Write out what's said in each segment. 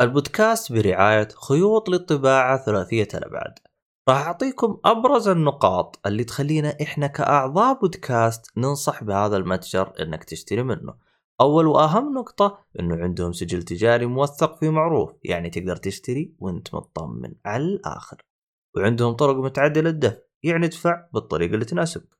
البودكاست برعاية خيوط للطباعة ثلاثية الأبعاد راح أعطيكم أبرز النقاط اللي تخلينا إحنا كأعضاء بودكاست ننصح بهذا المتجر إنك تشتري منه. أول وأهم نقطة إنه عندهم سجل تجاري موثق في معروف يعني تقدر تشتري وأنت مطمن على الآخر. وعندهم طرق متعدلة للدفع يعني ادفع بالطريقة اللي تناسبك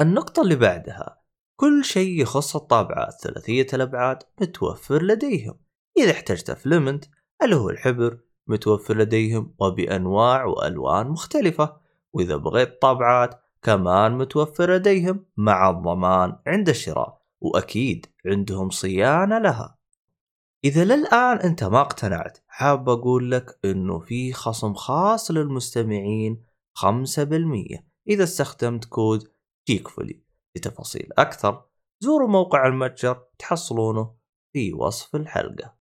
النقطة اللي بعدها كل شيء يخص الطابعات ثلاثية الأبعاد متوفر لديهم. إذا احتجت فلمنت اللي هو الحبر متوفر لديهم وبأنواع وألوان مختلفة. وإذا بغيت طابعات كمان متوفر لديهم مع الضمان عند الشراء وأكيد عندهم صيانة لها. إذا للآن أنت ما اقتنعت حاب أقول لك أنه في خصم خاص للمستمعين 5% إذا استخدمت كود جيكفولي لتفاصيل أكثر زوروا موقع المتجر تحصلونه في وصف الحلقة.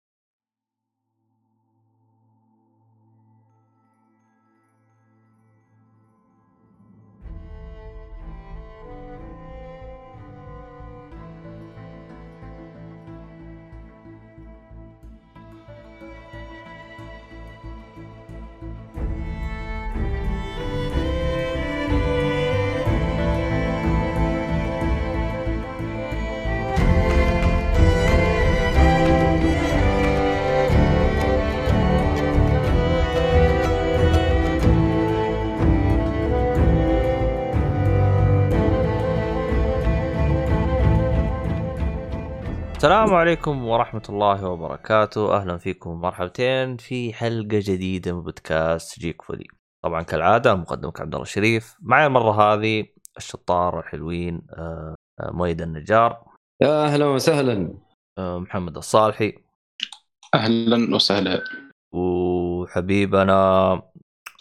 السلام عليكم ورحمة الله وبركاته. أهلا فيكم مرحبتين في حلقة جديدة من بودكاست Geek Fully طبعا كالعادة مقدمك عبد الله الشريف معي المرة هذه الشطار الحلوين آه، آه، مؤيد النجار. يا أهلا وسهلا. آه، محمد الصالحي. أهلا وسهلا. وحبيبنا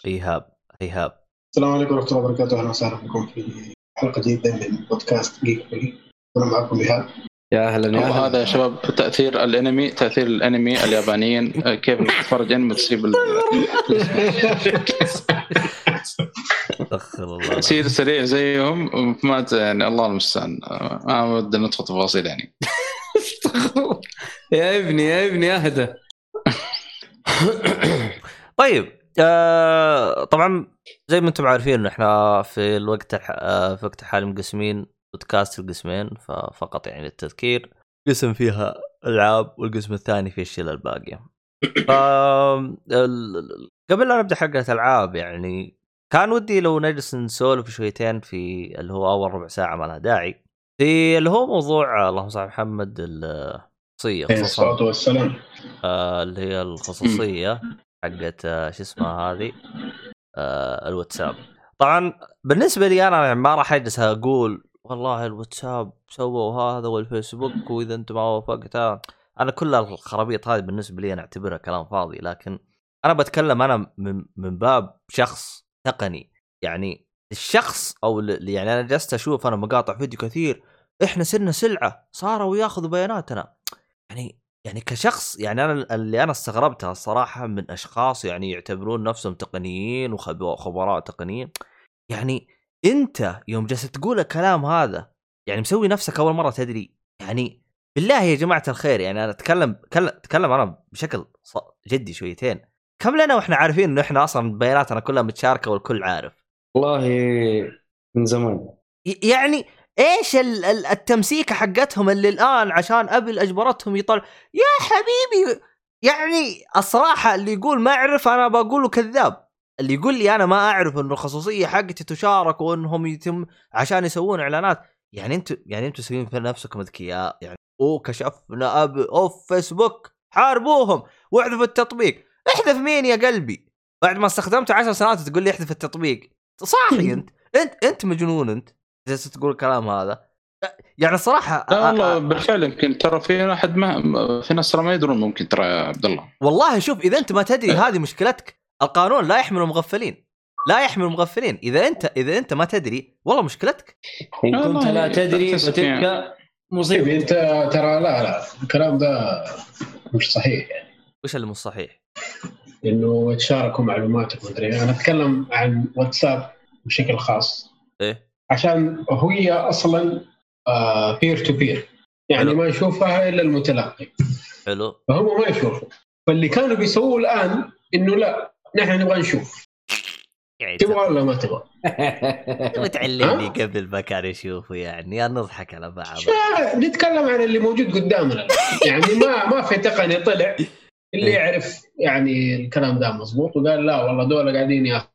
إيهاب. إيهاب. السلام عليكم ورحمة الله وبركاته. أهلا وسهلا بكم في حلقة جديدة من بودكاست Geek Fully أنا معكم إيهاب. يا أهلا يا أهلا. وهذا يا شباب تأثير الأنمي تأثير الأنمي اليابانيين آه، كيف تتفرج انمي تصيب تصير سريع زيهم ما ت- يعني الله المستعان. ما ودنا ندخل تفاصيل يعني. يا ابني يا ابني أهدى. طيب آه طبعا زي ما أنتم عارفين إحنا في الوقت. آه في وقت الحالي مقسمين. بودكاست القسمين ففقط يعني للتذكير. قسم فيها ألعاب والقسم الثاني فيه الشيله الباقية. ف قبل لا نبدأ حلقه العاب يعني كان ودي لو نجلس نسولف شويتين في اللي هو أول ربع ساعة ما لها داعي. في اللي هو موضوع اللهم صل على محمد الخصوصية. الصلاة والسلام. آه، اللي هي الخصوصية حقت آه، شو اسمها هذه؟ آه، الواتساب. طبعا بالنسبة لي أنا يعني ما راح أجلس أقول والله الواتساب سووا هذا والفيسبوك وإذا انت ما وافقت آه. أنا كل الخرابيط هذه بالنسبة لي أنا أعتبرها كلام فاضي لكن أنا بتكلم أنا من من باب شخص تقني يعني الشخص أو يعني أنا جلست أشوف أنا مقاطع فيديو كثير إحنا صرنا سلعة صاروا ياخذوا بياناتنا يعني يعني كشخص يعني أنا اللي أنا استغربتها الصراحة من أشخاص يعني يعتبرون نفسهم تقنيين وخبراء تقنيين يعني انت يوم جالس تقول الكلام هذا يعني مسوي نفسك أول مرة تدري. يعني بالله يا جماعة الخير يعني أنا أتكلم أتكلم أنا بشكل جدي شويتين. كم لنا وإحنا عارفين إنه إحنا أصلا بياناتنا كلها متشاركة والكل عارف. والله من زمان. يعني إيش ال- ال- التمسيكه حقتهم اللي الآن عشان ابل اجبرتهم يطلع يا حبيبي! يعني الصراحة اللي يقول ما اعرف أنا بقوله كذاب. اللي يقول لي أنا ما أعرف إنه الخصوصية حقتي تشارك وإنهم يتم عشان يسوون إعلانات. يعني أنتوا يعني أنتوا سوين في نفسكم أذكياء. يعني أوه كشفنا app of فيسبوك حاربوهم. واحذفوا التطبيق. احذف مين يا قلبي؟ بعد ما استخدمته عشر سنوات تقول لي احذف التطبيق. صاحي أنت. أنت أنت مجنون أنت. جالس تقول الكلام هذا. يعني الصراحه لا والله أ- بالفعل يمكن ترى في احد ما في ناس ترى ما يدرون ممكن ترى يا عبد الله. والله شوف إذا أنت ما تدري هذه مشكلتك القانون لا يحمل المغفلين. لا يحمل المغفلين. إذا أنت إذا أنت ما تدري والله مشكلتك. إن كنت لا تدري تحتسب فتلك طيب مصيبه أنت ترى لا لا الكلام ده مش صحيح. يعني وش اللي مش صحيح؟ إنه يتشاركوا معلوماتك ومدري أنا أتكلم عن واتساب بشكل خاص. إيه. عشان هي أصلا peer to peer يعني حلو. ما يشوفها إلا المتلقي. حلو. فهم ما يشوفوا. فاللي كانوا بيسووه الآن إنه لا. نحن نبغى نشوف. يعني تبغى ولا ما تبغى؟ تبغى تعلمني قبل ما كان يشوفوا يعني يا نضحك على بعض. نتكلم عن اللي موجود قدامنا. يعني ما ما في تقني طلع اللي إيه. يعرف يعني الكلام ده مضبوط وقال لا والله دول قاعدين ياخذوا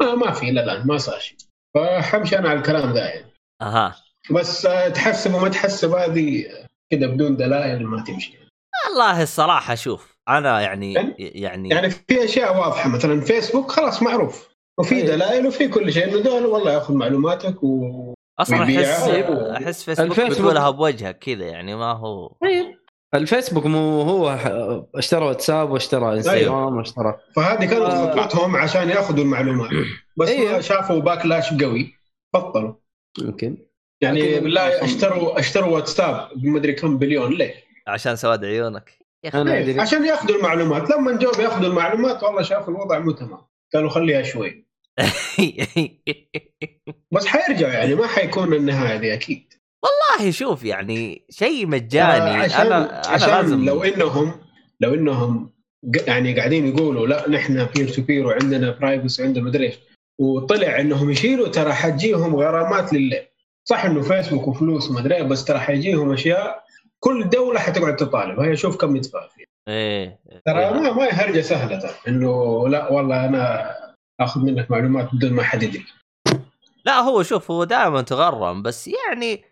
ما, ما في إلى الآن ما صار شيء. فحمشي أنا على الكلام ده يعني. أها. بس آه، تحسب وما تحسب هذه كذا بدون دلائل ما تمشي. والله الصراحة شوف أنا يعني يعني- يعني يعني في أشياء واضحة. مثلا فيسبوك خلاص معروف. وفي. دلائل وفي كل شيء. إنه دول والله يأخذ معلوماتك و أصلا احس. أحس فيسبوك الفيسبوك- بتقولها بوجهك كذا يعني ما هو. طيب الفيسبوك مو هو اشترى واتساب واشترى إنستغرام واشترى. فهذه كانت آه. خطتهم عشان يأخذوا المعلومات. بس أيوة. ما شافوا باكلاش قوي. بطلوا. يمكن يعني بالله اشتروا اشتروا واتساب بمدري كم بليون. ليه؟ عشان سواد عيونك. عشان ياخذوا المعلومات لما جو بياخذوا المعلومات والله شافوا الوضع مو تمام. قالوا خليها شوي. بس حيرجعوا يعني ما حيكون النهاية دي أكيد. والله شوف يعني شيء مجاني. آه، عشان أنا أنا عشان لازم لو انهم لو إنهم يعني قاعدين يقولوا لا نحن peer to peer وعندنا privacy وعندنا مدري إيش. وطلع إنهم يشيلوا ترى حتجيهم غرامات لله صح إنه فيسبوك وفلوس ومدري بس ترى حيجيهم أشياء كل دولة حتقعد تطالب. هي شوف كم يدفع فيها. إيه ترى إيه. ما ما هي هرجة سهلة. ترى إنه لا والله أنا آخذ منك معلومات بدون ما حد يدري. لا هو شوف هو دائما تغرم بس يعني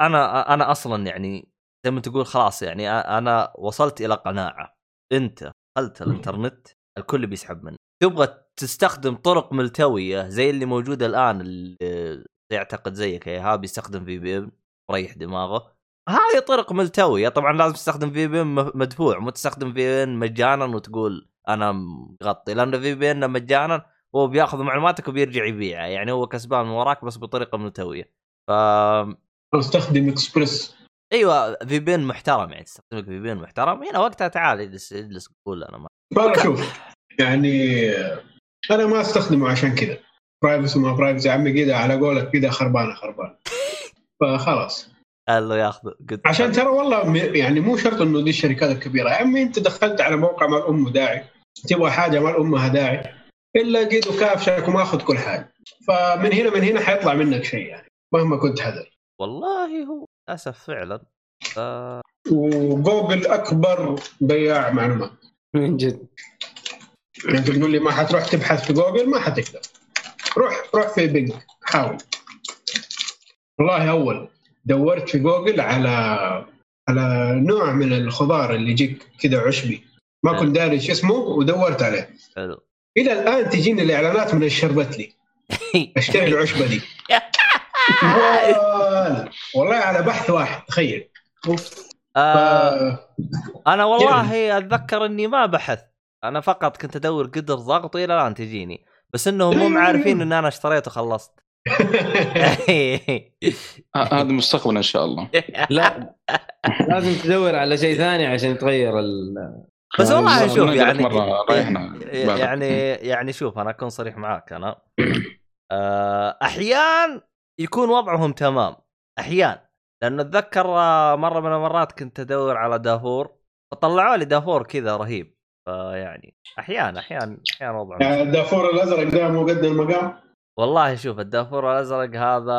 أنا أنا أصلا يعني زي ما تقول خلاص يعني أنا وصلت إلى قناعة. أنت دخلت الإنترنت الكل بيسحب منك. تبغى تستخدم طرق ملتوية زي اللي موجودة الآن اللي يعتقد زيك يا إيهاب يستخدم VP مريح دماغه. هذه طرق ملتوية. طبعا لازم تستخدم VPN مدفوع مو تستخدم VPN مجانا وتقول أنا مغطي لأنه VPN مجانا هو بياخذ معلوماتك وبيرجع يبيعها يعني هو كسبان من وراك بس بطريقة ملتوية. ف أستخدم اكسبرس أيوه VPN محترم يعني تستخدم لك VPN محترم. هنا وقتها تعال اجلس اجلس قول أنا ما فانا شوف يعني أنا ما أستخدمه عشان كذا. privacy ما privacy يا عمي كذا على قولك كذا خربانة خربانة. فخلاص. قال له ياخذ قلت عشان ترى والله م- يعني مو شرط إنه دي الشركات الكبيرة. يا عمي أنت دخلت على موقع ما لها أم داعي تبغى حاجة ما لها أم داعي إلا قيد وكافشك وماخذ كل حاجة. فمن هنا من هنا حيطلع منك شيء يعني مهما كنت حذر والله هو للأسف فعلا. ف... وجوجل أكبر بياع معلومات. من جد. يعني أنت تقول لي ما حتروح تبحث في جوجل؟ ما حتقدر. روح روح في بينج حاول. والله أول. دورت في جوجل على على نوع من الخضار اللي يجيك كذا عشبي. ما كنت داري شو اسمه ودورت عليه. حلو. إلى الآن تجيني الإعلانات من الشربتلي أشتري العشبة دي. والله- على بحث واحد تخيل. آه ف- أنا والله أتذكر إني ما بحثت أنا فقط كنت أدور قدر ضغط والى الآن تجيني. بس إنهم مو عارفين إن أنا اشتريت وخلصت. هذا مستقبل إن شاء الله. لا. لازم تدور على شيء ثاني عشان تغير ال بس والله بالضبط. شوف يعني مرة رايحنا بعد. يعني يعني شوف أنا أكون صريح معاك أنا. آه، أحيان يكون وضعهم تمام أحيان. لأنه أتذكر آه، مرة من المرات كنت أدور على دافور فطلعوا لي دافور كذا رهيب. فيعني أحيان أحيان أحيان وضعهم. يعني الدافور الأزرق ده مو قد المقام؟ والله شوف الدافور الأزرق هذا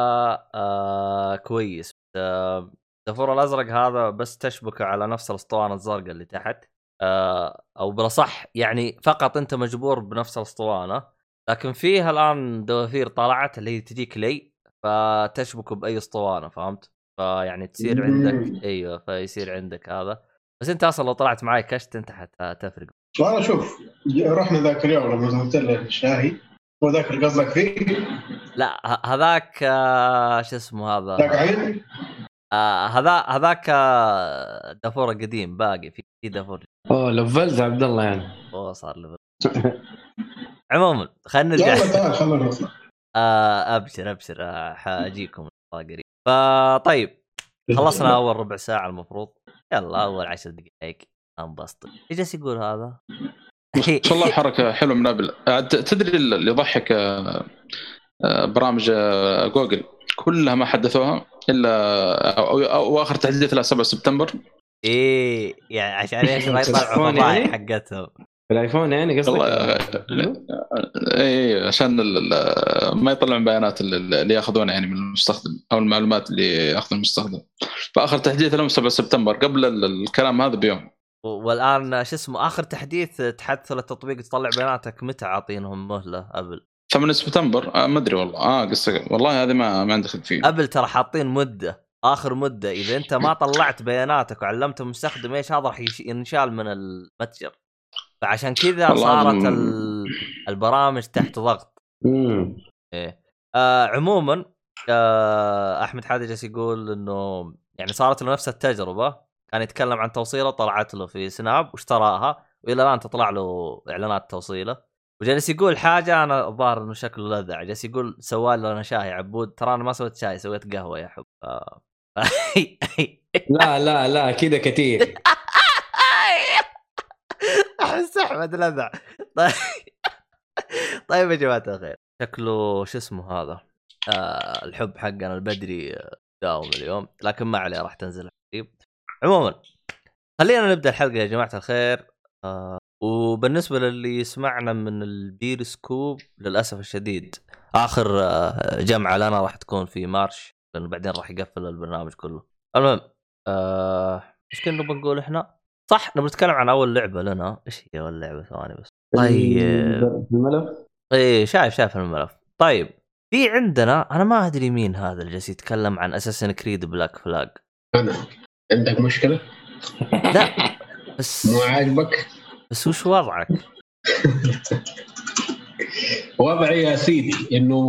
آه كويس. آه الدافور الأزرق هذا بس تشبكه على نفس الأسطوانة الزرقاء اللي تحت آه أو بالأصح يعني فقط أنت مجبور بنفس الأسطوانة. لكن فيها الآن دوافير طلعت اللي هي تجيك لي فتشبكه بأي أسطوانة فهمت؟ فيعني تصير. عندك أيوه فيصير عندك هذا. بس أنت أصلا لو طلعت معي كشت أنت حتفرق. والله شوف رحنا ذاك اليوم لما له الشاهي هو ذاك اللي قصدك فيه؟ لا ه- هذاك آه شو اسمه هذا؟ ذاك عين آه هذا هذاك آه، دافور قديم باقي في في دافور. أوه لفلت عبد الله يعني. أوه صار level عموما خلينا نرجع. يلا تعال خلينا نطلع آه أبشر أبشر حاجيكم قريب فطيب خلصنا أول ربع ساعة المفروض. يلا أول عشر دقائق. انبسط إيش جالس يقول هذا؟ ما شاء الله حركة حلوة من Apple آه، ت- تدري اللي يضحك آه، آه، برامج جوجل كلها ما حدثوها إلا أو, أو, أو آخر تحديث لها 7 سبتمبر. إيه يعني عشان إيش؟ ما يطلعوا فضايح يعني؟ حقتهم. في ال iPhone يعني قصدك؟ اي عشان ال- ال- ما يطلعون بيانات ال- اللي ياخذونها يعني من المستخدم أو المعلومات اللي ياخذها المستخدم. فآخر تحديث لهم 7 سبتمبر قبل ال- الكلام هذا بيوم. والآن شو اسمه آخر تحديث تحدث للتطبيق تطلع بياناتك متى عاطينهم مهلة؟ Apple. 8 سبتمبر. آه ما أدري والله. آه قصة. والله هذه ما ما عندي خلفية. أبل ترى حاطين مدة آخر مدة. إذا أنت ما طلعت بياناتك وعلمت المستخدم إيش هذا راح يش- ينشال من المتجر. فعشان كذا صارت ال- البرامج تحت ضغط. مم. إيه. آه عموما آه أحمد حادي جالس يقول إنه يعني صارت له نفس التجربة. كان يتكلم عن توصيله طلعت له في سناب واشتراها وإلى الآن تطلع له إعلانات توصيله. وجالس يقول حاجة أنا الظاهر إنه شكله لذع جالس يقول سوالي أنا شاي عبود ترى أنا ما سويت شاي سويت قهوة يا حب. آه. لا لا لا كذا كثير. احس احمد لذع. طيب. طيب يا جماعة الخير. شكله شو اسمه هذا؟ آه الحب حقنا البدري آه، داوم اليوم. لكن ما عليه راح تنزل عموما خلينا نبدأ الحلقة يا جماعة الخير. آه وبالنسبة للي يسمعنا من البير سكوب للأسف الشديد آخر آه جمعة لنا راح تكون في March لأنه بعدين راح يقفل البرنامج كله. المهم آه إيش كنا بنقول إحنا؟ صح نبي نتكلم عن أول لعبة لنا. إيش هي أول لعبة؟ ثواني بس. طيب. في الملف؟ إيه شايف شايف الملف. طيب في عندنا أنا ما أدري مين هذا اللي جالس يتكلم عن Assassin's Creed Black Flag عندك مشكلة؟ لا بس مو عاجبك؟ بس وش وضعك؟ وضعي يا سيدي إنه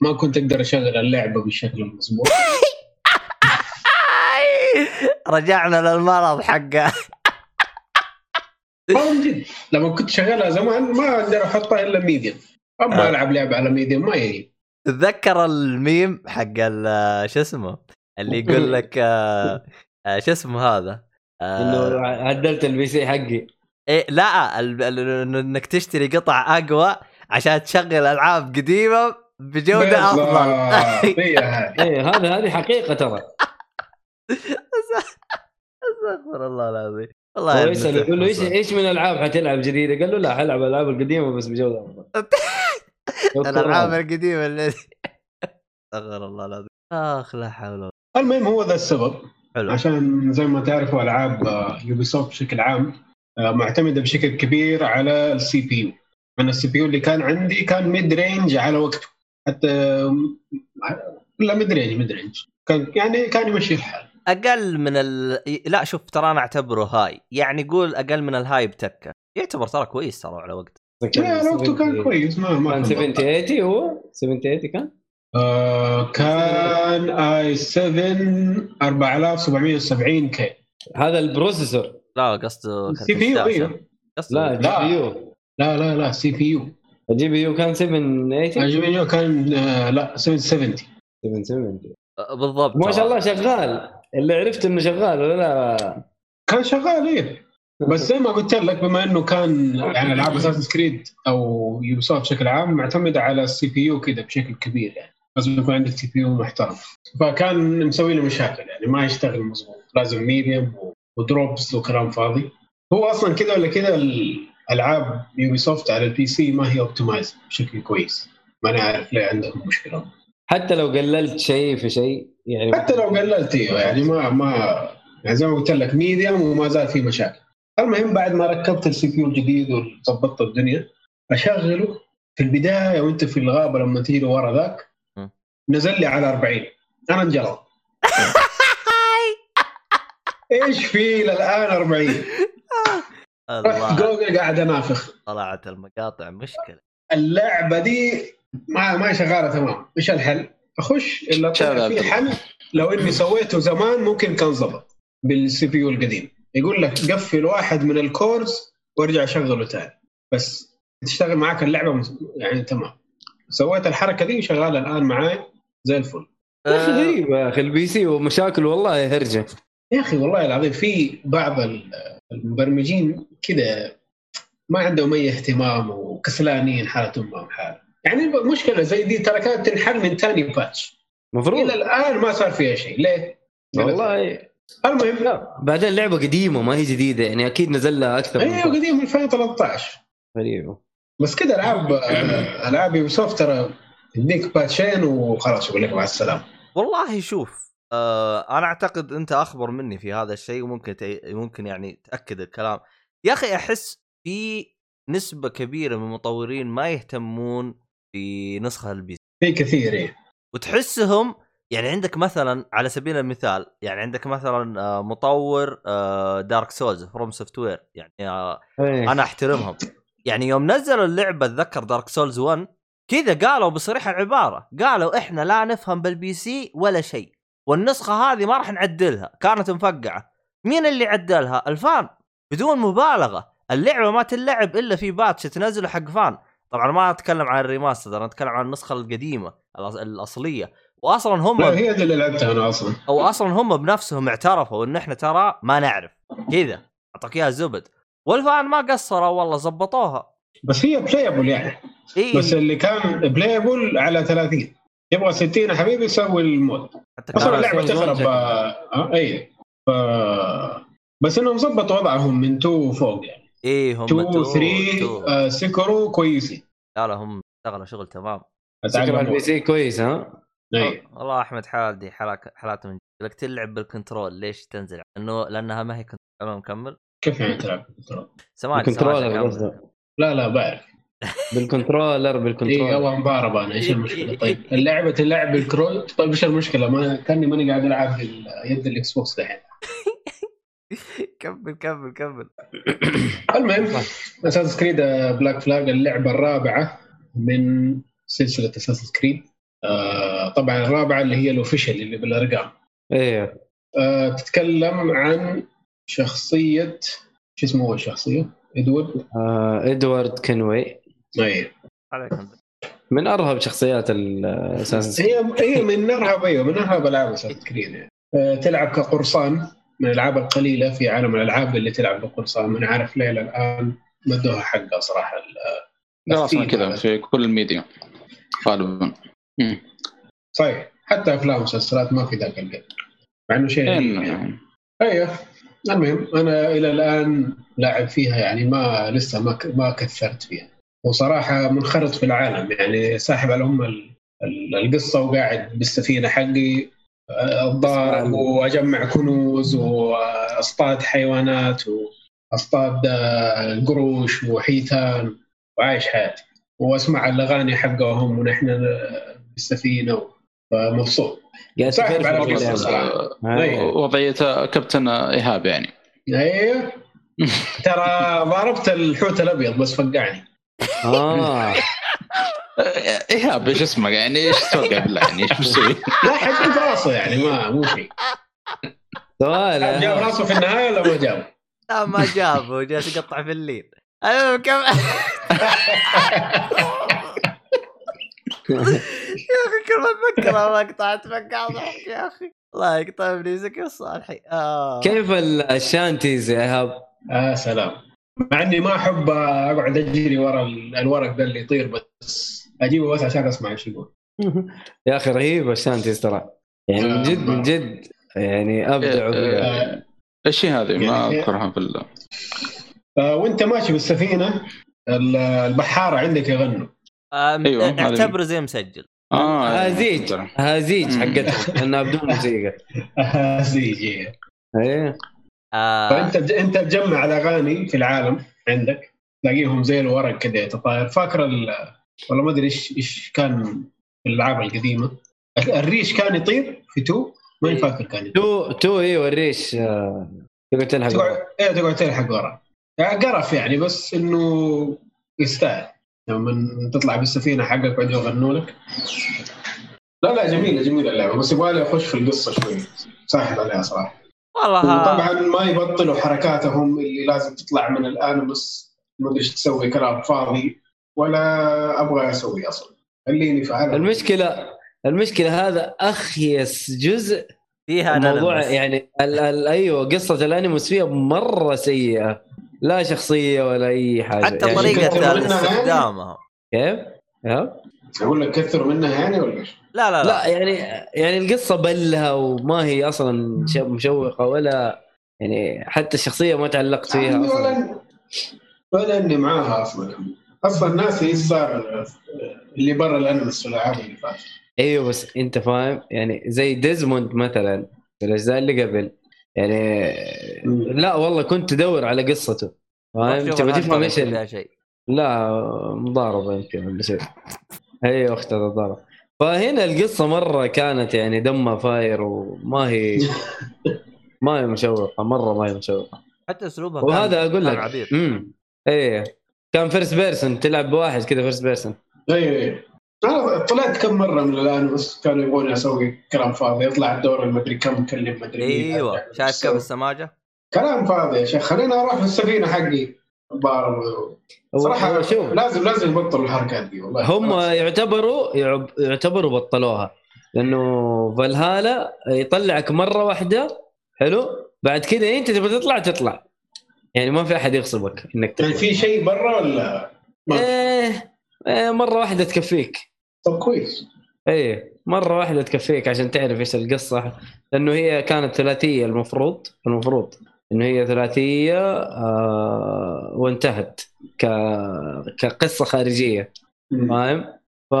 ما كنت أقدر أشغل اللعبة بالشكل المضبوط رجعنا للمرض حقه. من جد لما كنت شغالها زمان ما أقدر أحطها إلا medium. اما آه. ألعب لعبة على medium ما يجي تتذكر الميم حق ال- شو اسمه؟ اللي يقول لك آه، شو اسمه هذا؟ آه، إنه عدلت ال PC حقي. إيه لا ال- ال- إنك تشتري قطع أقوى عشان تشغل ألعاب قديمة بجودة أفضل. إيه هذا هذه حقيقة ترى. استغفر الله العظيم. والله هو يسأل يقول له إيش. إيش من العاب حتلعب جديدة؟ قال له لا حلعب الالعاب القديمة بس بجودة أفضل. الألعاب القديمة اللي استغفر الله العظيم. آخ لا حول ولا المهم هو ذا السبب. حلو. عشان زي ما تعرفوا ألعاب Ubisoft بشكل عام آه، معتمدة بشكل كبير على ال CPU أنا ال CPU اللي كان عندي كان mid-range على وقته. حتى آم، لا mid-range mid-range كان يعني كان يمشي الحال. أقل من ال لا شوف ترى أنا أعتبره high يعني قول أقل من ال high بتكة. يعتبر ترى كويس ترى على وقت لا على وقته كان كويس ما ما كان كان 70 بطال. 80 هو؟ 70 80 كان؟ آه كان i7 4770 K. هذا ال processor. لا قصده CPU. أيوه لا GPU. لا لا لا CPU. ال GPU كان 780 ال GPU كان آه لا 770 770 بالضبط. ما شاء. الله شغال. اللي عرفت إنه شغال ولا لا؟ كان شغال إيه. بس زي ما قلت لك بما إنه كان يعني العاب Assassin's Creed أو Ubi بشكل عام معتمده على ال CPU كذا بشكل كبير يعني. لازم يكون عندك CPU محترم فكان مسوي له مشاكل يعني ما يشتغل مظبوط. لازم medium و drops وكلام فاضي. هو أصلا كذا ولا كذا الالعاب Ubisoft على ال PC ما هي optimized بشكل كويس. ما أنا عارف ليه عندهم مشكلة. حتى لو قللت شيء في شيء يعني حتى لو قللت إيوه يعني ما ما يعني زي ما قلت لك medium وما زال في مشاكل. المهم بعد ما ركبت ال CPU الجديد وظبطت الدنيا أشغله في البداية وأنت في الغابة لما تيجي ورا ذاك. نزل لي على 40 أنا انجلط. إيش في للآن 40 رحت الله جوجل قاعد أنافخ. طلعت المقاطع مشكلة. اللعبة دي ما ما شغالة تمام. إيش الحل؟ أخش إلا طلع. في حل. لو إني سويته زمان ممكن كان ظبط. بال CPU القديم. يقول لك قفل واحد من ال cores وارجع شغله تاني. بس تشتغل معاك اللعبة يعني تمام. سويت الحركة دي وشغاله الآن معاي. زي الفل. يا أخي آه، غريب يا أخي ال PC ومشاكل والله هرجه يا أخي والله العظيم في بعض ال- المبرمجين كذا ما عندهم أي اهتمام وكسلانين حالتهم ما حال يعني المشكلة زي دي ترى كانت تنحل من ثاني patch. المفروض إلى الآن ما صار فيها شيء. ليه؟ والله. المهم. لا بعدين لعبة قديمة ما هي جديدة يعني أكيد نزل لها أكثر من أيوه فترة. قديم 2013 غريبه بس كذا العاب ألعاب Ubisoft ترى يديك باتشين وخلاص يقول لك مع السلامة. والله شوف آه أنا أعتقد أنت أخبر مني في هذا الشيء وممكن تي... ممكن يعني تأكد الكلام. يا أخي أحس في نسبة كبيرة من المطورين ما يهتمون في نسخة ال PC في كثير إيه. وتحسهم يعني عندك مثلا على سبيل المثال يعني عندك مثلا آه، مطور Dark Souls FromSoftware يعني آه، إيه. أنا أحترمهم. يعني يوم نزلوا اللعبة اتذكر Dark Souls 1 كذا قالوا بصريح العبارة قالوا إحنا لا نفهم بال PC ولا شيء والنسخة هذه ما راح نعدلها كانت مفقعة. مين اللي عدلها؟ ال fan. بدون مبالغة. اللعبة ما تلعب إلا في patch تنزله حق fan. طبعا ما أتكلم عن ال remaster أنا أتكلم عن النسخة القديمة الأصلية. واصلا هم لا هي اللي لعبتها أنا أصلا؟ أو أصلا هم بنفسهم اعترفوا إن إحنا ترى ما نعرف. كذا. أعطاك إياها زبد. والفان ما قصروا والله زبطوها. بس هي playable يعني. اي بس اللي كان playable على 30 يبغى 60 يا حبيبي سوي ال mod حتى أصلا اللعبة تخرب. آه آه، اي ف بس انهم ظبطوا وضعهم من 2 وفوق يعني. اي هم 2 تو- 3 تو. آه سكروا كويسين. لا لا هم اشتغلوا شغل تمام. فكرة أتعلموا. البي سي كويس ها؟ اي والله أحمد حالدي حالك حالاته من لك تلعب بالكنترول ليش تنزل؟ انه لأنها ما هي كنترول. مكمل كيف يعني تلعب بالكنترول؟ سمعني الكنترولر سمعني أكمل. قصده لا لا بعرف. بالكنترولر اي بالكنترولر أبغى مباربه أنا إيش المشكلة؟ طيب اللعبة تلعب بال control طيب إيش المشكلة؟ ما كأني ماني قاعد ألعب يد ال Xbox دحين. كمل كمل كمل. المهم Assassin's Creed Black Flag اللعبة الرابعة من سلسلة Assassin's Creed آه طبعا الرابعة اللي هي ال official اللي بالأرقام. إيه. آه تتكلم عن شخصية شو اسمه هو الشخصية؟ إدوارد؟ آه إدوارد كينوي. اي عليكم من أرهب شخصيات الأساس؟ هي هي من أرهب أيوه من أرهب ألعاب أساس كريد يعني. آه تلعب كقرصان من الألعاب القليلة في عالم الألعاب اللي تلعب بقرصان ما عارف ليه الآن ما ادوها حقها صراحة. لا كذا. في كل الميديا غالبا. صحيح حتى أفلام ومسلسلات ما في ذاك القدر مع إنه شيء غريب يعني. إن- أيوه. المهم أنا إلى الآن لاعب فيها يعني ما لسه ما ما كثرت فيها. وصراحة منخرط في العالم يعني ساحب على ال- القصة وقاعد بالسفينه حقي اتضارب وأجمع كنوز وأصطاد حيوانات وأصطاد آه، قروش وحيتان وعايش حياتي. وأسمع الأغاني حقهم ونحن آه، بالسفينه فمبسوط. على. صراحة. آه. أيوة. وضعية كابتن إيهاب يعني أيوه ترى ضربت الحوت الأبيض بس فقعني آه إيهاب إيش اسمه يعني إيش توقع بالله يعني إيش بتسوي؟ لا حجم في راسه يعني ما مو شيء سؤال جاب راسه في النهاية ولا ما جاب؟ لا ما جابه جالس يقطع في الليل المهم كم يا أخي كل ما اتذكر مقطع اتفقع ضحك يا أخي. الله يقطع ابني زكي الصالحي آه. كيف ال- ال shanties يا إيهاب؟ آه سلام. مع إني ما أحب أقعد أجري ورا ال- الورق ده اللي يطير بس أجيبه بس عشان أسمع إيش يقول. يا أخي رهيب ال shanties ترى. يعني من جد من جد. يعني ابدعوا فيها آه إيش هي هذه؟ ما يعني- أذكرها في ال- آه وأنت ماشي بالسفينة ال- البحارة عندك يغنوا. أيوة، اعتبره زي مسجل. آه أهازيج أهازيج مم. حقتهم لانها بدون موسيقى. زي إيه. آه. فأنت أنت تجمع الأغاني في العالم عندك تلاقيهم زي الورق كذا يتطاير. فاكر ال... والله ما أدري إيش إيش كان في الألعاب القديمة. ال- الريش كان يطير في two؟ ماني فاكر كان يطير. two two أيوه الريش تقعد تلحق إيه تقعد تلحق ورا. يعني قرف يعني بس إنه يستاهل. لما تطلع بالسفينة حقك يقعدوا يغنوا لك. لا لا جميلة جميلة اللعبة بس يبغى لي أخش في القصة شوي. ساحب عليها صراحة. والله. وطبعا ما يبطلوا حركاتهم اللي لازم تطلع من الانمس ما أدري إيش تسوي كلام فاضي. ولا أبغى أسوي أصلا. خليني في عالم المشكلة المشكلة هذا أخيس جزء فيها موضوع. يعني ال ال أيوه قصة الانيموس فيها مرة سيئة. لا شخصية ولا أي حاجة. حتى يعني طريقة طريقه إنها استخدامها. كيف؟ ها؟ أقول لك كثر منها يعني ولا إيش؟ لا لا لا, لا يعني يعني القصة بلها وما هي أصلا ش- مشوقة ولا يعني حتى الشخصية ما تعلقت فيها عندي أصلا. ولا ولا إني معاها أصلا. أصلا الناس إيش صار اللي برا الانمس والالعاب اللي فاتت أيوه بس أنت فاهم؟ يعني زي ديزموند مثلا في الأجزاء اللي قبل. يعني لا والله كنت تدور على قصته فاهم؟ تبغى تفهم إيش لا مضاربة يمكن ولا شيء أيوه اختها تضارب فهنا القصة مرة كانت يعني دمها فاير وما هي ما هي مشوقة مرة ما هي مشوقة. حتى أسلوبها كان- وهذا أقول كان لك. عبيط. امم إيه. كان first person تلعب بواحد كذا first person أيوه أيوه. أنا طلعت كم مرة من الانمس كانوا يبغوني أسوي كلام فاضي يطلع الدور المدري كم كلم مدري. أيوه شايف كيف السماجة؟ كلام فاضي يا شيخ. خليني أروح في السفينه حقي ضارب صراحة شوف. لازم لازم يبطلوا الحركات دي والله. هم يعتبروا يعتبروا بطلوها. لأنه فالهالا يطلعك مرة واحدة حلو؟ بعد كذا أنت تبغى تطلع تطلع. يعني ما في أحد يغصبك إنك يعني تطلع. في شيء برا ولا ما إيه مرة واحدة تكفيك. طب كويس. إيه مرة واحدة تكفيك عشان تعرف إيش القصة. لأنه هي كانت ثلاثية المفروض المفروض إنه هي ثلاثية آه وانتهت ك كقصة خارجية. فاهم؟ ف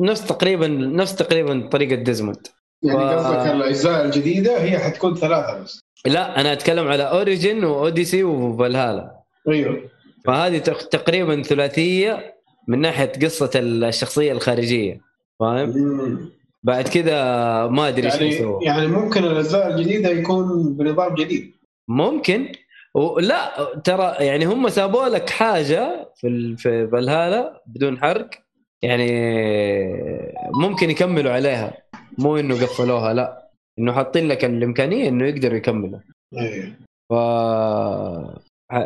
نفس تقريبا نفس تقريبا طريقة ديزموند. يعني و- قصدك الأجزاء الجديدة هي حتكون ثلاثة بس. لا أنا أتكلم على اوريجن واوديسي وفالهالا أيوه. فهذه تق- تقريبا ثلاثية من ناحية قصة الشخصية الخارجية فاهم؟ بعد كذا ما أدري إيش يعني يسووا. يعني ممكن الأجزاء الجديدة يكون بنظام جديد. ممكن. لا ترى يعني هم سابوا لك حاجة في في فالهالا بدون حرق. يعني ممكن يكملوا عليها. مو إنه قفلوها لا. إنه حاطين لك الإمكانية إنه يقدروا يكملوا. أيوه ف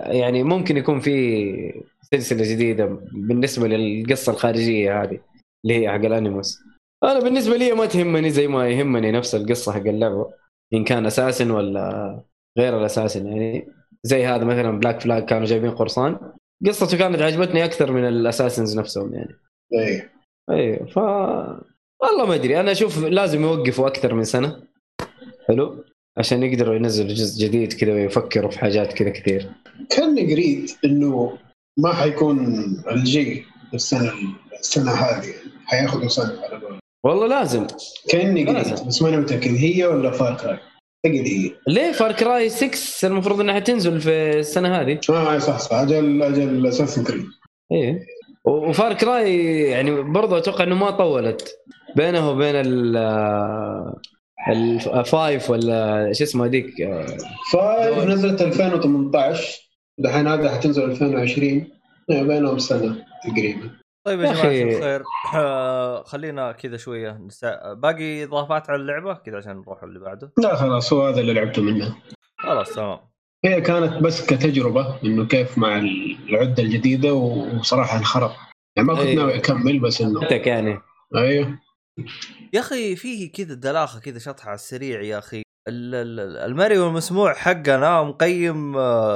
يعني ممكن يكون في سلسلة جديدة بالنسبة للقصة الخارجية هذه اللي هي حق الانيموس. أنا بالنسبة لي ما تهمني زي ما يهمني نفس القصة حق اللعبة إن كان أساسن ولا غير الأساسن يعني. زي هذا مثلا بلاك فلاج كانوا جايبين قرصان. قصته كانت عجبتني أكثر من الأساسنز نفسهم يعني. أيوه أيوه ف والله ما أدري. أنا أشوف لازم يوقفوا أكثر من سنة. حلو؟ عشان يقدروا ينزلوا جزء جديد كذا ويفكروا في حاجات كذا كثير. كاني قريت إنه ما حيكون الجي السنة السنة هذه حياخذوا سنه على قولهم. والله لازم. كاني قريت. بس ماني متأكد هي ولا Far Cry اعتقد هي. ليه Far Cry 6 المفروض إنها حتنزل في السنة هذه؟ آه صح صح. أجل أجل Assassin's Creed إيه. و Far Cry يعني برضه أتوقع إنه ما طولت. بينه وبين ال ال five ولا شو اسمه هذيك five نزلت 2018 دحين هذا حتنزل 2020 يعني بينهم سنة تقريبا. طيب يا جماعة. الخير. آه، خلينا كذا شوية نسا... باقي إضافات على اللعبة كذا عشان نروح اللي بعده؟ لا خلاص هو هذا اللي لعبته منه. خلاص تمام. هي كانت بس كتجربة إنه كيف مع العدة الجديدة وصراحة انخرط يعني ما كنت أيوة. ناوي أكمل بس إنه تك يعني أيوه. يا أخي فيه كذا دلاخة كذا شطحة على السريع يا أخي. ال- ال- المرئي والمسموع حقنا مقيم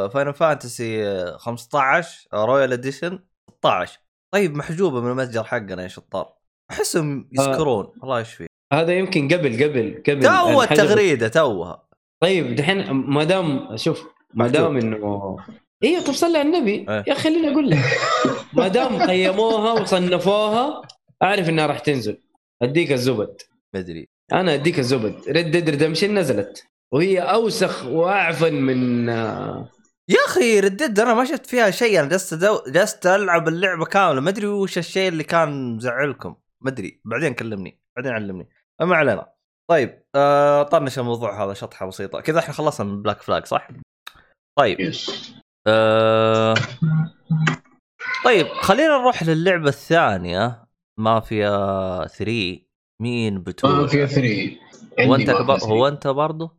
Final Fantasy 15 Royal Edition 16 طيب محجوبة من المتجر حقنا يا شطار. أحسهم يسكرون. الله يشفيه هذا يمكن قبل قبل قبل تو التغريدة توها. طيب دحين ما دام شوف ما دام انه أيوه طب صلي على النبي. إيه. يا أخي خليني أقول لك. ما دام قيموها وصنفوها أعرف إنها راح تنزل. أديك الزبد. مدري أنا أديك الزبد. Red Dead Redemption نزلت. وهي أوسخ وأعفن من آه، يا أخي Red Dead أنا ما شفت فيها شيء أنا جلست أدو... جلست ألعب اللعبة كاملة. ما أدري وش الشيء اللي كان مزعلكم. ما أدري. بعدين كلمني. بعدين علمني. ما علينا. طيب آه طنش الموضوع هذا شطحة بسيطة. كذا إحنا خلصنا من Black Flag صح؟ طيب. yes آه... طيب خلينا نروح للعبة الثانية. مافيا 3 مين ما بتقول في 3 هو انت. هو أنت برضه؟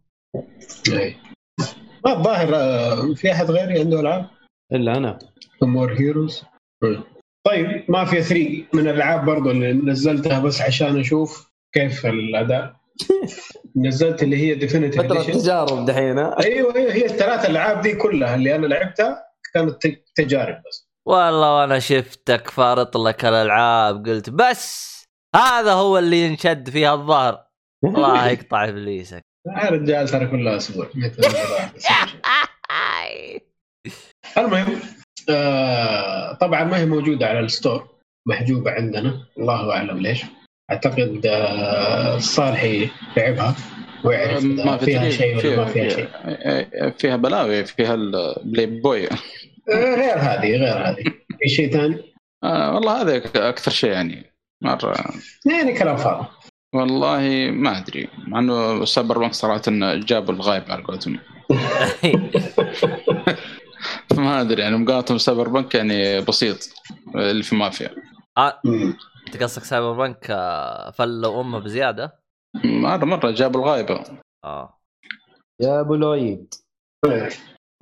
ما الظاهر آه، في أحد غيري عنده ألعاب؟ إلا أنا. More Heroes طيب ما في 3 من الألعاب برضو اللي نزلتها بس عشان أشوف كيف الأداء. نزلت اللي هي definitive فترة تجارب دحين ها أيوه أيوه هي الثلاث ألعاب دي كلها اللي أنا لعبتها كانت ت- تجارب بس. والله وأنا شفتك فارط لك الألعاب قلت بس هذا هو اللي ينشد فيها الظهر. الله يقطع إبليسك. يا رجال ترى كلها أسبوع. المهم آه طبعا ما هي موجودة على ال store محجوبة عندنا. الله أعلم ليش. أعتقد آه الصالحي لعبها ويعرف ما في فيها. شيء ولا ما فيها شيء. فيها, فيها بلاوي فيها البلاي بوي آه غير هذه غير هذه. في شيء ثاني؟ آه والله هذا أكثر شيء يعني مرة. يعني كلام فاضي. والله ما أدري مع إنه Cyberpunk صراحة إنه جابوا الغايب على قولتهم. ما أدري يعني مقارنة Cyberpunk يعني بسيط اللي في مافيا. آه،. أنت قصدك Cyberpunk آه، فلوا أمه بزيادة؟ مرة مرة جابوا الغايبه آه. يا أبو العيد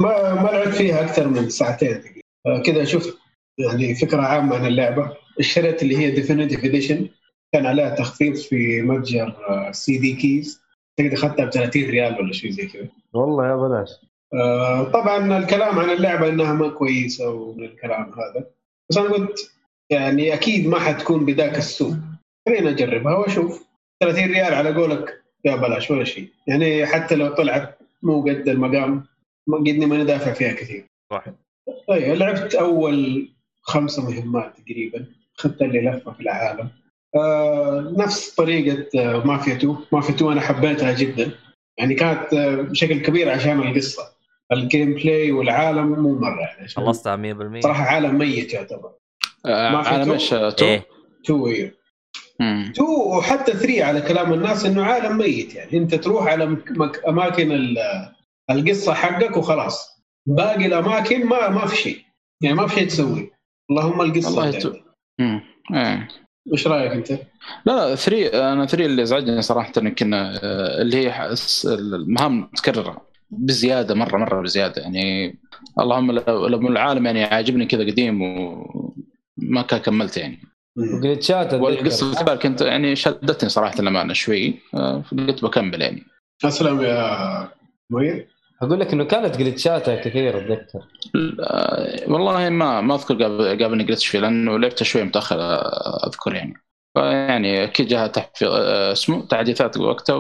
ما ما لعبت فيها أكثر من ساعتين. آه، كذا شفت يعني فكرة عامة عن اللعبة. اشتريت اللي هي Definitive Edition كان عليها تخفيض في متجر CDKeys تقدر اخذتها ب 30 ريال ولا شيء زي كذا. والله يا بلاش. آه، طبعا الكلام عن اللعبة إنها ما كويسة ومن الكلام هذا. بس أنا قلت يعني أكيد ما حتكون بذاك السوء. خلينا نجربها وأشوف. 30 ريال على قولك يا بلاش ولا شيء. يعني حتى لو طلعت مو قد المقام ما قدني ما ندافع فيها كثير. صح طيب لعبت أول خمسة مهمات تقريبا. اخذت اللي لفة في العالم. آه نفس طريقة آه مافيا 2 مافيا 2 أنا حبيتها جدا. يعني كانت آه بشكل كبير عشان القصة. ال gameplay والعالم مو مرة يعني. خلصتها 100% صراحة عالم ميت يعتبر. آه،؟ مش two؟ إيه. 2 أيوه مم. 2 وحتى 3 على كلام الناس إنه عالم ميت يعني. أنت تروح على مك- مك- أماكن ال- القصة حقك وخلاص. باقي الأماكن ما ما في شيء. يعني ما في شيء تسوي. اللهم القصة والله إيه. إيش رأيك أنت؟ لا لا 3 أنا 3 اللي ازعجني صراحة انه كنا آه، اللي هي حس- المهام متكرره بزيادة مرة مرة بزيادة. يعني اللهم لو لو العالم يعني عاجبني كذا قديم وما كان كملت يعني. وجلتشات والقصة. كذلك كنت يعني شدتني صراحة الامانه شوي آه، قلت بكمل يعني. اسلم يا مؤيد. أقول لك إنه كانت جلتشاتها كثير اتذكر آه، والله ما ما أذكر قابل- قابلني جلتش فيه لأنه لعبته شوي متاخر آه، أذكر يعني. فيعني أكيد جاها تحفيظ آه، اسمه تحديثات وقتها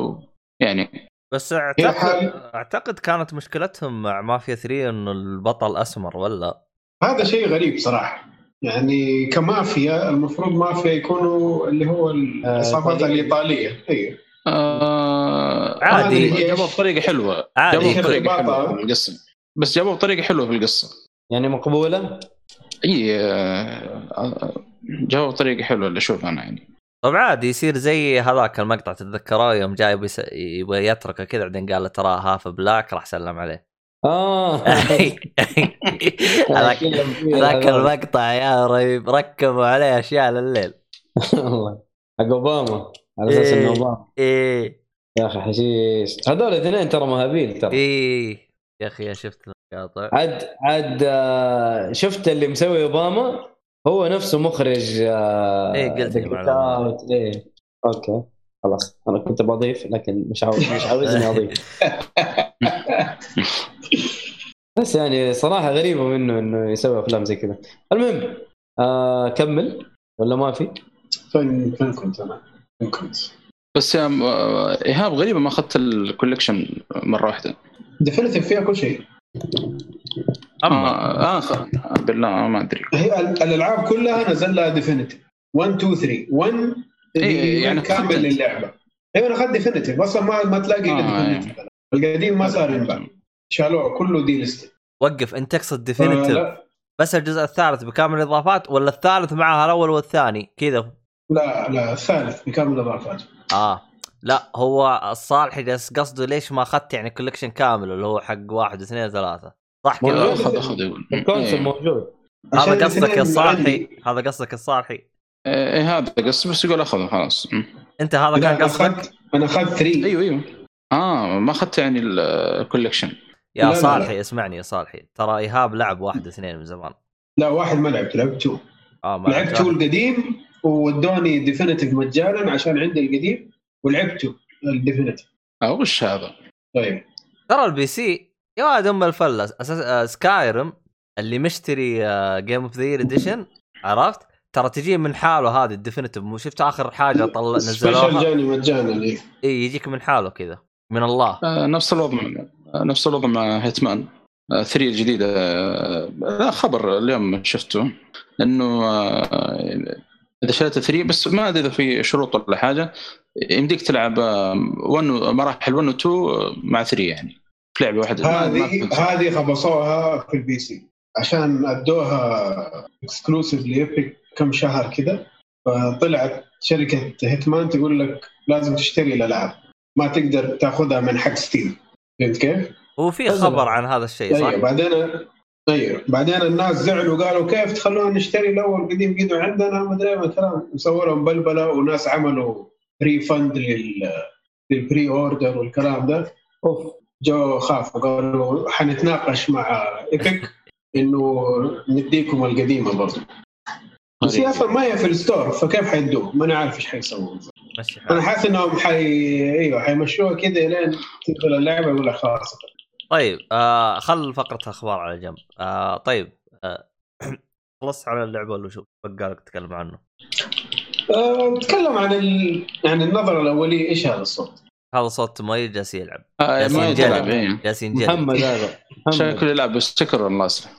ويعني بس أعتقد أعتقد كانت مشكلتهم مع مافيا 3 إنه البطل أسمر ولا؟ هذا شيء غريب صراحة. يعني كمافيا المفروض مافيا يكونوا اللي هو العصابات إيطالية. الإيطالية. أيوه آه عادي. جابوها بطريقة حلوة. عادي. جابوها بطريقة. حلوة في القصة. بس جابوها بطريقة حلوة في القصة. يعني مقبولة؟ إي آه، جابوها بطريقة حلوة اللي أشوفها أنا يعني. طب عادي يصير زي هذاك المقطع تتذكروه يوم جاي يبغى يتركه كذا بعدين قال له ترى هاف بلاك راح سلم عليه. آه. هذاك ذاك المقطع يا رهيب ركبوا عليه أشياء لليل. والله. حق أوباما. على أساس إنه إيه. اوباما إيه يا أخي حشيش هذول الاثنين ترى مهابيل ترى إيه يا أخي شفت المقاطع عاد عاد آه، شفت اللي مسوي أوباما هو نفسه مخرج آه، إيه، قلت. Out. إيه أوكي خلاص أنا كنت بضيف لكن مش عاوز مش عاوزني أضيف بس يعني صراحة غريبة منه إنه يسوي أفلام زي كذا المهم آه كمل ولا ما في؟ فين فين كنت أنا؟ بس يا آه، إيهاب غريبة ما أخذت ال collection مرة واحدة. Definitive فيها كل شيء. أما. آه, آه بالله ما أدري. هي ال- الألعاب كلها نزل لها Definitive. 1 2 3 1 إيه، يعني كامل. للعبة. أيوه أنا أخذت Definitive أصلا ما ما تلاقي آه، الا يعني. Definitive القديم ما صار ينباع. شالوه كله delist وقف أنت تقصد Definitive؟ لا. بس الجزء الثالث بكامل الإضافات ولا الثالث معها الأول والثاني؟ كذا. لا لا الثالث بكامل الاضافات. آه. لا هو الصالح جالس قصده ليش ما أخذت يعني collection كامل اللي هو حق واحد اثنين ثلاثة؟ صح لا، كذا؟ موجود. أخذ أخذ يقول. ال console إيه. موجود. هذا قصدك الصالحي. هذا قصدك الصالحي إيه هذا قص بس يقول أخذه خلاص. أنت هذا لا كان أنا قصدك؟ أخذت أنا أخذت 3 أيوه أيوه. آه ما أخذت يعني الكوليكشن يا لا، لا، صالحي اسمعني يا صالحي. ترى إيهاب لعب واحد اثنين من زمان. لا واحد ما لعبت لعبت 2 آه ما لعبت 2 القديم وودوني ديفينيتيف مجانا عشان عندي القديم ولعبت 2 الديفينيتيف آه وش هذا؟ طيب ترى البي سي يا ولد أم الفلة أساس آه، سكايرم اللي مشتري جيم اوف ذا اديشن عرفت؟ ترى تجي من حاله هذه ال Definitive مو شفت آخر حاجة طلع Special نزلوها جاني مجانا إيه. إي يجيك من حاله كذا من الله آه، نفس الوضع آه، نفس الوضع مع Hitman 3 الجديدة آه، لا خبر اليوم شفته انه آه، إذا شريت 3 بس ما أدري إذا في شروط ولا حاجة يمديك تلعب 1 مراحل 1 و 2 مع 3 يعني في لعبة واحدة هذه هذه خبصوها في ال PC عشان أدوها exclusive ل Epic كم شهر كذا فطلعت شركة Hitman تقول لك لازم تشتري الألعاب ما تقدر تاخذها من حق Steam فهمت كيف؟ وفي. خبر عن هذا الشيء صح؟ أيوه بعدين أيوه بعدين الناس زعلوا قالوا كيف تخلونا نشتري الأول قديم قدوا عندنا ما أدري ما كلام وسووا لهم بلبلة وناس عملوا refund لل لل pre-order والكلام ده. أوف. جو خافوا قالوا حنتناقش مع ايبك إنه نديكم القديمة برضه بس هي أصلا ما هي في الستور فكيف حيدوه؟ ما أنا عارف إيش حيسووا أنا. حاسس إنهم حي إيوه حيمشوها كذا لين تدخل اللعبة يقول لك خلاص. طيب آه خل فقرة الأخبار على جنب. آه طيب آه خلصت على اللعبة ولا شو؟ بقالك تتكلم عنه؟ نتكلم عن ال... يعني النظرة الأولية إيش هذا الصوت؟ هذا صوت مي جالس يلعب. آه، جالس ما ينجلد. يلعب. جالس ينجلد. محمد هذا. شكله يلعب سكر الله يصلح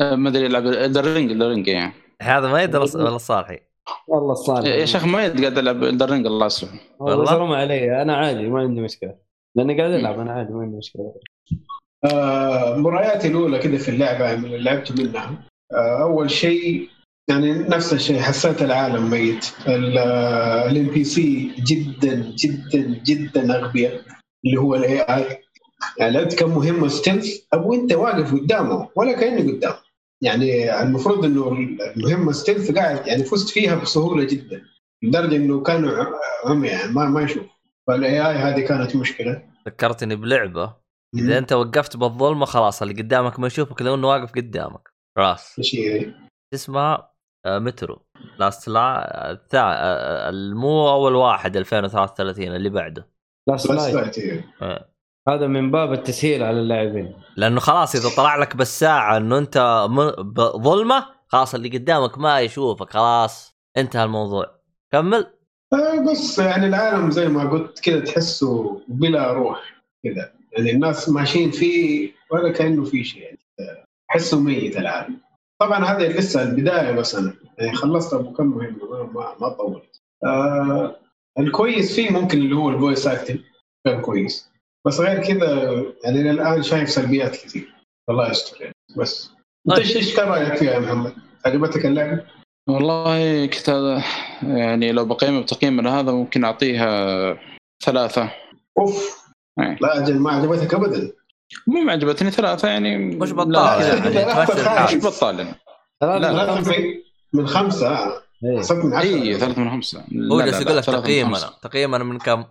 آه، ما أدري يلعب الرينج الرينج يعني. هذا ما يدرس ولا صالحي. والله الصالح يا شيخ ما قاعد العب الرينج الله يصلح والله؟ حرام علي أنا عادي ما عندي مشكلة. لأني قاعد ألعب أنا عادي ما عندي مشكلة. آه مبارياتي الأولى كده في اللعبة من اللي لعبت منها. آه أول شيء يعني نفس الشيء حسيت العالم ميت. ال NPC جدا جدا جدا أغبياء. اللي هو ال AI يعني لعبت كم مهمه stealth ابو أنت واقف قدامه ولا كأني قدامه. يعني المفروض إنه المهمه stealth قاعد يعني فزت فيها بسهولة جدا. لدرجة إنه كانوا عمي يعني ما ما يشوف. فال AI هذه كانت مشكلة. ذكرتني بلعبة. إذا أنت وقفت بالظلمة خلاص اللي قدامك ما يشوفك لو انه واقف قدامك. خلاص شيء اسمها آه، Metro. Last لا الثا آه، المو أول واحد 2033 اللي بعده. Last Light. آه. هذا من باب التسهيل على اللاعبين. لأنه خلاص إذا طلع لك بالساعة إنه أنت م- بظلمه خلاص اللي قدامك ما يشوفك خلاص انتهى الموضوع. كمل. آه، بس يعني العالم زي ما قلت كذا تحسه بلا روح كذا يعني الناس ماشيين فيه ولا كأنه في شيء. يعني تحسه ميت العالم. طبعا هذه لسه البداية بس أنا. يعني خلصت أبو كم مهمه ما ما, طولت. آه الكويس فيه ممكن اللي هو ال voice acting كان كويس. بس غير كذا يعني الآن شايف سلبيات كثير. الله يستر يعني. بس. أنت طيب. إيش إيش كان رأيك فيها يا محمد؟ عجبتك اللعبة؟ والله كنت يعني لو بقيم بتقييم من هذا ممكن أعطيها ثلاثة. أوف. إيه. لا أجل ما عجبتك ابدا. مو معجبتني ثلاثة يعني مش بطال يعني مش بطال يعني. ثلاثة لا، من. حسبت عشرة. اي ثلاثة من خمسة. هو جالس يقول لك تقييمنا. تقييمنا من كم؟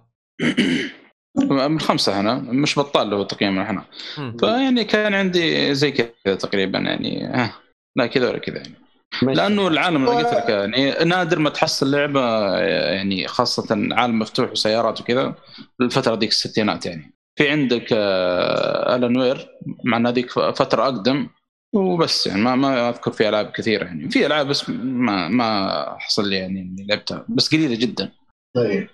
من خمسة أنا مش بطال له تقييمنا إحنا مم. فيعني كان عندي زي كذا تقريبا يعني ها. لا كذا ولا كذا يعني. ماشي. لأنه العالم اللي قلت لك يعني نادر ما تحصل لعبه يعني خاصة عالم مفتوح وسيارات وكذا الفترة ديك الستينات يعني. في عندك آه، L.A. Noire مع إن هذيك فترة أقدم وبس يعني ما ما أذكر في ألعاب كثيرة يعني. في ألعاب بس ما ما حصل لي يعني إني لعبتها بس قليلة جدا. طيب.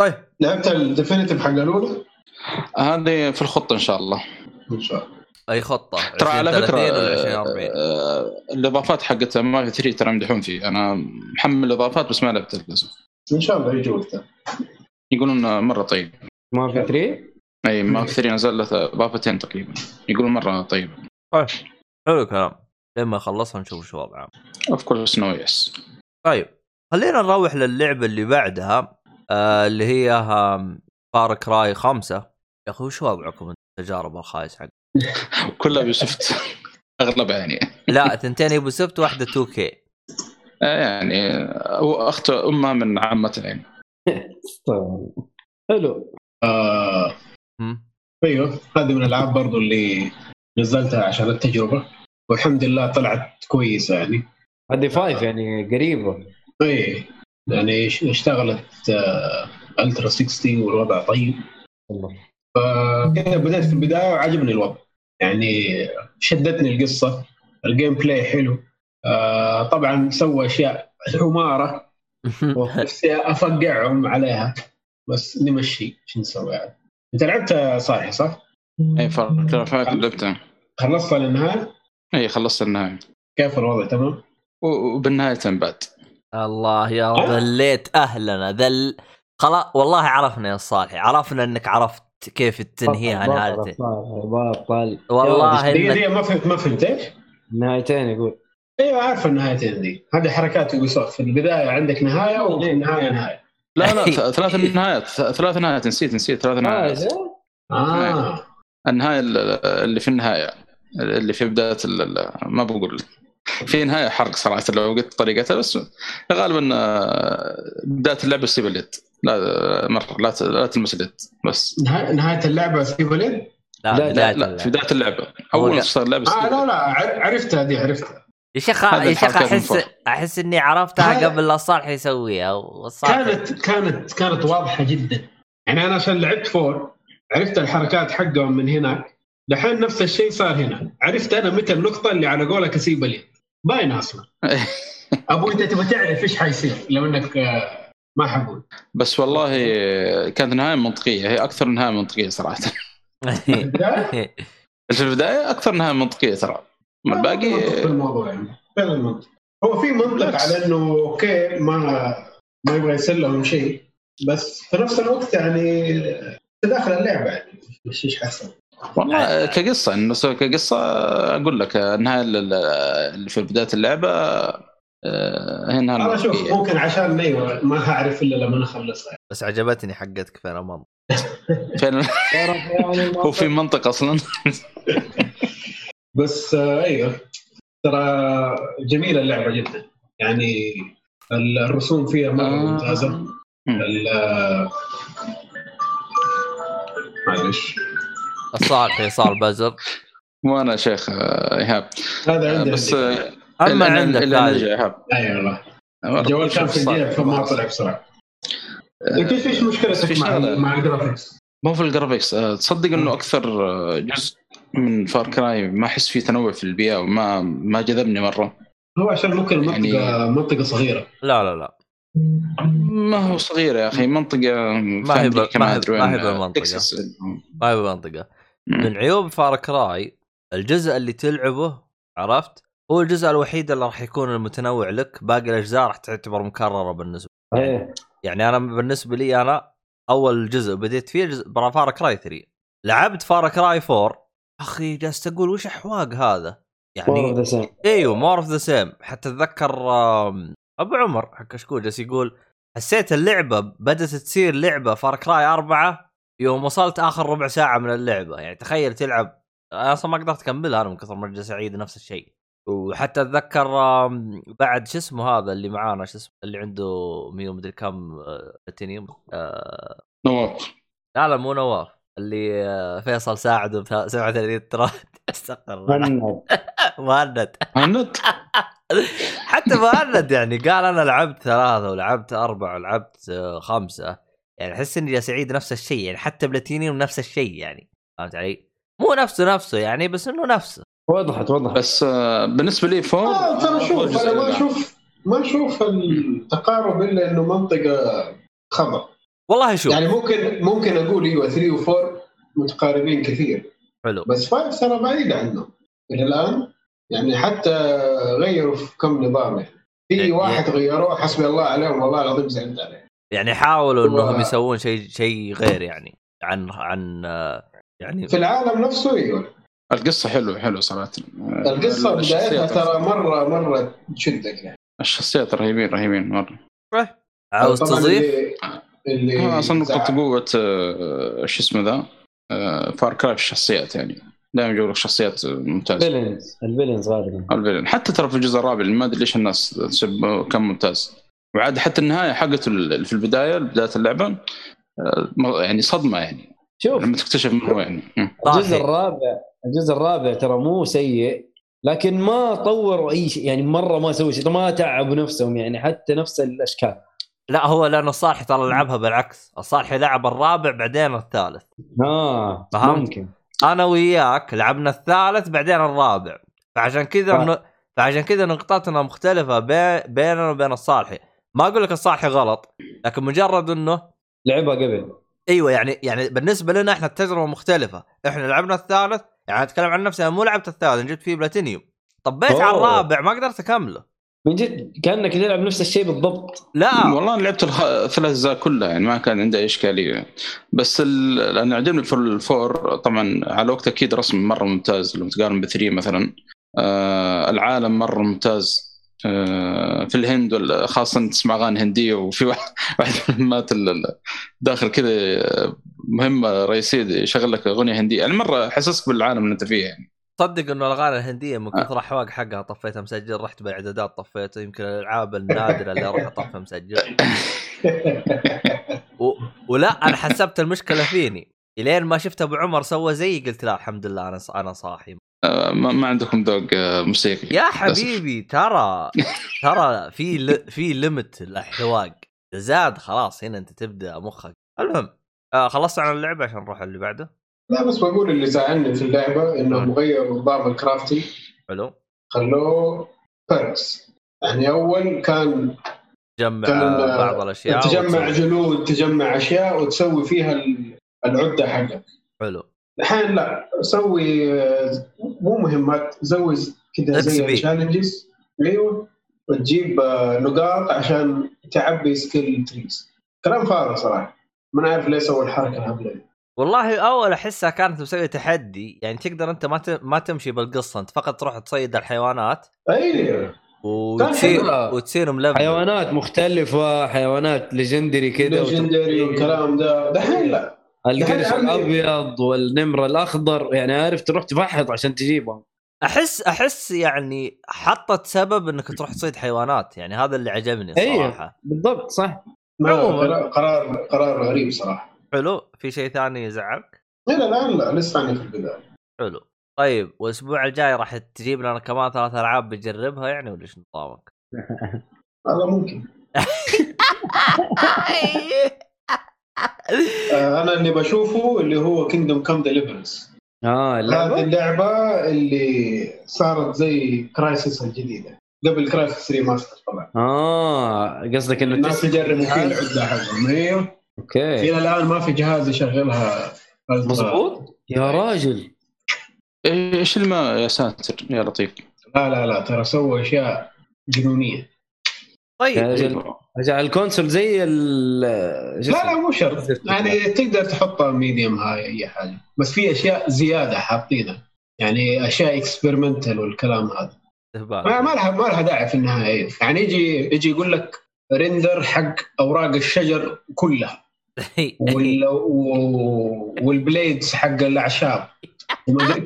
طيب. لعبت ال Definitive حق الأولى؟ هذه في الخطة إن شاء الله. إن شاء الله. أي خطة؟ ترى على فكرة 2030 ولا 2040 آه، الإضافات حقت ما في 3 ترى يمدحون فيه. أنا محمل الإضافات بس ما لعبت للاسف إن شاء الله يجي وقتها. يقولون مرة طيب. ما في 3 أي ما في 3 نزل له اضافتين تقريبا. يقولون مرة طيب. طيب حلو الكلام. لما يخلصها نشوف شو وضعها. of course no yes طيب خلينا نروح للعبة اللي بعدها آه اللي هي Far Cry خمسة. يا أخي وش وضعكم التجارب الخايس حق كلها Ubisoft أغلبها يعني. لا ثنتين Ubisoft واحدة 2K آه، يعني هو أخت أمها من عمتها يعني حلو. آه أيوه هذه من الألعاب برضو اللي نزلتها عشان التجربة. والحمد لله طلعت كويسة يعني. هذه five يعني قريبة. اي يعني اش- اشتغلت آه ultra 60 والوضع طيب. والله. فكذا بدأت في البداية وعجبني الوضع. يعني شدتني القصة. ال gameplay حلو. آه طبعا سوى أشياء حمارة. نفسي أفقعهم عليها. بس نمشي شو نسوي يعني. أنت لعبت صالح صح؟ Far Cry 5 لعبتها خلصت للنهايه؟ اي خلصت النهاية. كيف الوضع؟ تمام؟ وبالنهاية بعد. الله يا أه؟ ذليت اهلنا ذل خلاص والله عرفنا يا صالح. عرفنا إنك عرفت. كيف تنهيها نهايتين بطل والله دقيقة ما فهمت ما فهمت إيش؟ نهايتين يقول. أيوه عارف النهايتين دي. هذه حركات يوبي في البداية عندك نهاية وفي النهاية نهاية. لا لا ثلاث نهايات ث- ثلاث نهايات نسيت نسيت ثلاث نهايات. آه. النهاية ال- اللي في النهاية اللي في بداية ما بقول. في نهاية حرق صراحة لو قلت طريقتها بس غالبا آه، بداية اللعبه سيب اليد لا مره لا لا تلمس اليد بس. نهايه نهاية اللعبة في بلد؟ لا لا، بداية لا لا في اللعبة. بداية اللعبة. هو أول قال- ما صار اللعبه آه سيب لا لا عر- عرفتها دي عرفتها يا شيخ هذه يا شيخ احس. أحس إني عرفتها قبل لا صالح يسويها والصالح كانت كانت كانت واضحة جدا. يعني أنا عشان لعبت فور عرفت الحركات حقهم من هناك. دحين نفس الشيء صار هنا. عرفت أنا متى النقطة اللي على قولك أسيب اليد. باينه أصلا. أبو أنت تبغى تعرف إيش حيصير لو إنك آه، ما حقول بس والله كانت نهاية منطقية. هي أكثر نهاية منطقية صراحة. في البداية أكثر نهاية منطقية ترى. في الباقي الموضوع يعني. فعلا منطق. هو في منطق. على إنه أوكي ما ما يبغى يسلم شيء. بس في نفس الوقت يعني في داخل اللعبة يعني. مش إيش حسن والله كقصة إنه كقصة أقول لك النهايه ال- اللي في بداية اللعبة آه، النهايه أنا شوف المنطقيه ممكن عشان أيوه ما هعرف إلا لما اخلصها بس عجبتني حقتك فعلا يعني هو في منطق أصلا. بس آه أيوه. ترى جميلة اللعبة جدا. يعني الرسوم فيها مرة ممتازة. آه، معلش. الصالح صار بزر وأنا شيخ إيهاب. هذا عندي بس عندي. آه، أما عندك هذه أي والله. الجوال كان في الجيب فما طلع بسرعة أنت إيش مشكلتك مع. مع ال graphics؟ ما هو في ال graphics. آه، تصدق إنه أكثر آه، جزء من Far Cry ما أحس فيه تنوع في البيئة وما ما جذبني مرة. هو عشان ممكن المنطقة يعني- منطقه صغيرة. لا لا لا. ما هو صغير يا أخي. منطقة ما هي ب- ما هي- ما هي. تكساس. ما هي بمنطقه. من عيوب Far Cry الجزء اللي تلعبه عرفت؟ هو الجزء الوحيد اللي راح يكون المتنوع لك باقي الأجزاء راح تعتبر مكررة بالنسبة إيه. يعني أنا بالنسبة لي أنا أول جزء بديت فيه جزء Far Cry 3 لعبت Far Cry 4 أخي جالس أقول وش أحواق هذا؟ يعني إيوه more of the same حتى أتذكر أبو عمر حق كشكول جالس يقول حسيت اللعبة بدأت تصير لعبة Far Cry أربعة يوم وصلت آخر ربع ساعة من اللعبة. يعني تخيل تلعب أنا أصلا ما قدرت أكملها أنا من كثر ما جالس أعيد نفس الشيء. وحتى أتذكر بعد شو اسمه هذا اللي معانا شو اسمه اللي عنده ميو مدري كم آه، بلاتينيوم آه، نواف. لا لا مو نواف اللي آه، فيصل ساعده ب 37 ترى استغفر الله. مهند. مهند. هند حتى مهند يعني قال أنا لعبت ثلاثة ولعبت أربعة ولعبت خمسة. يعني أحس إني جالس أعيد نفس الشيء يعني حتى بلاتينيوم نفس الشيء يعني. فهمت علي؟ مو نفسه نفسه يعني بس إنه نفسه. وضحت وضحت. بس آه، بالنسبة لي فور آه ترى شوف أنا ما. أشوف ما أشوف التقارب إلا إنه منطقة خضر والله شوف. يعني ممكن ممكن أقول إيوه 3 و4 متقاربين كثير. حلو. بس 5 ترى بعيد عنه إلى الآن يعني حتى غيروا في كم نظام. يعني في واحد غيروه حسبي الله عليهم والله العظيم زعلت عليه. يعني حاولوا هو- انهم يسوون شيء شيء غير يعني عن عن آه، يعني في العالم نفسه إيوه. القصة حلوة حلوة صراحة. القصة بدايتها ترى. مرة مرة تشدك يعني. الشخصيات رهيبين رهيبين مرة. عاوز تضيف اللي, اللي آه، أصلا نقطه. قوه آه، شو اسمه ذا؟ آه، Far Cry في الشخصيات يعني. دائما يجيب لك شخصيات ممتازة. ال villains ال villains غالبا. ال villain حتى ترى في الجزء الرابع ما أدري ليش الناس تسب كان ممتاز. وعاد حتى النهاية حقته في البداية بداية اللعبة يعني صدمة يعني. شوف. لما تكتشف منه يعني. مم. الجزء. الرابع الجزء الرابع ترى مو سيء لكن ما طوروا أي شيء يعني مرة ما سووا شيء ما تعبوا نفسهم يعني حتى نفس الأشكال. لا هو لأنه الصالح ترى لعبها بالعكس. الصالح لعب الرابع بعدين الثالث. آه فهمت؟ ممكن. أنا وياك لعبنا الثالث بعدين الرابع. فعشان كذا ف- ن... فعشان كذا نقطتنا مختلفة بي... بيننا وبين الصالحي ما أقول لك الصالحي غلط لكن مجرد إنه لعبها قبل. إيوه يعني يعني بالنسبة لنا إحنا التجربة مختلفة. إحنا لعبنا الثالث يعني أتكلم عن نفسي أنا مو لعبت الثالث جبت فيه بلاتينيوم. طبيت على. الرابع ما قدرت أكمله. من جد؟ كأنك تلعب نفس الشيء بالضبط. لا. والله أنا لعبت الخ... الثلاث اجزاء كلها يعني ما كان عندي إشكالية. بس ال... أنا عجبني في الفور طبعا على وقت أكيد رسم مرة ممتاز لو تقارن بثري مثلا. آه العالم مرة ممتاز. في الهند وال- خاصة تسمع أغاني هندية وفي واحد واحد من ال- داخل كذا آه، مهمه رئيسية يشغل لك أغنية هندية. يعني مرة حسسك بالعالم اللي أنت فيه يعني. تصدق إنه الأغاني الهندية من كثر احواق حقها طفيتها مسجل رحت بالاعدادات طفيته يمكن الألعاب النادرة اللي أروح أطفي مسجل. و... ولا أنا حسبت المشكلة فيني. إلين ما شفت أبو عمر سوى زيي قلت لا الحمد لله أنا أنا صاحي. آه ما, ما عندكم ذوق آه، موسيقي. يا حبيبي ترى ترى في ل... في limit الاحواق إذا زاد خلاص هنا أنت تبدأ مخك. المهم آه خلصت عن اللعبة عشان نروح اللي بعده؟ لا بس بقول اللي زعلني في اللعبة انهم آه. غيروا نظام ال crafting حلو. خلوه perks يعني أول كان جمع كان آه، بعض الأشياء تجمع جلود تجمع أشياء وتسوي فيها ال- العدة حقك. حلو. الحين لا سوي آه، مو مهمات سوي كذا زي XP. ال challenges أيوه وتجيب آه، نقاط عشان تعبي skill trees كلام فارغ صراحة. ما عارف ليه سووا الحركة الهبله دي والله أول أحسها كانت مسوية تحدي يعني تقدر أنت ما ت... ما تمشي بالقصة أنت فقط تروح تصيد الحيوانات. أيوه. وتصير. وتصير ملفل حيوانات مختلفة حيوانات legendary كذا legendary والكلام ده. دحين لا. القرش. الأبيض والنمر الأخضر يعني عارف تروح تفحط عشان تجيبهم أحس أحس يعني حطت سبب إنك تروح تصيد حيوانات يعني هذا اللي عجبني أيوه. صراحة بالضبط صح ما عموماً. قرار- قرار غريب صراحة حلو في شيء ثاني يزعلك إلى الآن لا لسه في البداية حلو طيب والأسبوع الجاي راح تجيب لنا كمان ثلاث ألعاب بجربها يعني ولا إيش نظامك؟ هذا ممكن أنا اللي بشوفه اللي هو Kingdom Come Deliverance آه هذه اللعبة اللعبه اللي صارت زي Crysis الجديدة. قبل Crysis remaster طبعا. آه قصدك إنه الناس يجربوا فيه؟ العده حقهم أيوه okay. إلى الآن ما في جهاز يشغلها. مظبوط؟ يا راجل. إيش الما يا ساتر يا لطيف. لا لا لا ترى سووا أشياء جنونية. طيب. أجل ال console زي ال لا لا مو شرط. يعني تقدر تحطها medium high أي حاجة. بس في أشياء زيادة حاطينها. يعني أشياء experimental والكلام هذا. ما ما لها ما لها داعي في النهاية. يعني يجي يجي يقول لك render حق أوراق الشجر كلها. وال و- وال blades حق الأعشاب.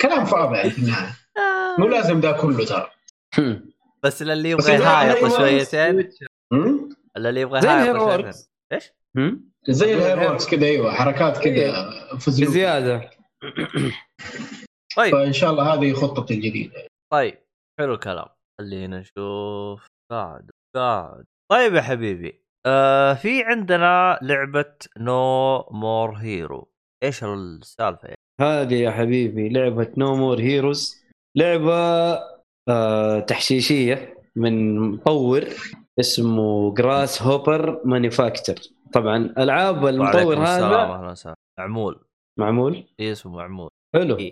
كلام فاضي يعني في النهاية. مو لازم ده كله ترى. بس اللي بس يبغى يهايط. شويتين اللي يبغى زي ال hair. إيش؟ زي ال HairWorks كذا أيوه حركات كذا فزلوك. بزيادة. طيب. فإن شاء الله هذه خطتي الجديدة. طيب حلو الكلام. خلينا نشوف. قاعد قاعد طيب يا حبيبي آه في عندنا لعبة No More Hero إيش السالفة؟ يعني؟ هذه يا حبيبي لعبة No More Heroes لعبة آه تحشيشية من مطور. اسمه Grasshopper Manufacture طبعا العاب المطور هذا أهلا وسهلا معمول. معمول؟ إيه اسمه معمول. حلو.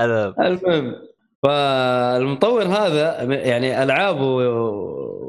المهم المهم فالمطور هذا يعني ألعابه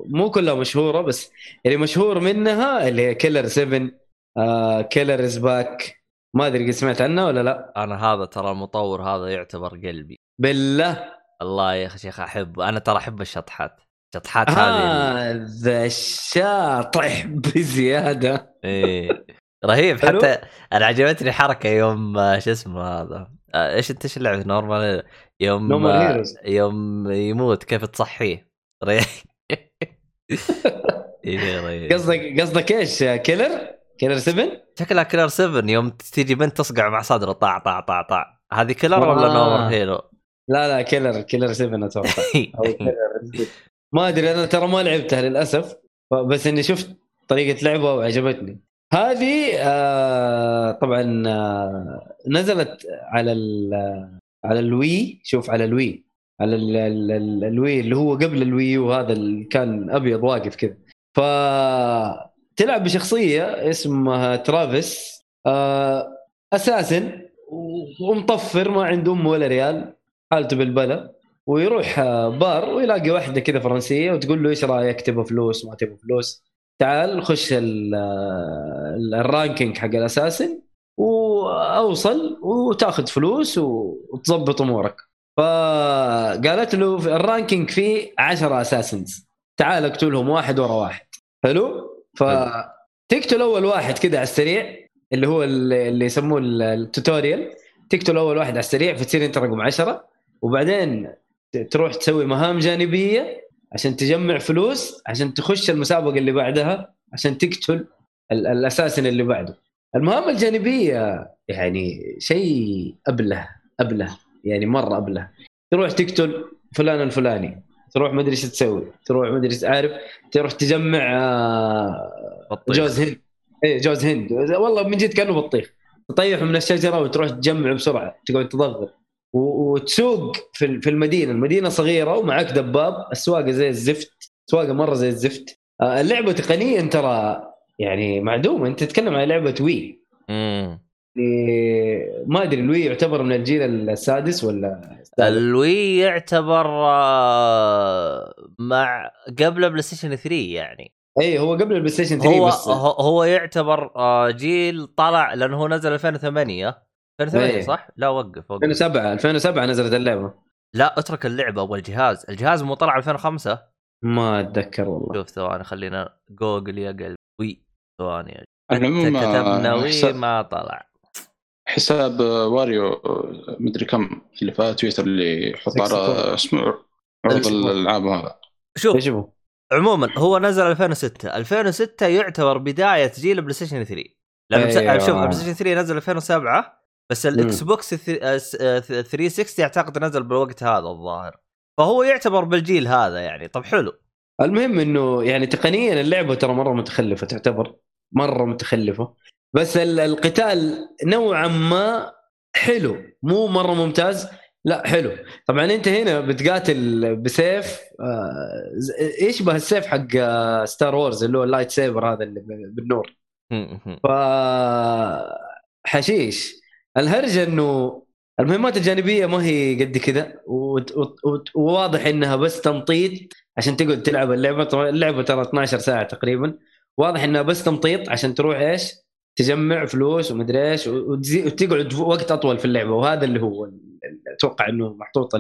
مو كلها مشهورة بس اللي مشهور منها اللي هي Killer 7 آه Killer is back ما أدري قد سمعت عنها ولا لا. أنا هذا ترى المطور هذا يعتبر قلبي. بالله. الله يا شيخ احبه أنا ترى أحب الشطحات. الشطحات هذه هذا الشاطح بزيادة. إيه. رهيب. حتى أنا عجبتني حركة يوم آه، شو اسمه هذا؟ آه، إيش أنت إيش اللعبة؟ No More يوم آه،. يوم يموت كيف تصحيه؟ رهيب. قصدك قصدك إيش؟ Killer؟ Killer 7 شكلها Killer 7 يوم تيجي بنت تصقع مع صدره طاع طاع طاع طاع. هذه Killer ولا آه. No More Hero؟ لا لا Killer Killer 7 أتوقع. أو Killer ما أدري أنا ترى ما لعبتها للأسف بس إني شفت طريقة لعبها وعجبتني. هذه آه طبعا آه نزلت على ال على ال Wii شوف على ال Wii على ال ال ال ال Wii اللي هو قبل ال Wii وهذا اللي كان أبيض واقف كذا. ف تلعب بشخصية اسمها Travis آه assassin ومطفر ما عنده ام ولا ريال. حالته بالبلا ويروح آه، بار ويلاقي واحدة كذا فرنسية وتقول له إيش رأيك؟ تبغى فلوس؟ ما تبغى فلوس؟ تعال خش ال- ال ranking حق ال assassin وأوصل وتأخذ فلوس وتظبط أمورك. فقالت له في ال ranking فيه 10 assassins. تعال اقتلهم واحد ورا واحد. حلو؟ فتقتل أول واحد كذا على السريع اللي هو اللي يسموه ال- tutorial تقتل أول واحد على السريع فتصير أنت رقم 10 وبعدين تروح تسوي مهام جانبية عشان تجمع فلوس عشان تخش المسابقة اللي بعدها عشان تقتل ال- الأساسن اللي بعده. المهام الجانبية يعني شيء أبله أبله يعني مرة أبله. تروح تقتل فلان الفلاني تروح ما أدري إيش تسوي تروح ما أدري عارف تروح تجمع آه،. جوز هند. إيه جوز هند. والله من جد كأنه بطيخ. تطيحه من الشجرة وتروح تجمعه بسرعة تقعد تضغط. وتسوق في في المدينة، المدينة صغيرة ومعك دباب، السواقة زي الزفت، سواقه مرة زي الزفت. آه، اللعبة تقنيا ترى يعني معدومة، أنت تتكلم عن لعبة Wii. مم. يعني ما أدري ال Wii يعتبر من الجيل السادس ولا؟ ال Wii يعتبر آه، مع قبل PlayStation 3 يعني اي هو قبل ال PlayStation 3 هو بس هو هو يعتبر آه، جيل طلع لأنه هو نزل 2008 2008 إيه. صح؟ لا وقف وقف 2007 2007 نزلت اللعبة لا اترك اللعبة والجهاز الجهاز مو طلع 2005 ما أتذكر والله شوف ثواني خلينا جوجل يا قلبي Wii ثواني العموم كتبنا Wii حساب, ما طلع حساب Wario مدري كم اللي في تويتر اللي يحط على 64. اسمه Sport. الألعاب هذا شوف هو؟ عموما هو نزل 2006 2006 يعتبر بداية جيل PlayStation 3 لأنه. أيوة. شوف ال PlayStation 3 نزل 2007 بس ال Xbox الث- آه، س- آه، 360 أعتقد نزل بالوقت هذا الظاهر. فهو يعتبر بالجيل هذا يعني. طب حلو. المهم إنه يعني تقنيا اللعبة ترى مرة متخلفة تعتبر مرة متخلفة. بس ال- القتال نوعا ما حلو. مو مرة ممتاز لا حلو. طبعا أنت هنا بتقاتل بسيف آه، يشبه السيف حق آه، Star Wars اللي هو ال lightsaber هذا اللي بالنور. ف حشيش. الهرجة إنه المهمات الجانبية ما هي قد كذا وواضح إنها بس تمطيط عشان تقعد تلعب اللعبة اللعبة ترى 12 ساعة تقريبا. واضح إنها بس تمطيط عشان تروح إيش؟ تجمع فلوس ومدري إيش وتقعد وقت أطول في اللعبة. وهذا اللي هو أتوقع إنه محطوط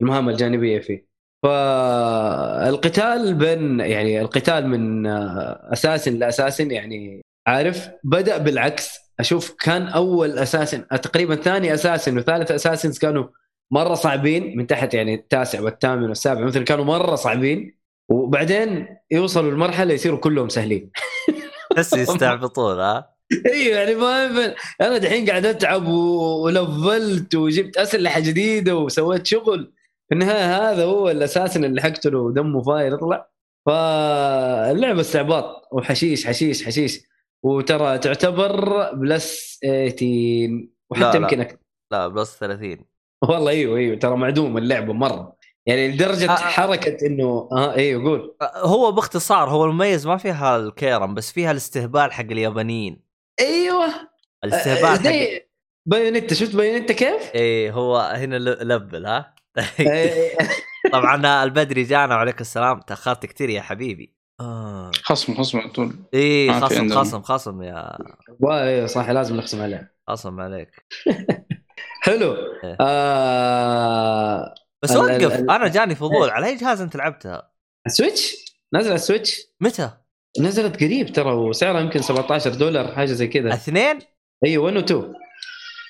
المهام الجانبية فيه. فالقتال بين يعني القتال من آه، أساس لأساس يعني عارف بدأ بالعكس. أشوف كان أول أساس تقريبا ثاني أساس وثالث أساس كانوا مرة صعبين من تحت يعني التاسع والثامن والسابع مثلا كانوا مرة صعبين وبعدين يوصلوا لمرحلة يصيروا كلهم سهلين. بس يستعبطون ها؟ أيوه يعني ما أنا دحين قاعد أتعب ولفلت وجبت أسلحة جديدة وسويت شغل. في النهاية هذا هو الأساس اللي حقتله ودمه فاير يطلع. فاللعبة استعباط وحشيش حشيش حشيش. وترى تعتبر plus 18 لا، وحتى لا. يمكن أكثر لا plus 30 والله أيوه أيوه. ترى معدوم اللعبة مرة. يعني لدرجة آه، آه. حركة إنه آه أيوه قول. هو باختصار هو المميز ما فيها الكيرم بس فيها الاستهبال حق اليابانيين. أيوه. الاستهبال حق زي Bayonetta. شفت Bayonetta كيف؟ إيه هو هنا level ها؟ إيه. طبعا البدري جانا وعليك السلام. تأخرت كثير يا حبيبي. آه. خصم خصم على طول في خصم. خصم خصم يا أيوه صح لازم نقسم عليه خصم عليك حلو إيه. آه... بس ال- وقف ال- أنا جاني فضول إيه. على أي جهاز أنت لعبتها؟ ال Switch نزل ال Switch متى؟ نزلت قريب ترى وسعرها يمكن 17 دولار حاجة زي كذا اثنين؟ أيوه 1 و 2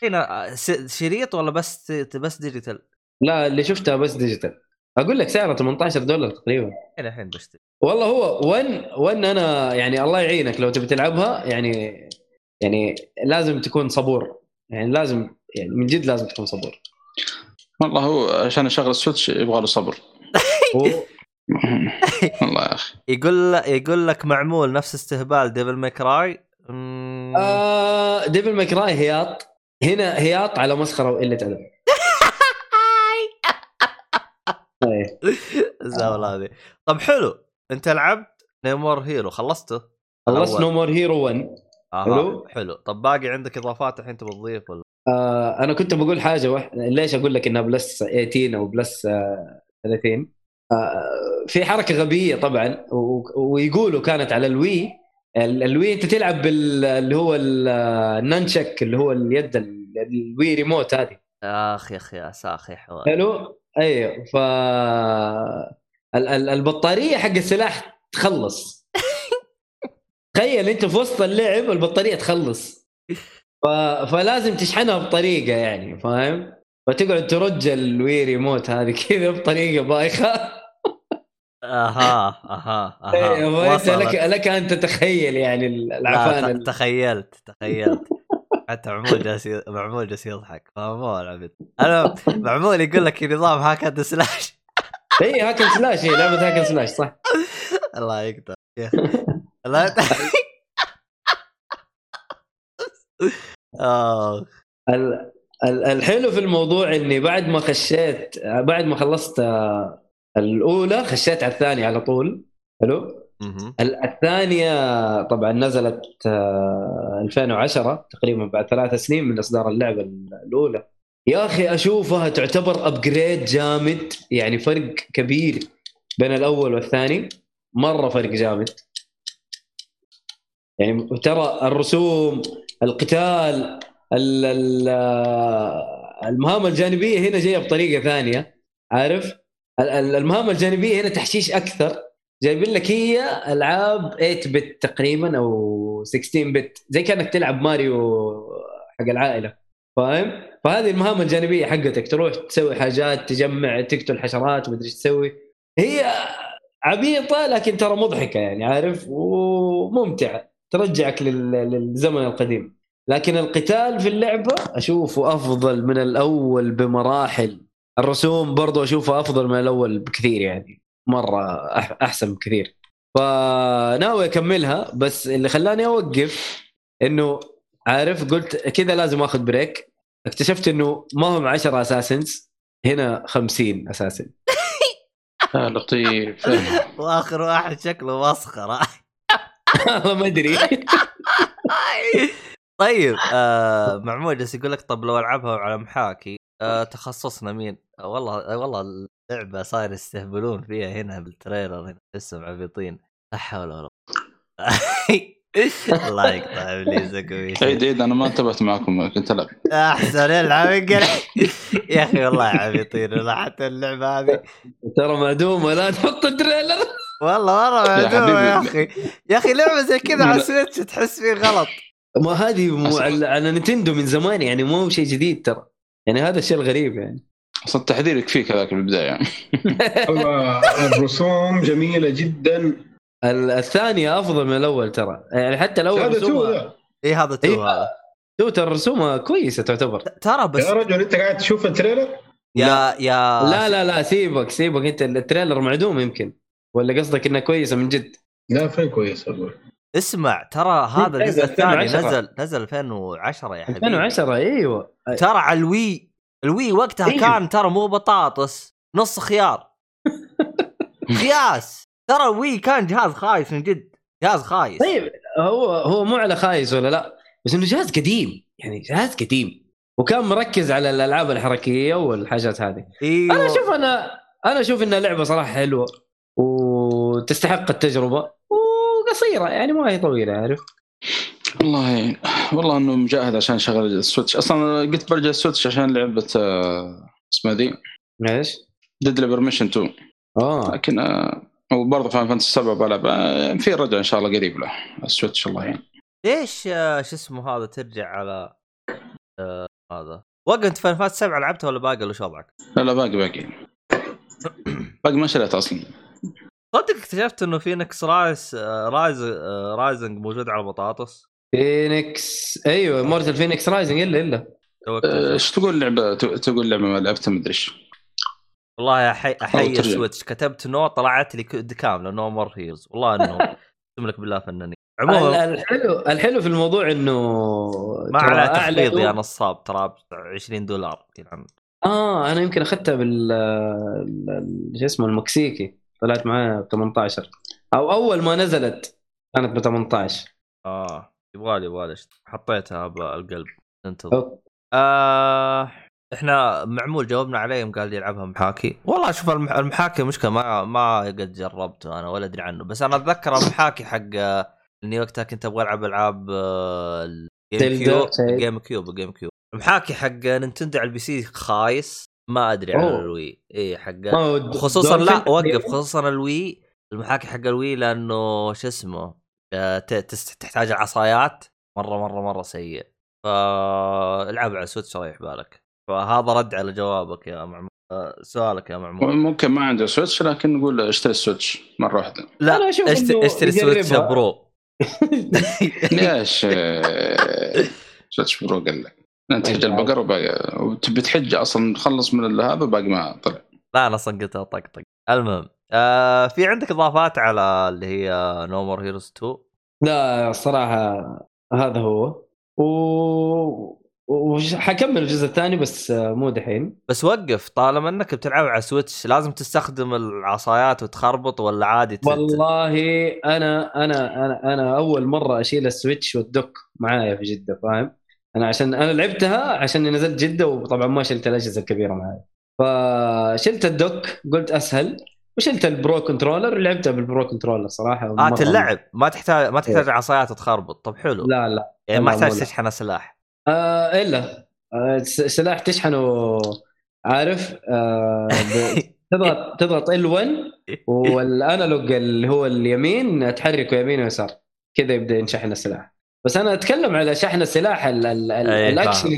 هنا س- شريط ولا بس بس digital؟ لا اللي شفتها بس digital أقول لك سعرها 18 دولار تقريبا. إلى الحين بشتري. والله هو 1 1 أنا يعني الله يعينك لو تبي تلعبها يعني يعني لازم تكون صبور. يعني لازم يعني من جد لازم تكون صبور. والله هو عشان يشغل ال Switch يبغى له صبر. والله يا أخي. يقول يقول لك معمول نفس استهبال Devil May Cry مم، آه Devil May Cry هياط. هنا هياط على مسخرة وقله ادب إيه. الزاوله هذه طب حلو أنت لعبت No More Hero خلصته؟ خلصت الأول. No More Hero 1 آه حلو. حلو طب باقي عندك إضافات الحين تبغى تضيف ولا؟ آه أنا كنت بقول حاجة واحدة ليش أقول لك إنها plus 18 أو plus آه 30 آه في حركة غبية طبعا و- ويقولوا كانت على ال Wii ال- ال Wii أنت تلعب بال اللي هو ال- ال nunchuk اللي هو اليد ال- الوي ريموت هذه آخ يا أخي يا ساخي حوار حلو أيوه ف ال- ال- البطارية حق السلاح تخلص. تخيل أنت في وسط اللعب البطارية تخلص. ف... فلازم تشحنها بطريقة يعني فاهم؟ فتقعد ترج الوي ريموت هذه كذا بطريقة بايخة. أها أها أها. وصلت. لك لك أن تتخيل يعني لا العفان ت- ال- تخيلت تخيلت. حتى معمول جالس معمول جالس يضحك. فمو العبد أنا معمول يقول لك نظام hack and slash. اي hack and slash هي لعبة hack and slash صح. الله يقدر. يا. لا اخ ال- الحلو في الموضوع إني بعد ما خشيت بعد ما خلصت آه، الأولى خشيت على الثانية على طول. حلو؟ الثانية طبعا نزلت آه، 2010 تقريبا بعد ثلاث سنين من إصدار اللعبة ال- الأولى. يا أخي أشوفها تعتبر ابجريد جامد يعني فرق كبير بين الأول والثاني. مرة فرق جامد. يعني ترى الرسوم القتال ال- ال- آه، المهام الجانبية هنا جاية بطريقة ثانية عارف؟ ال- ال- المهام الجانبية هنا تحشيش أكثر. جايبين لك هي ألعاب 8 بت تقريبا أو 16 بت زي كأنك تلعب ماريو حق العائلة. فاهم؟ فهذه المهام الجانبية حقتك تروح تسوي حاجات تجمع تقتل حشرات مدري تسوي. هي عبيطة لكن ترى مضحكة يعني عارف؟ وممتعة ترجعك لل- للزمن القديم. لكن القتال في اللعبة أشوفه أفضل من الأول بمراحل. الرسوم برضو أشوفها أفضل من الأول بكثير يعني. مرة أحسن بكثير. فناوي أكملها بس اللي خلاني أوقف إنه عارف قلت كذا لازم آخذ بريك. اكتشفت إنه ما هم 10 أساسنز هنا 50 أساسن. آه لطيف. وآخر واحد شكله مسخرة. والله ما أدري. طيب آه معمول جالس يقول لك طب لو ألعبها على محاكي آه تخصصنا مين؟ آه والله آه والله اللعبه صاير يستهبلون فيها هنا بال trailer هنا تحسهم عبيطين. لا حول ولا قوة. الله يقطع ابليسك عيد عيد أنا ما انتبهت معكم كنت ألعب. أحسن العب يا أخي والله عبيطين ولا حتى اللعبة هذه. ترى معدومه لا تحط ال trailer. والله مره يا معدومه يا. أخي. يا أخي لعبة زي كذا على. Switch تحس فيه غلط. ما هذه. على على Nintendo من زمان يعني مو شيء جديد ترى. يعني هذا الشيء الغريب يعني. أصلا التحذير يكفيك هذاك بالبداية. والله الرسوم جميلة جدا. ال- الثانية أفضل من الأول ترى. يعني حتى الأول هذا تو اي هذا تو إيه. هذا. تو ترى رسومها كويسة تعتبر. ترى بس يا رجل أنت قاعد تشوف ال trailer؟ يا يا لا لا لا سيبك سيبك. أنت ال trailer معدوم يمكن. ولا قصدك انها كويسة من جد؟ لا فين كويس؟ أقول اسمع ترى هذا الجزء نزل الثاني 2010. نزل نزل 2010 يا حبيبي. 2010 إيوه. ترى على الوي الوي وقتها أيوه. كان ترى مو بطاطس نص خيار. قياس ترى الوي كان جهاز خايس من جد جهاز خايس. طيب هو هو مو على خايس ولا لا بس إنه جهاز قديم يعني جهاز قديم. وكان مركز على الألعاب الحركية والحاجات هذه. أيوه. أنا أشوف أنا أنا أشوف إنها لعبة صراحة حلوة وتستحق التجربة وقصيرة يعني ما هي طويلة عارف؟ والله والله إنه مجاهد عشان شغل ال Switch. أصلا قلت برجع ال Switch عشان لعبة آه، اسمها ذي؟ إيش؟ Deadly Premonition 2 آه. لكن وبرضه Final Fantasy 7 بلعب. آه، في رجع إن شاء الله قريب له ال Switch الله يعين ليش آه، شو اسمه هذا ترجع على آه هذا؟ وقت أنت فان فاست 7 لعبتها ولا باقي ولا شو وضعك؟ لا لا باقي باقي. باقي ما شريت أصلا. صدق اكتشفت إنه رايس آه، رايز آه، رايزنج موجود على البطاطس فينيكس أيوه مورتال فينيكس رايزنج إلا إلا. اكتشفت. إيش تقول لعبه تقول لعبه ما لعبتها مدري إيش. والله احي احيي ترجع. السويتش كتبت؟ نو طلعت لي كود كاملة نو مور هيلز. والله إنه أقسم لك بالله فنانين. عموما ال- الحلو الحلو في الموضوع إنه ما أعلى- تخفيض يا نصاب ترى ب 20 دولار يعني آه أنا يمكن أخذتها بال ال- ال- شو اسمه المكسيكي. طلعت معايا ب 18 أو أول ما نزلت كانت ب 18 آه. يبغالي يبغالي. حطيتها بالقلب انتظر. آه إحنا معمول جاوبنا عليه يوم قال يلعبها محاكي. والله شوف المح- المحاكي مشكلة ما ما قد جربته أنا ولا أدري عنه. بس أنا أتذكر المحاكي حق آه، إني وقتها كنت أبغى ألعب ألعاب ال Game Zelda، Cube. ال GameCube ال GameCube المحاكي حق Nintendo على ال PC خايس. ما أدري أوه. ال Wii. اي حق خصوصا لا وقف. خصوصا ال Wii. المحاكي حق ال Wii لأنه شو اسمه؟ تحتاج العصايات مرة مرة مرة سيء. فالعب على Switch ريح بالك. فهذا رد على جوابك يا معمول آه، سؤالك يا معمول ممكن ما عنده Switch لكن نقول اشتري ال Switch مرة واحدة. لا اشتري, Switch. Pro. ليش؟ Switch Pro قال لك. أنت تحج البقر وباقي وتبي تحج أصلا تخلص من هذا وباقي ما طلع. لا أنا أصلا قلتها طقطق. المهم. آه في عندك إضافات على اللي هي No More Heroes 2 لا الصراحه هذا هو. و وحكمل الجزء الثاني بس مو دحين. بس وقف طالما إنك بتلعب على Switch لازم تستخدم العصايات وتخربط ولا عادي ت- والله أنا أنا أنا أنا أول مرة أشيل ال Switch وال dock معايا في جدة فاهم؟ أنا عشان أنا لعبتها عشان نزلت جدة وطبعا ما شلت الأجهزة الكبيرة معايا. فشلت ال dock قلت أسهل. وشلت ال Pro Controller ولعبتها بال Pro Controller صراحة آه تلعب ما تحتاج ما تحتاج عصايات تخربط. طب حلو. لا لا. يعني ما تحتاج. تشحن سلاح آه إلا. آه سلاح تشحنه عارف؟ آه تضغط تضغط L1 وال analog اللي هو اليمين تحركه يمين ويسار. كذا يبدأ ينشحن السلاح. بس أنا أتكلم على شحن السلاح ال ال ال أي، الأكشن.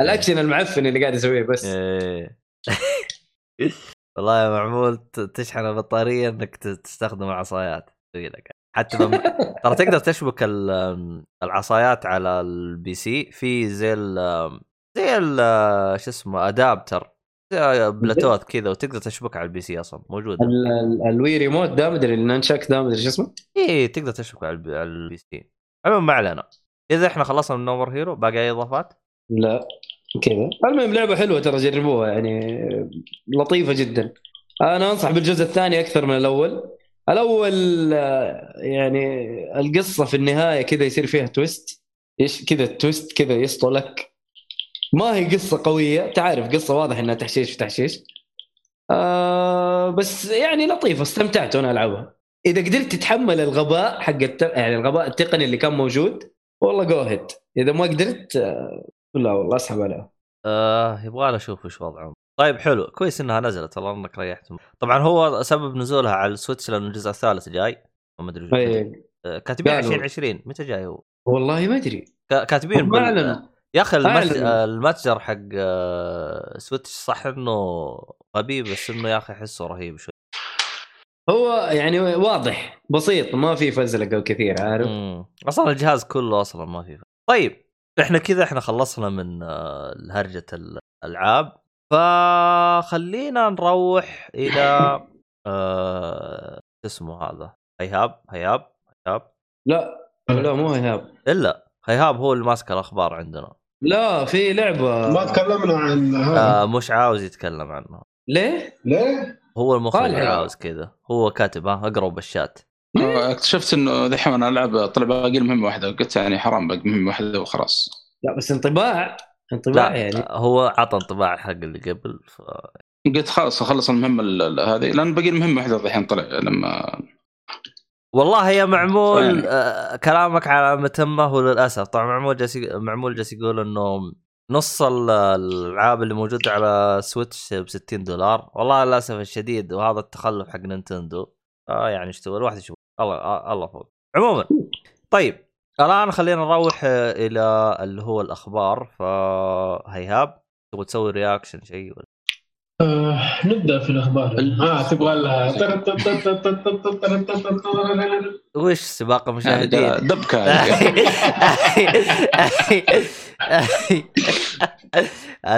الأكشن المعفن اللي قاعد يسويه بس. إيه. والله يا معمول تشحن البطاريه إنك تستخدم العصايات. لك. حتى لما ترى تقدر تشبك ال- العصايات على ال PC في زي ال زي ال- شو اسمه adapter بلوتوث كذا وتقدر تشبك على ال PC أصلا. موجود ال- ال- ال Wii Remote ده مدري ال Nunchuk ده مدري شو اسمه؟ اي تقدر تشبك على البي- على ال PC. عموما ما علينا. إذا إحنا خلصنا من No More Heroes باقي أي إضافات؟ لا. كذا. المهم لعبة حلوة ترى جربوها يعني لطيفة جدا. أنا أنصح بالجزء الثاني أكثر من الأول. الأول يعني القصة في النهاية كذا يصير فيها twist إيش؟ كذا twist كذا يسطلك ما هي قصة قوية. تعرف قصة واضح إنها تحشيش في تحشيش. آه بس يعني لطيفة. استمتعت وأنا ألعبها. إذا قدرت تتحمل الغباء حق الت... يعني الغباء التقني اللي كان موجود والله جو إذا ما قدرت آه، لا والله أسحب عليها آه يبغى له أشوف وش وضعهم طيب حلو كويس إنها نزلت والله إنك ريحت طبعا هو سبب نزولها على ال Switch لأنه الجزء الثالث جاي ما أدري وش- أي. آه، كاتبين قالوا. 2020 متى جاي هو؟ والله ما أدري كا- كاتبين بال... أعلنوا يا أخي المت... أعلنوا. آه، المتجر حق آه، سويتش صح إنه غبي بس إنه يا أخي أحسه رهيب شوي هو يعني واضح بسيط ما في فزلقه كثير عارف مم. أصلا الجهاز كله أصلا ما فيه طيب إحنا كذا إحنا خلصنا من آه، هرجه الألعاب. فخلينا نروح إلى آه، شو اسمه هذا؟ هيهاب هيهاب هيهاب. لا لا مو ايهاب إلا هيهاب هو اللي ماسك الأخبار عندنا. لا في لعبة. ما تكلمنا عن هذا. آه مش عاوز يتكلم عنه ليه؟ ليه؟ هو المخرج عاوز كذا. هو كاتب ها اقرا بالشات. آه، اكتشفت إنه دحين أنا ألعب طلع باقي المهمة واحدة قلت يعني حرام باقي مهمه واحدة وخلاص. لا بس انطباع انطباع لا يعني. هو عطى انطباع حق اللي قبل ف... قلت خلاص أخلص المهمة ال- ال- هذه لأن باقي المهمة واحدة الحين طلع لما والله يا معمول يعني. آه كلامك على متمه هو للاسف طبعا معمول جالس معمول جالس يقول إنه نص ال- الألعاب اللي موجودة على سويتش ب 60 دولار. والله للأسف الشديد وهذا التخلف حق نينتندو. آه يعني إيش تسوي الواحد يشوف الله آه الله فوق عموما طيب الان خلينا نروح آه، إلى اللي هو الاخبار فهيهاب تبغى تسوي رياكشن شيء ولا آه نبدا في الاخبار آه تبغى وش سباق يعني المشاهدين دبكه.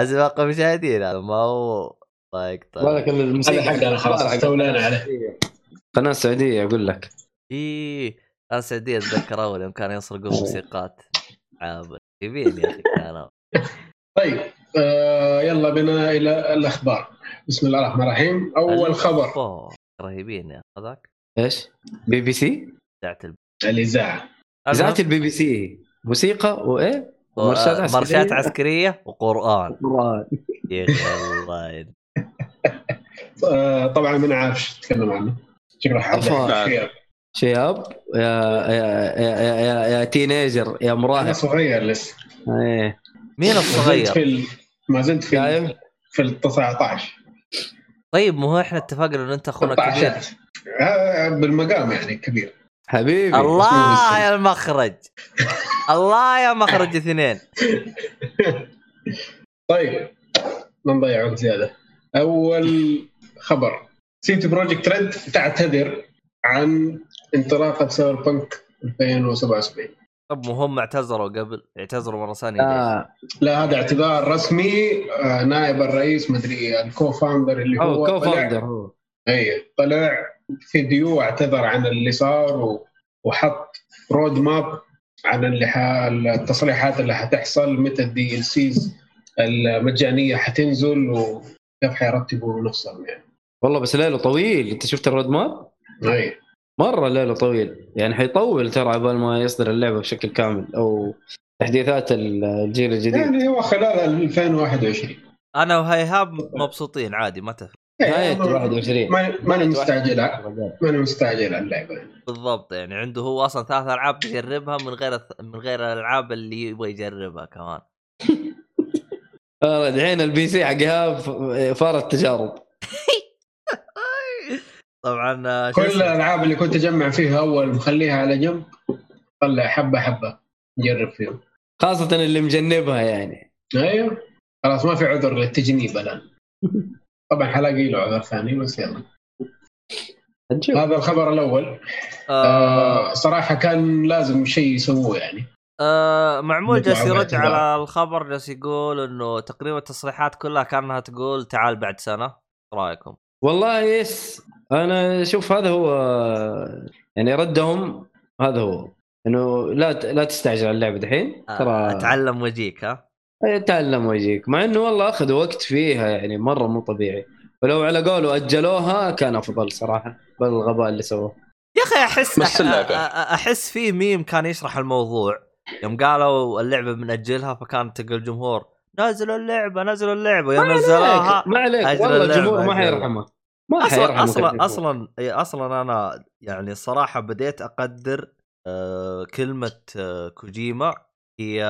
سباق المشاهدين هذا ما هو بالك الموسيقى هذا حقنا خلاص استولينا عليه قناه سعوديه أقول لك إيه أنا سعودي اتذكر أول يوم كانوا يسرقون موسيقات. عابر يبين يا أخي كانوا طيب آه يلا بنا إلى الأخبار. بسم الله الرحمن الرحيم. أول خبر. رهيبين يا هذاك إيش؟ بي بي سي؟ بتاعت الب- الإذاعة. إذاعة البي بي سي. موسيقى وايه؟ ومرشات عسكرية. مرشات عسكرية وقرآن. قرآن. يا الله. آه طبعا من عارف تتكلم عنه. شكله أفا. حاجة شياب يا يا يا, يا, يا, يا تينيجر يا أنا مراهق صغير لسه. إيه. مين ما زلت الصغير؟ في ال... ما زلت في ال... في ال 19 طيب مو هو إحنا اتفقنا إنه أنت أخونا كبير؟ 16 آه بالمقام يعني كبير. حبيبي. الله يا المخرج. الله يا مخرج اثنين. طيب ما نضيع وقت زيادة. أول خبر. CD Projekt Red تعتذر عن انطلاقة Cyberpunk 2077 طب مو هم اعتذروا قبل اعتذروا مرة ثانية ليش؟ آه. لا هذا اعتذار رسمي آه، نائب الرئيس مدري ال co-founder اللي هو هو co طلع founder هو اي طلع فيديو اعتذر عن اللي صار و... وحط road map عن اللي ح... التصريحات اللي حتحصل متى ال DLCs المجانية حتنزل وكيف حيرتبوا نفسهم يعني والله بس ليله طويل أنت شفت الرود ماب؟ أي. مرة ليله طويل. يعني حيطول ترى عبال ما يصدر اللعبة بشكل كامل أو تحديثات الجيل الجديد. يعني هو خلال 2021 أنا وهيهاب مبسوطين عادي ما تفرق نهايه 21 ما ماني مستعجل. ماني مستعجل على اللعبة. بالضبط يعني عنده هو أصلا ثلاث ألعاب يجربها من غير من غير الألعاب اللي يبغى يجربها كمان. آه، الحين ال PC حق ايهاب فار التجارب طبعا آه، كل؟ الألعاب اللي كنت أجمع فيها أول مخليها على جنب طلع حبة حبة نجرب فيهم. خاصة اللي مجنبها يعني. أيوه. خلاص ما في عذر للتجنيب الآن. طبعا حلاقي له عذر ثاني بس يلا. هذا الخبر الأول. آه آه صراحة كان لازم شيء يسووه يعني. آه معمول جالس يرد. على الخبر جالس يقول إنه تقريبا التصريحات كلها كأنها تقول تعال بعد سنة. إيش رأيكم؟ والله يس. أنا شوف هذا هو يعني ردهم هذا هو. إنه لا ت- لا تستعجل على اللعبه دحين آه ترى أتعلم وجيك ها؟ تعلم ويجيك مع إنه والله اخذوا وقت فيها يعني مرة مو طبيعي. ولو على قوله أجلوها كان أفضل صراحة بالغباء اللي سووه. يا أخي أحس أح- أحس في ميم كان يشرح الموضوع. يوم قالوا اللعبة بنأجلها فكانت تلقى الجمهور نزلوا اللعبة نزلوا اللعبة يوم نزلوها. ما عليك والله اللعبة، الجمهور ما. حيرحمه ما أصلا. أصلا أصلا أصلا أنا يعني الصراحه بديت أقدر آه كلمة آه كوجيما هي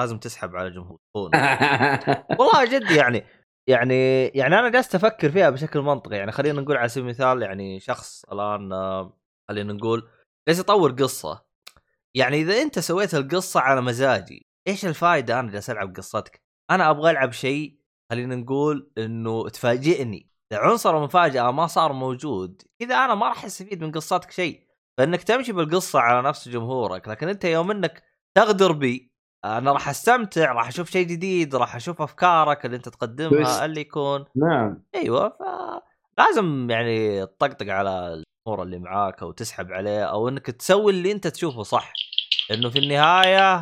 لازم تسحب على الجمهور والله جد يعني يعني يعني أنا جالس أفكر فيها بشكل منطقي. يعني خلينا نقول على سبيل المثال يعني شخص الآن آه، خلينا نقول جالس يطور قصة. يعني إذا أنت سويت القصة على مزاجي إيش الفائده أنا جالس ألعب قصتك؟ أنا أبغى ألعب شيء خلينا نقول إنه تفاجئني. عنصر المفاجاه ما صار موجود. إذا أنا ما راح أستفيد من قصتك شيء فإنك تمشي بالقصة على نفس جمهورك لكن أنت يوم إنك تغدر بي أنا راح أستمتع راح أشوف شيء جديد راح أشوف أفكارك اللي أنت بس- تقدمها اللي يكون. نعم. أيوه ف لازم يعني تطقطق على الجمهور اللي معاك أو تسحب عليه أو إنك تسوي اللي أنت تشوفه صح. لأنه في النهاية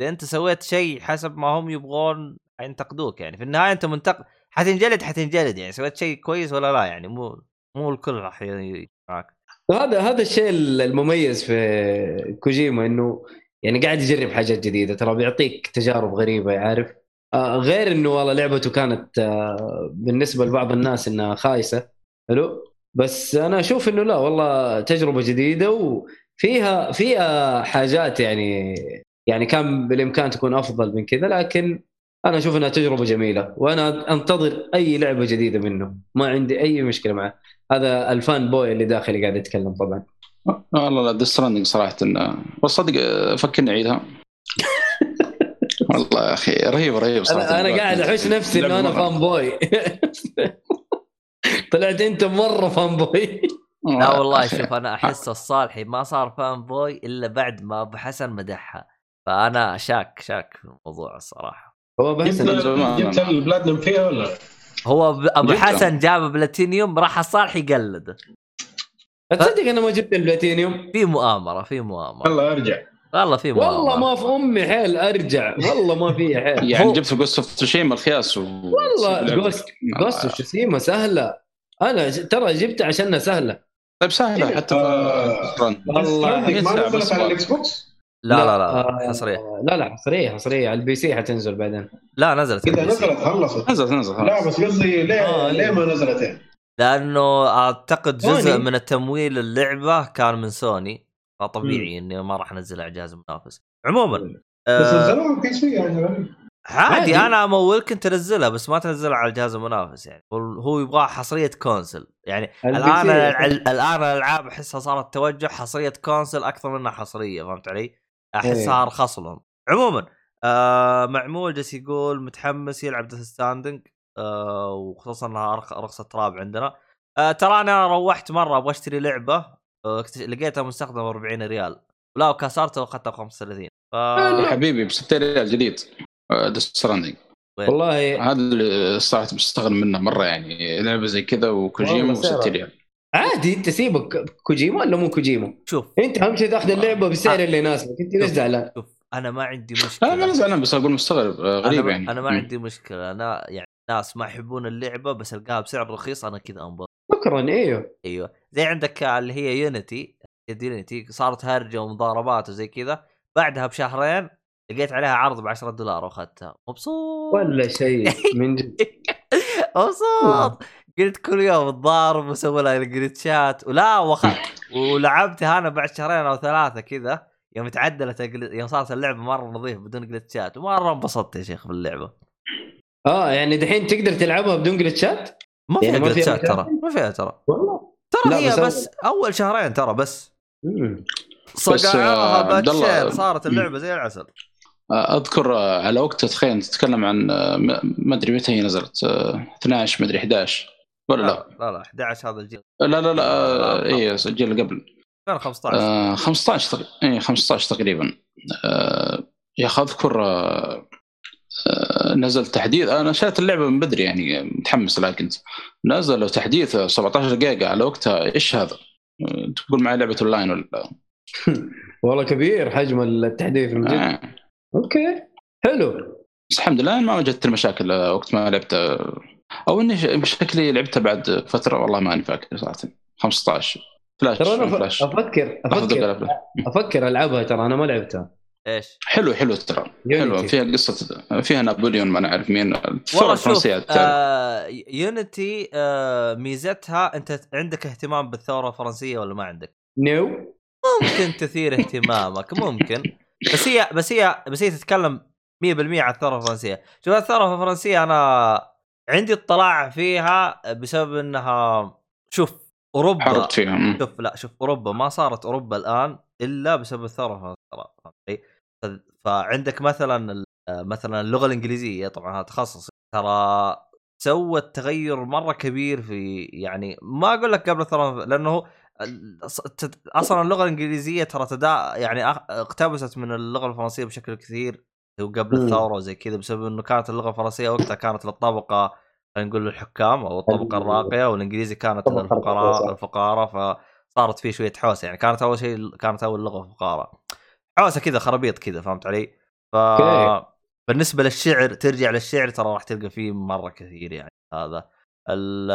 إذا أنت سويت شيء حسب ما هم يبغون حينتقدوك يعني. في النهاية أنت منتقد حتنجلد حتنجلد يعني سويت شيء كويس ولا لا يعني؟ مو مو الكل راح ي- معاك هذا هذا الشيء المميز في كوجيما إنه يعني قاعد يجرب حاجات جديدة ترى بيعطيك تجارب غريبة عارف؟ آه غير إنه والله لعبته كانت آه بالنسبة لبعض الناس إنها خايسة حلو؟ بس أنا أشوف إنه لا والله تجربة جديدة وفيها فيها حاجات يعني يعني كان بالإمكان تكون أفضل من كذا لكن أنا أشوف إنها تجربة جميلة وأنا أنتظر أي لعبة جديدة منه. ما عندي أي مشكلة معه. هذا ال fanboy اللي داخلي قاعد يتكلم طبعا. والله لا Death Stranding صراحة. والصدق فكرني أعيدها. والله يا أخي رهيب رهيب صراحة. أنا أنا قاعد أحس نفسي إنه أنا فان بوي. طلعت أنت مرة fanboy. لا. والله شوف أنا أحس الصالحي ما صار fanboy إلا بعد ما أبو حسن مدحها. فأنا شاك شاك في الموضوع الصراحة. هو زمان. جبت البلاتنم فيها ولا؟ لا؟ هو ب- ابو. حسن جاب بلاتينيوم راح الصالح يقلده تصدق أنا ما جبت البلاتينيوم. في مؤامرة في مؤامرة. يلا أرجع. والله في مؤامرة. والله ما في أمي حيل أرجع. والله ما في حيل. يعني جبت جوست اوف تشيما الخياس و والله جوست جوست شسيمة سهلة. أنا ترى جبتها عشانها سهلة. طيب سهلة حتى آه. والله. ما نزلت بس على الإكس بوكس؟ لا لا لا آه، حصرية. لا لا حصرية حصرية. على البي سي حتنزل بعدين. لا نزلت. إذا على. نزلت خلصت. نزل نزل لا بس قصدي ليه آه، ليه ما نزلت؟ يعني؟ لأنه أعتقد جزء سوني. من التمويل اللعبة كان من سوني. فطبيعي إني ما راح انزلها على جهاز منافس. عموما بس آه نزلوها PC يعني. عادي. أنا أمولك تنزلها بس ما تنزلها على الجهاز المنافس يعني. هو- هو يبغى حصرية console. يعني الآن الان الألعاب أحسها صارت توجه حصرية console أكثر منها حصرية فهمت علي؟ احسها إيه. ارخص لهم عموما آه معمول جالس يقول متحمس يلعب Death Stranding آه وخصوصا انها ارخص تراب عندنا. آه ترى أنا روحت مرة أبغى أشتري لعبة آه لقيتها مستخدمة ب 40 ريال. لا وكسرتها وأخذتها ب 35 ف يا حبيبي ب 60 ريال جديد. Stranding والله هذا اللي صراحة مستغرب منه مرة يعني لعبة زي كذا وكوجيما سعرها. 60 ريال. عادي انت سيبك كوجيما ولا مو كوجيما؟ شوف. انت اهم شيء تاخذ اللعبة بالسعر اللي يناسبك. انت ليش زعلان؟ شوف أنا ما عندي مشكلة. أنا ما زعلان بس أقول مستغرب. آه، غريب أنا يعني. أنا ما. عندي مشكلة. أنا يعني ناس ما يحبون اللعبة بس ألقاها بسعر رخيص أنا كذا أنبسط. شكرا إيوه. أيوه. زي عندك اللي هي يونيتي يونيتي صارت هرجه ومضاربات وزي كذا. بعدها بشهرين لقيت عليها عرض ب 10 دولار وأخذتها. مبسوط. ولا شيء. من جد. مبسوط. قلت كل يوم تضارب وسوي لها جلتشات ولا وخ... ولعبتها أنا بعد شهرين أو ثلاثة كذا. يوم تعدلت يوم صارت اللعبة مرة نظيف بدون جلتشات ومرة انبسطت يا شيخ باللعبة. آه يعني دحين تقدر تلعبها بدون جلتشات ما فيها يعني جلتشات ترى؟ ما فيها ترى. والله. ترى هي بس بس, أول شهرين ترى بس. صقعوها آه، باتشين صارت اللعبة زي العسل. آه، أذكر آه، على وقت تخيل تتكلم عن ما أدري متى هي نزلت. آه، 12 ما أدري 11 ولا لا لا؟ لا 11 هذا الجيل. لا لا لا آه، اي الجيل اللي قبل. 2015 آه 15 تق... اي 15 تقريبا. آه يا أخي أذكر آه نزل تحديث. أنا شريت اللعبة من بدري يعني متحمس لها كنت. نزلوا تحديث 17 جيجا على وقتها. إيش هذا؟ تقول معي لعبة أونلاين ولا والله كبير حجم التحديث من جد. آه. okay. حلو. بس الحمد لله ما وجدت المشاكل وقت ما لعبت أو إني ش- شكلي لعبتها بعد فترة والله ماني فاكر صراحة. 15 فلاش ترى أنا فلاش. أفكر أفكر. أفكر ألعبها ترى أنا ما لعبتها. إيش؟ حلو حلو ترى. حلو. فيها قصة فيها نابليون ما نعرف مين. والله الثوره شوف الفرنسية. آه Unity آه ميزتها أنت عندك اهتمام بالثورة الفرنسية ولا ما عندك؟ نيو ممكن تثير اهتمامك ممكن. بس هي بس هي بس هي تتكلم 100% عن الثورة الفرنسية. شوف الثورة الفرنسية أنا عندي اطلاع فيها بسبب إنها شوف أوروبا حاربت فيها. شوف لا شوف أوروبا ما صارت أوروبا الآن إلا بسبب الثورة ترى فعندك مثلا مثلا اللغة الإنجليزية طبعا هذا تخصص ترى سوت تغير مرة كبير في يعني ما أقول لك قبل الثورة لأنه أصلا اللغة الإنجليزية ترى تدا يعني اقتبست من اللغة الفرنسية بشكل كثير قبل مم. الثورة وزي كذا بسبب إنه كانت اللغة الفرنسية وقتها كانت للطبقه خلينا نقول الحكام أو الطبقة ال- الراقية والإنجليزي كانت للفقراء. الفقراء فصارت في شوية حوسة يعني كانت أول شيء كانت أول لغة فقراء حوسة كذا خرابيط كذا فهمت علي؟ ف. بالنسبة للشعر ترجع للشعر ترى راح تلقى فيه مرة كثير يعني هذا ال-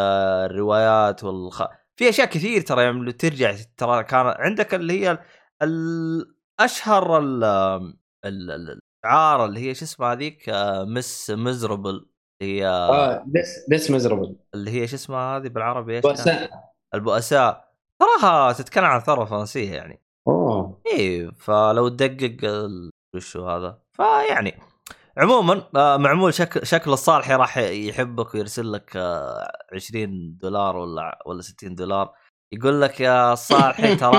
الروايات والخ... في أشياء كثير ترى يعني ترجع ترى كان عندك اللي هي ال- أشهر ال- ال- الشعار اللي هي شو اسمها هذيك آه، Les Misérables هي آه Les Les Misérables اللي هي شو اسمها هذه بالعربي إيش كانت؟ بؤساء. البؤساء. تراها تتكلم عن الثوره الفرنسيه يعني. أوه. إيه فلو تدقق وشو هذا. فيعني عموما آه، معمول شكل شكل الصالحي راح يحبك ويرسل لك آه، 20 دولار ولا ولا 60 دولار. يقول لك يا صالحي ترى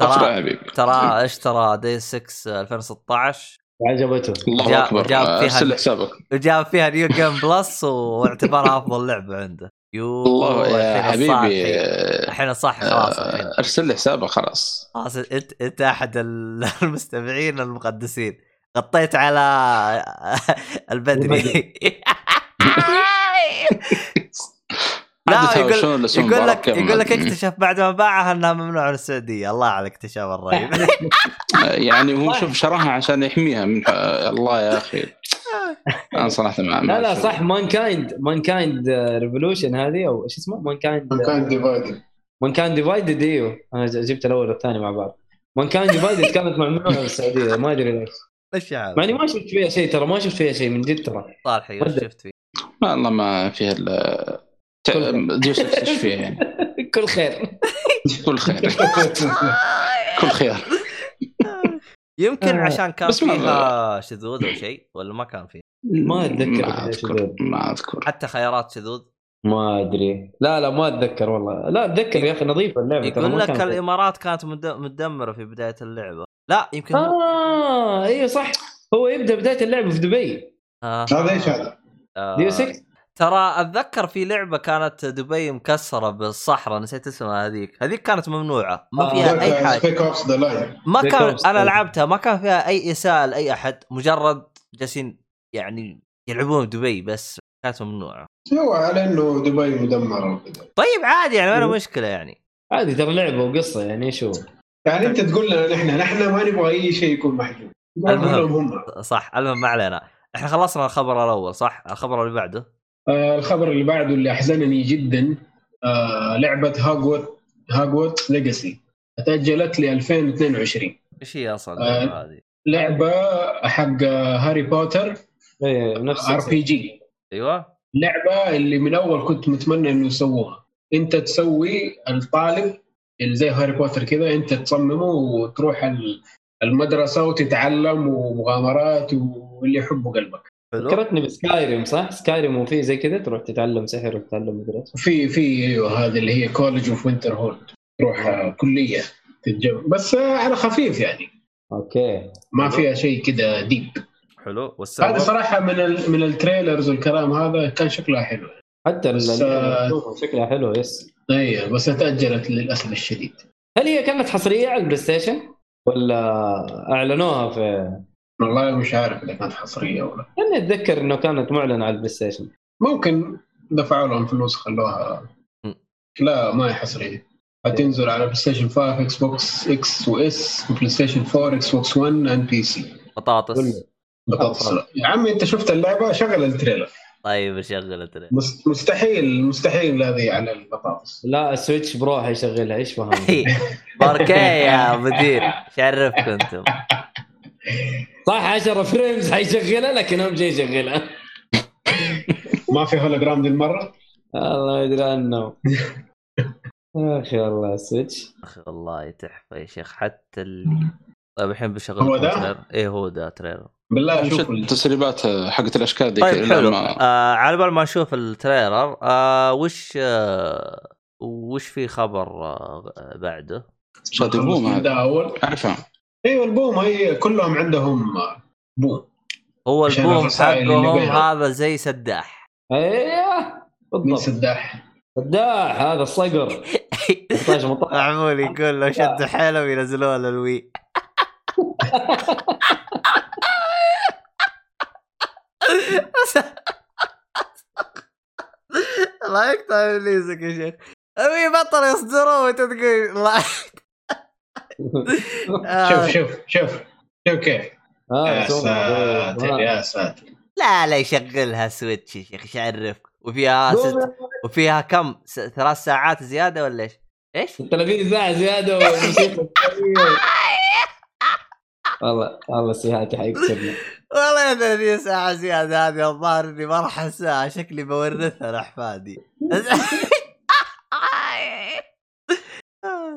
حبيبي ترى اشترى Deus Ex 2016 عجبته. الله جاب- أكبر. جاب فيها أرسل حسابك. وجاب فيها new game plus واعتبرها أفضل لعبة عنده. يو الله يا الحين حبيبي. الحين الصالحي خلاص الحين. آه، أرسل لي حسابك خلاص. خلاص انت أنت أحد ال- المستمعين المقدسين. غطيت على البدري. لا يقول يقول لك. يقول لك. اكتشف بعد ما باعها إنها ممنوعه من السعوديه الله على الاكتشاف الرهيب. يعني هو شوف شراها عشان يحميها من الله يا أخي. أنا صراحة ما لا لا صح Mankind Mankind Revolution هذه أو إيش اسمه؟ Mankind كان Divided Mankind Divided إيوه. أنا جبت الأول والثاني مع بعض. Mankind Divided كانت ممنوعة في السعوديه ما أدري ليش. إيش يا مع إني ما شفت فيها شيء ترى ما شفت فيها شيء من جد ترى. صالحي وش شفت فيه والله ما فيها الا ديوس إكس إيش فيها يعني. كل خير. كل خير. كل خير. يمكن آه. عشان كان فيها شذوذ أو شيء ولا ما كان فيه ما أتذكر ما أذكر. ما أذكر. حتى خيارات شذوذ؟ ما أدري. لا لا ما أتذكر والله. لا أتذكر يا أخي نظيفة اللعبة يقول لك. الإمارات كانت مد- متدمره في بداية اللعبة. لا يمكن آه أيوه صح. هو يبدأ بداية اللعبة في دبي. آه. هذا إيش هذا؟ آه. ديو 6 ترى أتذكر في لعبة كانت دبي مكسرة بالصحراء نسيت اسمها هذيك. هذيك كانت ممنوعة ما آه. فيها أي حاجة. ما كان. أنا لعبتها ما كان فيها أي إساءة لأي أحد. مجرد جالسين يعني يلعبون دبي بس كانت ممنوعة. هو على إنه دبي مدمرة وكذا. طيب عادي يعني ما له مشكلة يعني. عادي ترى لعبة وقصة يعني شو؟ يعني أنت تقول لنا نحن نحن ما نبغى أي شيء يكون محجوب. المهم. هم. صح المهم ما علينا. إحنا خلصنا الخبر الأول صح؟ الخبر اللي بعده. آه الخبر اللي بعده اللي أحزنني جدا آه لعبة Hogwarts Hogwarts Legacy. تأجلت ل 2022 إيش هي أصلا آه. هذه؟ لعبة حق هاري بوتر. إيه نفس RPG. أيوه. لعبة اللي من أول كنت متمنى إنه يسووها. أنت تسوي الطالب اللي زي هاري بوتر كذا أنت تصممه وتروح ال- المدرسة وتتعلم ومغامرات واللي يحبه قلبك. حلو. فكرتني ب Skyrim صح؟ Skyrim وفي زي كذا تروح تتعلم سحر وتتعلم مدرسه في في أيوه هذه اللي هي College of Winterhold تروح كلية تتجمع بس على خفيف يعني. okay. ما فيها شيء كذا deep حلو. هذه والسبب صراحة من ال من ال trailers والكلام هذا كان شكلها حلو. حتى بس، آه، شكلها حلو yes. أيوه بس تأجلت للأسف الشديد. هل هي كانت حصرية على ال PlayStation؟ ولا أعلنوها في والله مش عارف إذا كانت حصرية ولا. أنا أتذكر إنه كانت معلنة على ال PlayStation. ممكن دفعوا لهم فلوس خلوها. لا ما هي حصرية. حتنزل على PlayStation 5 Xbox X و S و PlayStation 4 Xbox 1 and PC بطاطس. بطاطس. يا عمي أنت شفت اللعبة؟ شغل ال trailer. طيب شغل ال trailer. مس- مستحيل مستحيل هذه على البطاطس. لا ال Switch بروحه يشغلها إيش فهم؟ باركيه يا مدير شرفكم أنتم. صح 10 frames حيشغلها لكن اهم شيء يشغلها. ما في هولوجرام دي المرة؟ الله يدري عنه. أخي والله ال Switch أخي والله تحفة يا شيخ. حتى اللي طيب الحين بشغل هو ده؟ trailer. إيه هو ده trailer. بالله شوف ال- التسريبات حقت الأشكال ذيك طيب حلو. آه على بال ما نشوف ال trailer آه وش آه وش في خبر آه بعده؟ شادي بوم خلص أيوه البوم هي كلهم عندهم بوم هو البوم حقهم. هذا زي سداح أيوه بالضبط سداح سداح هذا الصقر 16 مطاع معمول يقول لو شدوا حيلهم ينزلوها للوي الله يقطع ابليسك يا شيخ ابي بطل يصدروا وانت تقول شوف شوف شوف شوف كيف آه، يا. ساتر آه. يا ساتر لا لا يشغلها سويتش يا شيخ إيش يعرفك وفيها ست وفيها كم س... ثلاث ساعات زيادة ولا إيش؟ إيش؟ 30 ساعة زيادة. والله والله سيهاتي حيكسرنا والله يا 30 ساعة زيادة هذه الظاهر إني ما راح أنساها شكلي بورثها لاحفادي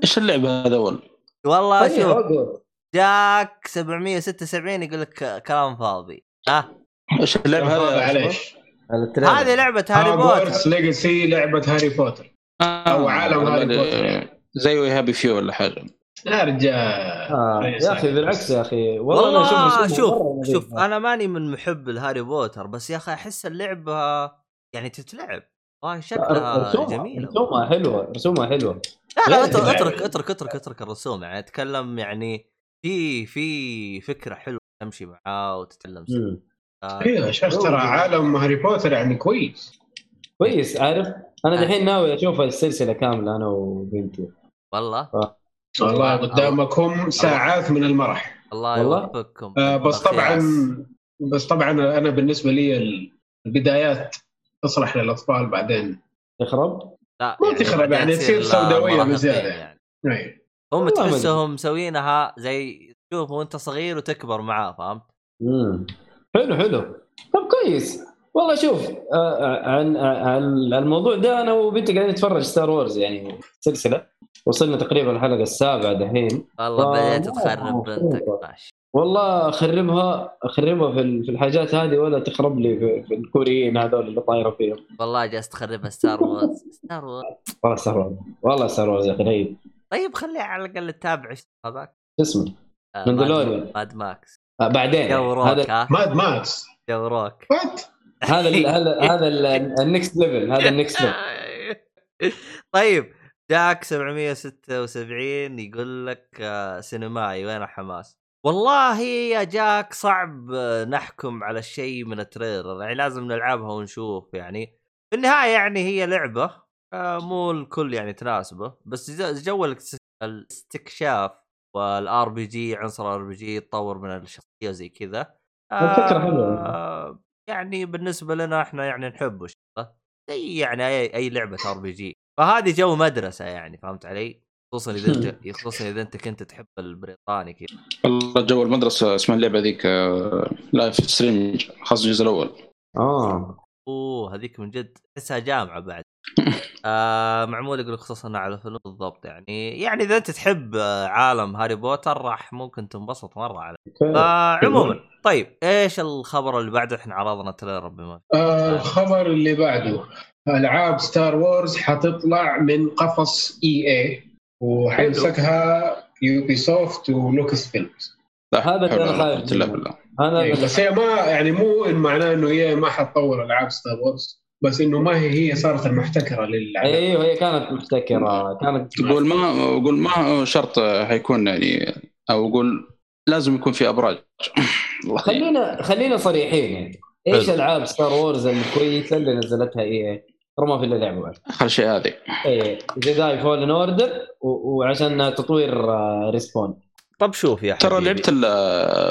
إيش اللعبة هذا اول؟ والله طيب، شوف. جاك 776 يقول لك كلام فاضي. ها؟ إيش اللعبة هذا ال trailer. هذه لعبة هاري بوتر. Legacy لعبة هاري بوتر. أو عالم هاري بوتر. زي ويهابي فيو ولا حاجة. يا رجال. آه. يا أخي بالعكس يا أخي. والله, أنا والله أشوف شوف نظيف. شوف أنا ماني من محب الهاري بوتر بس يا أخي أحس اللعبة يعني تتلعب. والله شكلها رسومها جميلة. رسومها حلوة رسومها حلوة. لا لا اترك اللعبة. أترك أترك أترك اترك الرسوم يعني أتكلم يعني في في فكرة حلوة تمشي معاه وتتعلم. آه، أيوه شيخ ترى عالم هاري بوتر يعني كويس. كويس عارف؟ أنا آه. دحين ناوي أشوف السلسلة كاملة أنا وبنتي. والله؟ والله قدامك هم ساعات من المرح. الله والله؟ يوفقكم. آه، بس طبعا. بس طبعا أنا بالنسبة لي البدايات تصلح للأطفال بعدين. لا ما يعني تخرب يعني تصير سوداوية مراهقين بزيادة. يعني. أي. هم تحسهم مسوينها زي تشوف وانت صغير وتكبر معاه فهمت؟ امم حلو حلو طب كويس والله شوف آه، عن عن الموضوع ده أنا وبنتي قاعدين نتفرج Star Wars يعني سلسلة وصلنا تقريبا الحلقة السابعة دحين والله آه، بديت تخرب. بنتك والله اخربها اخربها في ال- في الحاجات هذه ولا تخرب لي في, في الكوريين هذول اللي طايره فيهم. والله جالس تخربها Star Wars. Star Wars. والله Star Wars. والله Star Wars يا أخي رهيب. طيب خليها على الأقل تتابع هذاك. شو اسمه؟ آه، Mandalorian. Mad- Max. آه، بعدين. جو روك Mad Max. جو روك. هذا ال- هذا هذا ال next level هذا ال next level. طيب جاك 776 يقول لك آه، سينمائي وين حماس؟ والله يا جاك صعب آه، نحكم على الشيء من ال trailer يعني لازم نلعبها ونشوف يعني في النهاية يعني هي لعبة آه، مو الكل يعني تناسبه بس جو الاستكشاف وال RPG عنصر RPG يتطور من الشخصية وزي كذا الفكرة حلوة. آه، يعني بالنسبة لنا إحنا يعني نحب الشغله زي يعني أي أي لعبة RPG فهذه جو مدرسة يعني فهمت علي؟ خصوصا إذا انت خصوصا إذا أنت كنت تحب البريطاني كذا. والله جو المدرسة اسمها اللعبة ذيك آه، Life is Strange خاص الجزء الأول. آه. أوه هذيك من جد تحسها جامعة بعد. آه معمول يقول خصوصا على فيلم بالضبط يعني. يعني إذا أنت تحب آه، عالم هاري بوتر راح ممكن تنبسط مرة على أوكي. عموما طيب إيش الخبر اللي بعده؟ إحنا عرضنا trailer بما آه، الخبر اللي بعده ألعاب Star Wars حتطلع من قفص EA وحيمسكها Ubisoft و Lucasfilm هذا اللي والله، خايف إيه، اللي- بس هي ما يعني مو إن معناه إنه هي ما حتطور ألعاب Star Wars بس إنه ما هي هي صارت المحتكرة للالعاب أيوه هي كانت محتكرة كانت قول ما قول ما شرط حيكون يعني أو قول لازم يكون في أبراج. خلينا خلينا صريحين يعني. إيش. ألعاب Star Wars الكويسه اللي نزلتها EA؟ ترى ما في الا لعبه واحدة آخر شيء هذه اي Jedi Fallen Order وعشان تطوير آه، Respawn طب شوف يا ترى حبيبي. لعبت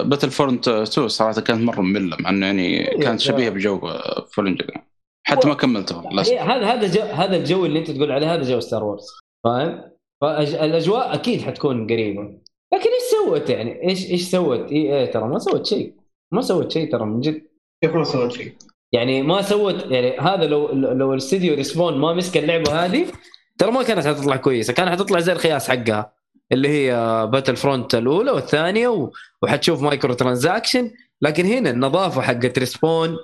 Battlefront 2 صراحة كانت مرة مملة مع إنه يعني أيوة، كانت شبيهة لا. بجو Fallen Order حتى ما كملته هي- هذا هذا جو هذا الجو اللي أنت تقول عليه هذا جو Star Wars فاهم؟ فالاجواء أكيد حتكون قريبة لكن إيش سوت يعني؟ إيش إيش سوت؟ EA ترى ما سوت شيء ما سوت شيء ترى من جد كيف ما سوت شيء؟ يعني ما سوت يعني هذا لو لو الاستديو Respawn ما مسك اللعبة هذه ترى ما كانت حتطلع كويسة. كانت حتطلع زي الخياس حقها اللي هي Battlefront الأولى والثانية وحتشوف micro transaction لكن هنا النظافة حقت Respawn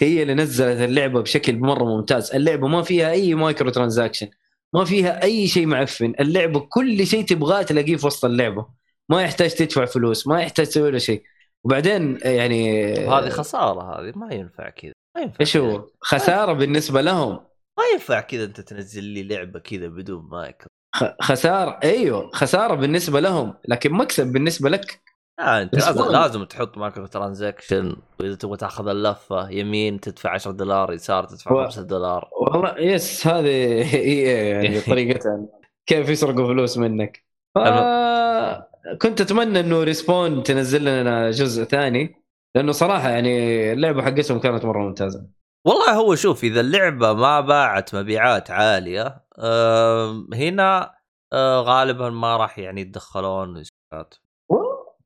هي اللي نزلت اللعبة بشكل مرة ممتاز. اللعبة ما فيها أي micro transaction ما فيها أي شيء معفن. اللعبة كل شيء تبغاه تلاقيه في وسط اللعبة. ما يحتاج تدفع فلوس ما يحتاج تسوي له شيء. وبعدين يعني هذه خسارة هذه ما ينفع كذا. ما ينفع إيش. هو؟ خسارة بالنسبة لهم. ما ينفع كذا أنت تنزل لي لعبة كذا بدون مايك. خسارة أيوه خسارة بالنسبة لهم لكن مكسب بالنسبة لك. آه أنت لازم, لازم تحط micro transaction وإذا تبغى تأخذ اللفة يمين تدفع 10 دولار يسار تدفع و- 5 دولار. والله يس هذه هي يعني طريقتها. كيف يسرقوا فلوس منك. ف... كنت أتمنى إنه Respawn تنزل لنا جزء ثاني. لأنه صراحة يعني اللعبة حقتهم كانت مرة ممتازة. والله هو شوف إذا اللعبة ما باعت مبيعات عالية هنا غالبا ما راح يعني يتدخلون.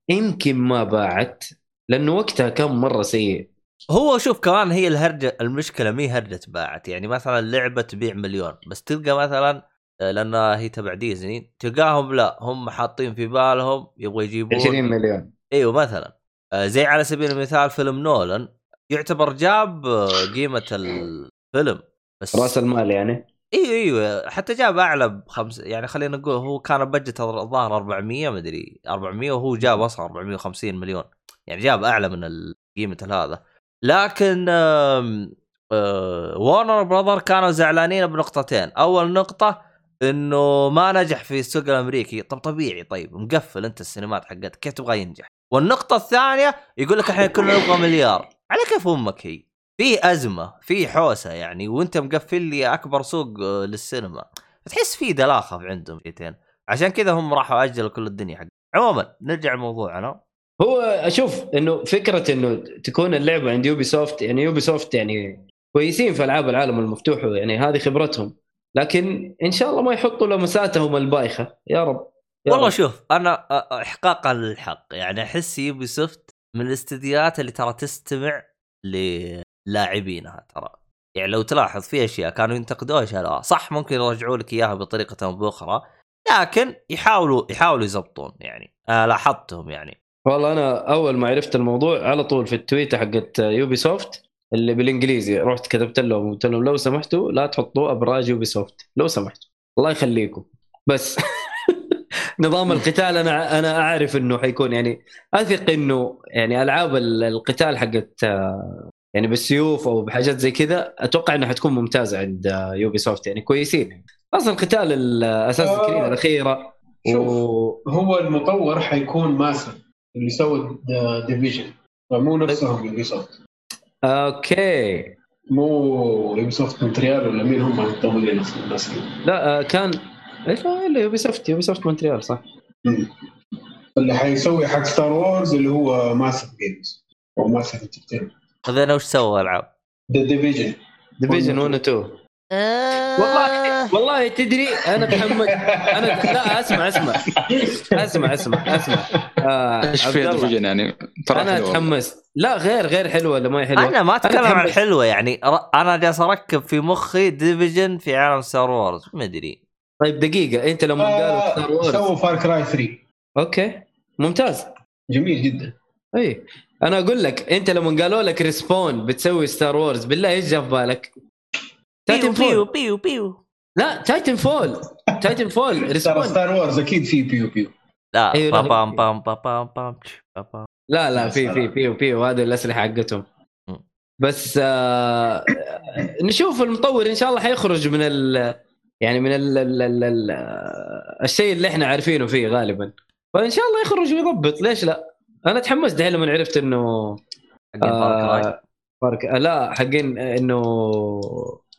يمكن ما باعت لأنه وقتها كان مرة سيء. هو شوف كمان هي الهرجة المشكلة مي هرجة باعت. يعني مثلا لعبه تبيع مليون بس تلقى مثلا آه، لانها هي تبع ديزني تلقاهم لا هم حاطين في بالهم يبغوا يجيبون 20 مليون. إيوه مثلا. زي على سبيل المثال فيلم نولان يعتبر جاب آه، قيمة الفيلم بس رأس المال يعني؟ أيوه أيوه حتى جاب أعلى بخمس يعني خلينا نقول هو كان بجت الظاهر 400 مدري 400 وهو جاب أصلا 450 مليون يعني جاب أعلى من قيمة هذا لكن آه، وارنر براذر كانوا زعلانين بنقطتين. أول نقطة إنه ما نجح في السوق الأمريكي. طب طبيعي طيب مقفل أنت السينمات حقتك كيف تبغى ينجح؟ والنقطة الثانية يقول لك إحنا كلنا نبغى مليار. على كيف أمك هي؟ في أزمة في حوسة يعني وأنت مقفل لي أكبر سوق آه، للسينما. تحس في دلاخة في عندهم شيئين عشان كذا هم راحوا أجلوا كل الدنيا حق عموما نرجع لموضوعنا هو أشوف إنه فكرة إنه تكون اللعبة عند Ubisoft يعني Ubisoft يعني كويسين في ألعاب العالم المفتوح يعني هذه خبرتهم. لكن إن شاء الله ما يحطوا لمساتهم البايخة. يا رب. والله. شوف أنا احقاقا للحق يعني أحس Ubisoft من الاستديوهات اللي ترى تستمع للاعبينها ترى. يعني لو تلاحظ في أشياء كانوا ينتقدوها شالوها صح ممكن يرجعوا لك إياها بطريقة أو بأخرى لكن يحاولوا يحاولوا يزبطون يعني. آه لاحظتهم يعني. والله أنا أول ما عرفت الموضوع على طول في التويته حقت Ubisoft اللي بالإنجليزي رحت كتبت لهم قلت لهم لو سمحتوا لا تحطوا أبراج Ubisoft لو سمحتوا. الله يخليكم. بس. نظام القتال أنا أنا أعرف إنه حيكون يعني أثق إنه يعني ألعاب ال- القتال حقت آه، يعني بالسيوف أو بحاجات زي كذا أتوقع انها حتكون ممتازة عند آه، Ubisoft يعني كويسين أصلا قتال Assassin's آه. Creed الأخيرة شوف و... هو المطور حيكون Massive اللي سوى Division فمو نفسهم Ubi soft أوكي مو Ubisoft Montreal ولا مين هم المطورين أصلا. لا آه، كان إيش إلا Ubisoft Ubisoft Montreal صح. مم. اللي حيسوي حق Star Wars اللي هو Massive Games أو Massive Entertainment هذا أنا وش سوى ألعاب؟ The Division Division 1 و 2 والله والله تدري أنا تحمس أنا لا أسمع أسمع. أسمع أسمع أسمع. آه إيش الله، Division يعني؟ أنا حلوة. اتحمست لا غير غير حلوة ولا ما هي حلوة. أنا ما أتكلم عن. الحلوه يعني. أنا جالس أركب في مخي Division في عالم Star Wars ما أدري. طيب دقيقة. أنت لما قالوا Star آه، Wars سووا Far Cry 3 أوكي. ممتاز. جميل جدا. اي أنا أقول لك أنت لما قالوا لك Respawn بتسوي Star Wars بالله إيش جاء في بالك؟ بيو Titan بيو Fall بيو بيو. لا Titanfall Titanfall Respawn Star Wars أكيد في بيو بيو. لا أيوة، لا، بام بام بام بام بام بام بام. لا لا في في. في في. وهذه الأسلحة حقتهم. بس آه نشوف المطور إن شاء الله حيخرج من ال يعني من ال ال ال ال الشيء اللي إحنا عارفينه فيه غالبا. فان شاء الله يخرج ويضبط. ليش لا؟ أنا تحمست دحين لما عرفت إنه حقين آه Far Cry آه لا حقين إنه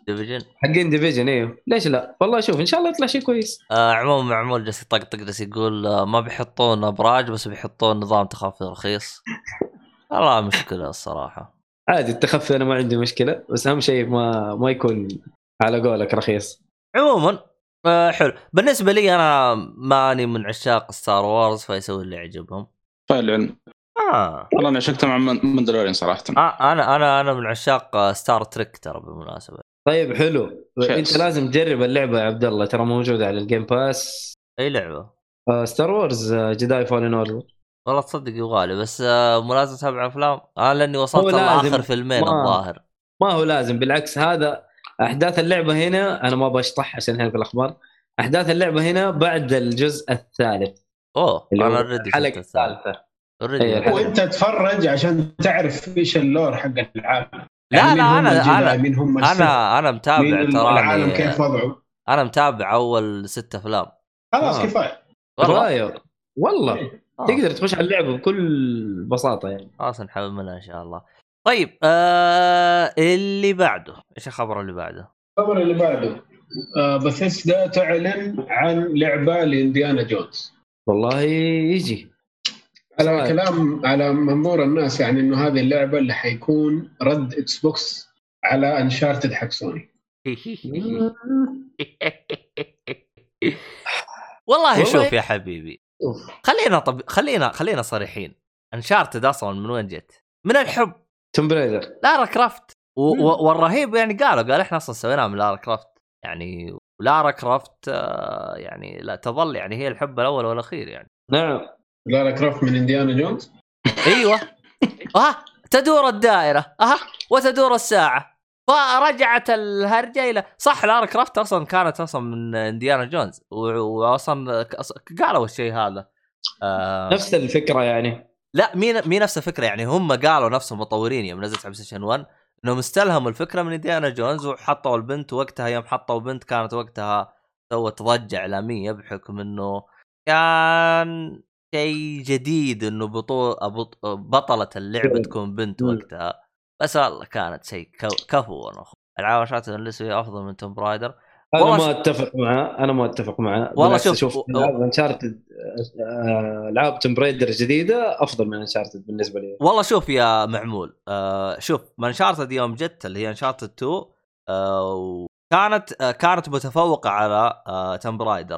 Division حقين Division أيوه ليش لا؟ والله شوف إن شاء الله يطلع شيء كويس. آه عموما معمول جالس يطقطق جالس يقول آه ما بيحطون أبراج بس بيحطون نظام تخفي رخيص. والله مشكلة الصراحة. عادي التخفي أنا ما عندي مشكلة بس أهم شيء ما ما يكون على قولك رخيص. عموما آه حلو. بالنسبة لي أنا ماني من عشاق Star Wars فيسوي اللي يعجبهم. فالعلم آه. والله أنا عشقت مع من- Mandalorian صراحة. آه، أنا أنا أنا من عشاق آه، Star Trek ترى بالمناسبة. طيب حلو. شيس. أنت لازم تجرب اللعبة يا عبد الله ترى موجودة على ال Game Pass أي لعبة؟ Star Wars Jedi Fallen Order والله تصدق يبغالي بس آه مو لازم سبع أفلام؟ أنا لأني وصلت. لاخر فيلمين ما- الظاهر. ما هو لازم بالعكس هذا أحداث اللعبة هنا أنا ما بشطح عشان هنا في الأخبار. أحداث اللعبة هنا بعد الجزء الثالث. أوه اللي أنا already الحلقة الثالثة. already. وانت تتفرج عشان تعرف إيش ال lore حق العالم. لا، يعني لا، السحر، أنا أنا مين متابع العالم كيف تراني وضعه. أنا متابع أول ست أفلام. خلاص آه. كفاية. والله؟ والله آه. تقدر تخش على اللعبة بكل بساطة يعني. خلاص نحملها إن شاء الله. طيب آه اللي بعده إيش الخبر اللي بعده؟ الخبر اللي بعده آه بثيسدا تعلن عن لعبة ل Indiana Jones والله يجي على. كلام على منظور الناس يعني إنه هذه اللعبة اللي حيكون رد Xbox على Uncharted حق سوني والله شوف يا حبيبي. خلينا طب خلينا خلينا صريحين Uncharted أصلا من وين جت؟ من الحب Tomb Raider Lara Croft و- و- والرهيب يعني قالوا قال إحنا أصلا سويناها من Lara Croft. يعني Lara Croft آه، يعني لا تظل يعني هي الحب الأول والأخير يعني. نعم Lara Croft من Indiana Jones. أيوه. آه تدور الدائرة. آه وتدور الساعة. فرجعت الهرجة إلى صح Lara Croft أصلا كانت أصلا من Indiana Jones. واصلا ك- قالوا الشيء هذا. آه. نفس الفكرة يعني. لا مين مين نفس الفكرة يعني هم قالوا نفس المطورين يوم نزلت على Station 1 إنهم استلهموا الفكرة من Indiana Jones وحطوا البنت وقتها يوم حطوا بنت كانت وقتها سوت ضجة إعلامية بحكم إنه كان شيء جديد إنه بطول بطلة اللعبة. تكون بنت. وقتها بس والله كانت شيء كفو أخو. العاب Uncharted اللي أفضل من Tomb Raider أنا ما أتفق معاه أنا ما أتفق معاه والله شوف، شوف و- العاب Uncharted ألعاب Tomb Raider الجديده أفضل من Uncharted بالنسبة لي. والله شوف يا معمول آه شوف Uncharted يوم جت اللي هي Uncharted 2 آه كانت آه كانت متفوقة على آه Tomb Raider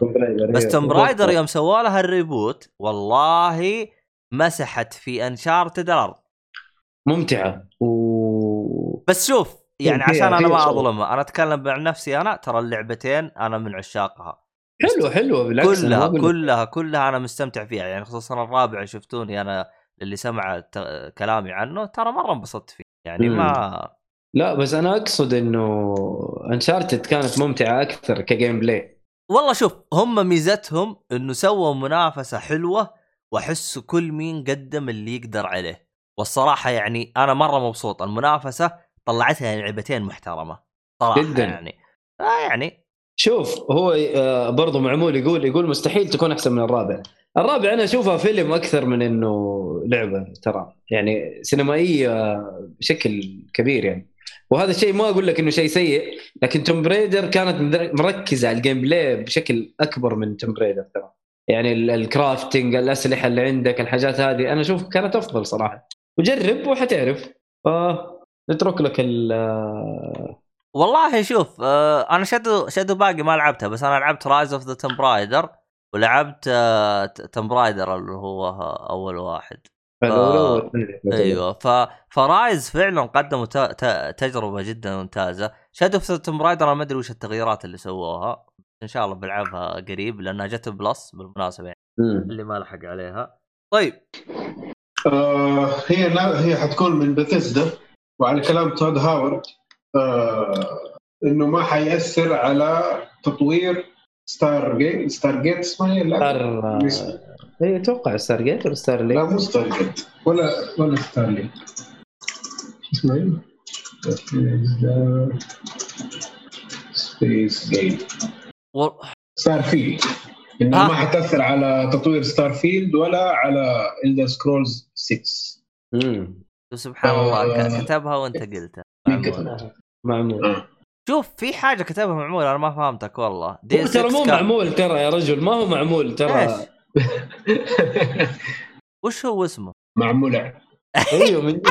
بس هي- Tomb Raider يوم سووا لها ال reboot والله مسحت في Uncharted الأرض. ممتعة و بس شوف يعني عشان أنا ما شغل. اظلمها أنا أتكلم عن نفسي أنا ترى اللعبتين أنا من عشاقها حلوة حلوة بالعكس كلها. كلها كلها أنا مستمتع فيها يعني خصوصا الرابع شفتوني أنا اللي سمع كلامي عنه ترى مرة انبسطت فيه يعني مم. ما لا بس أنا أقصد إنه انشارتد كانت ممتعة أكثر كجيم بلاي والله شوف هم ميزتهم إنه سووا منافسة حلوة وأحس كل مين قدم اللي يقدر عليه والصراحة يعني أنا مرة مبسوط المنافسة طلعتها لعبتين محترمة صراحة جداً. يعني. آه يعني. شوف هو آه، برضو معمول يقول يقول مستحيل تكون أحسن من الرابع. الرابع أنا اشوفها فيلم أكثر من إنه لعبة ترى. يعني سينمائية بشكل كبير يعني. وهذا الشيء ما أقول لك إنه شيء سيء لكن Tomb Raider كانت مركزة على ال gameplay بشكل أكبر من Tomb Raider ترى. يعني ال- ال crafting الأسلحة اللي عندك الحاجات هذه أنا أشوف كانت أفضل صراحة. وجرب وحتعرف. ف نترك لك ال والله شوف آه أنا Shadow Shadow باقي ما لعبتها بس أنا لعبت Rise of the Tomb Raider ولعبت آه Tomb Raider اللي هو أول واحد. والثانية. أيوه ف... ف Rise فعلا قدموا ت... ت... تجربة جدا ممتازة. Shadow of Tomb Raider أنا ما أدري وش التغييرات اللي سووها. إن شاء الله بلعبها قريب لأنها جت Plus بالمناسبة يعني. اللي ما لحق عليها. طيب. آه هي لا هي حتكون من بثيسدا وعلى كلام Todd Howard آه إنه ما حيأثر على تطوير Stargate Stargate اسمها؟ لا Star اي أتوقع Stargate ولا Star لا مو Stargate ولا ولا Star ليك اسمها؟ Space Gate. Starfield انها ها. ما حتأثر على تطوير Starfield ولا على Elder Scrolls 6 امم سبحان الله آه. كتبها وانت قلتها معمول. آه. شوف في حاجة كتبها معمول أنا ما فهمتك والله. دي ترى مو 6 كان- معمول ترى يا رجل ما هو معمول ترى. إيش؟ وش هو اسمه؟ معمولة أيوه من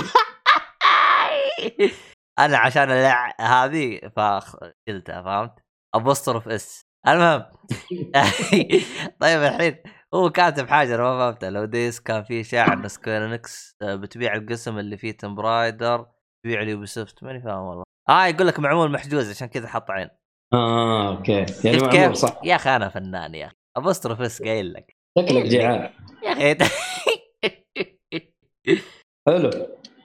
أنا عشان اللع هذه فقلتها فهمت؟ ابوستروف إس. المهم. طيب الحين هو كاتب حاجة أنا ما فهمتها لو ديس كان في شاعر ان سكوير إنكس بتبيع القسم اللي فيه تم برايدر تبيع اليوبي سوفت ماني فاهم والله. آه يقول لك معمول محجوز عشان كذا حط عين. آه أوكي. يعني معمول كيف؟ صح. يا أخي أنا فنان يا أخي. ابوستروف اس قايل لك. شكلك جيعان يا أخي. حلو.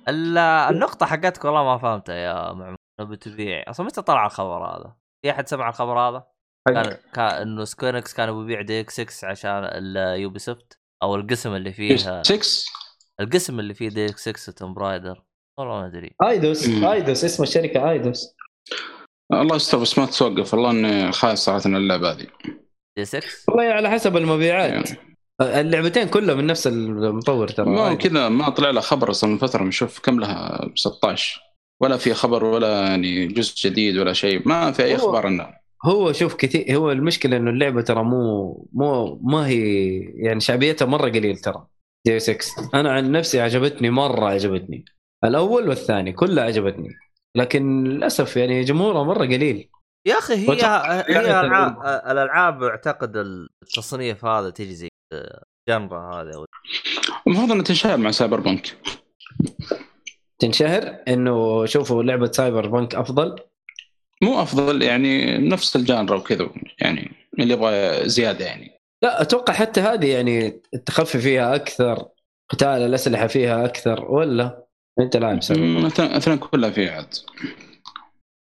ال- النقطة حقتك والله ما فهمتها يا معمول انه بتبيع. أصلا متى طلع الخبر هذا؟ في أحد سمع الخبر هذا؟ كان كان إنه سكوينكس كانوا بيبيع ديك 6 عشان اليوبي سوفت أو القسم اللي فيه 6 القسم اللي فيه ديك 6 توم برايدر والله ما أدري. آيدوس. آيدوس اسم الشركة آيدوس. الله يستر بس ما تتوقف والله إني خايف صراحة من اللعبة هذه. دي 6 والله على حسب المبيعات. يعني. اللعبتين كلها من نفس المطور ترى. ما. كذا ما طلع له خبر أصلا من فترة نشوف كم لها 16 ولا في خبر ولا يعني جزء جديد ولا شيء. ما في أي أخبار عنه هو شوف كثير هو المشكلة إنه اللعبة ترى مو مو ما هي يعني شعبيتها مرة قليل ترى. Deus Ex أنا عن نفسي عجبتني مرة عجبتني. الأول والثاني كلها عجبتني. لكن للأسف يعني جمهورها مرة قليل. يا أخي هي وأتوقع هي لعبة العاب الألعاب أعتقد التصنيف هذا تجي زي genre هذا. المفروض انها تنشهر مع Cyberpunk تنشهر؟ إنه شوفوا لعبة Cyberpunk أفضل. مو أفضل يعني نفس ال genre وكذا يعني اللي يبغى زيادة يعني. لا أتوقع حتى هذه يعني التخفي فيها أكثر قتال الأسلحة فيها أكثر ولا؟ أنت اثنين اثنين كلها فيها عاد.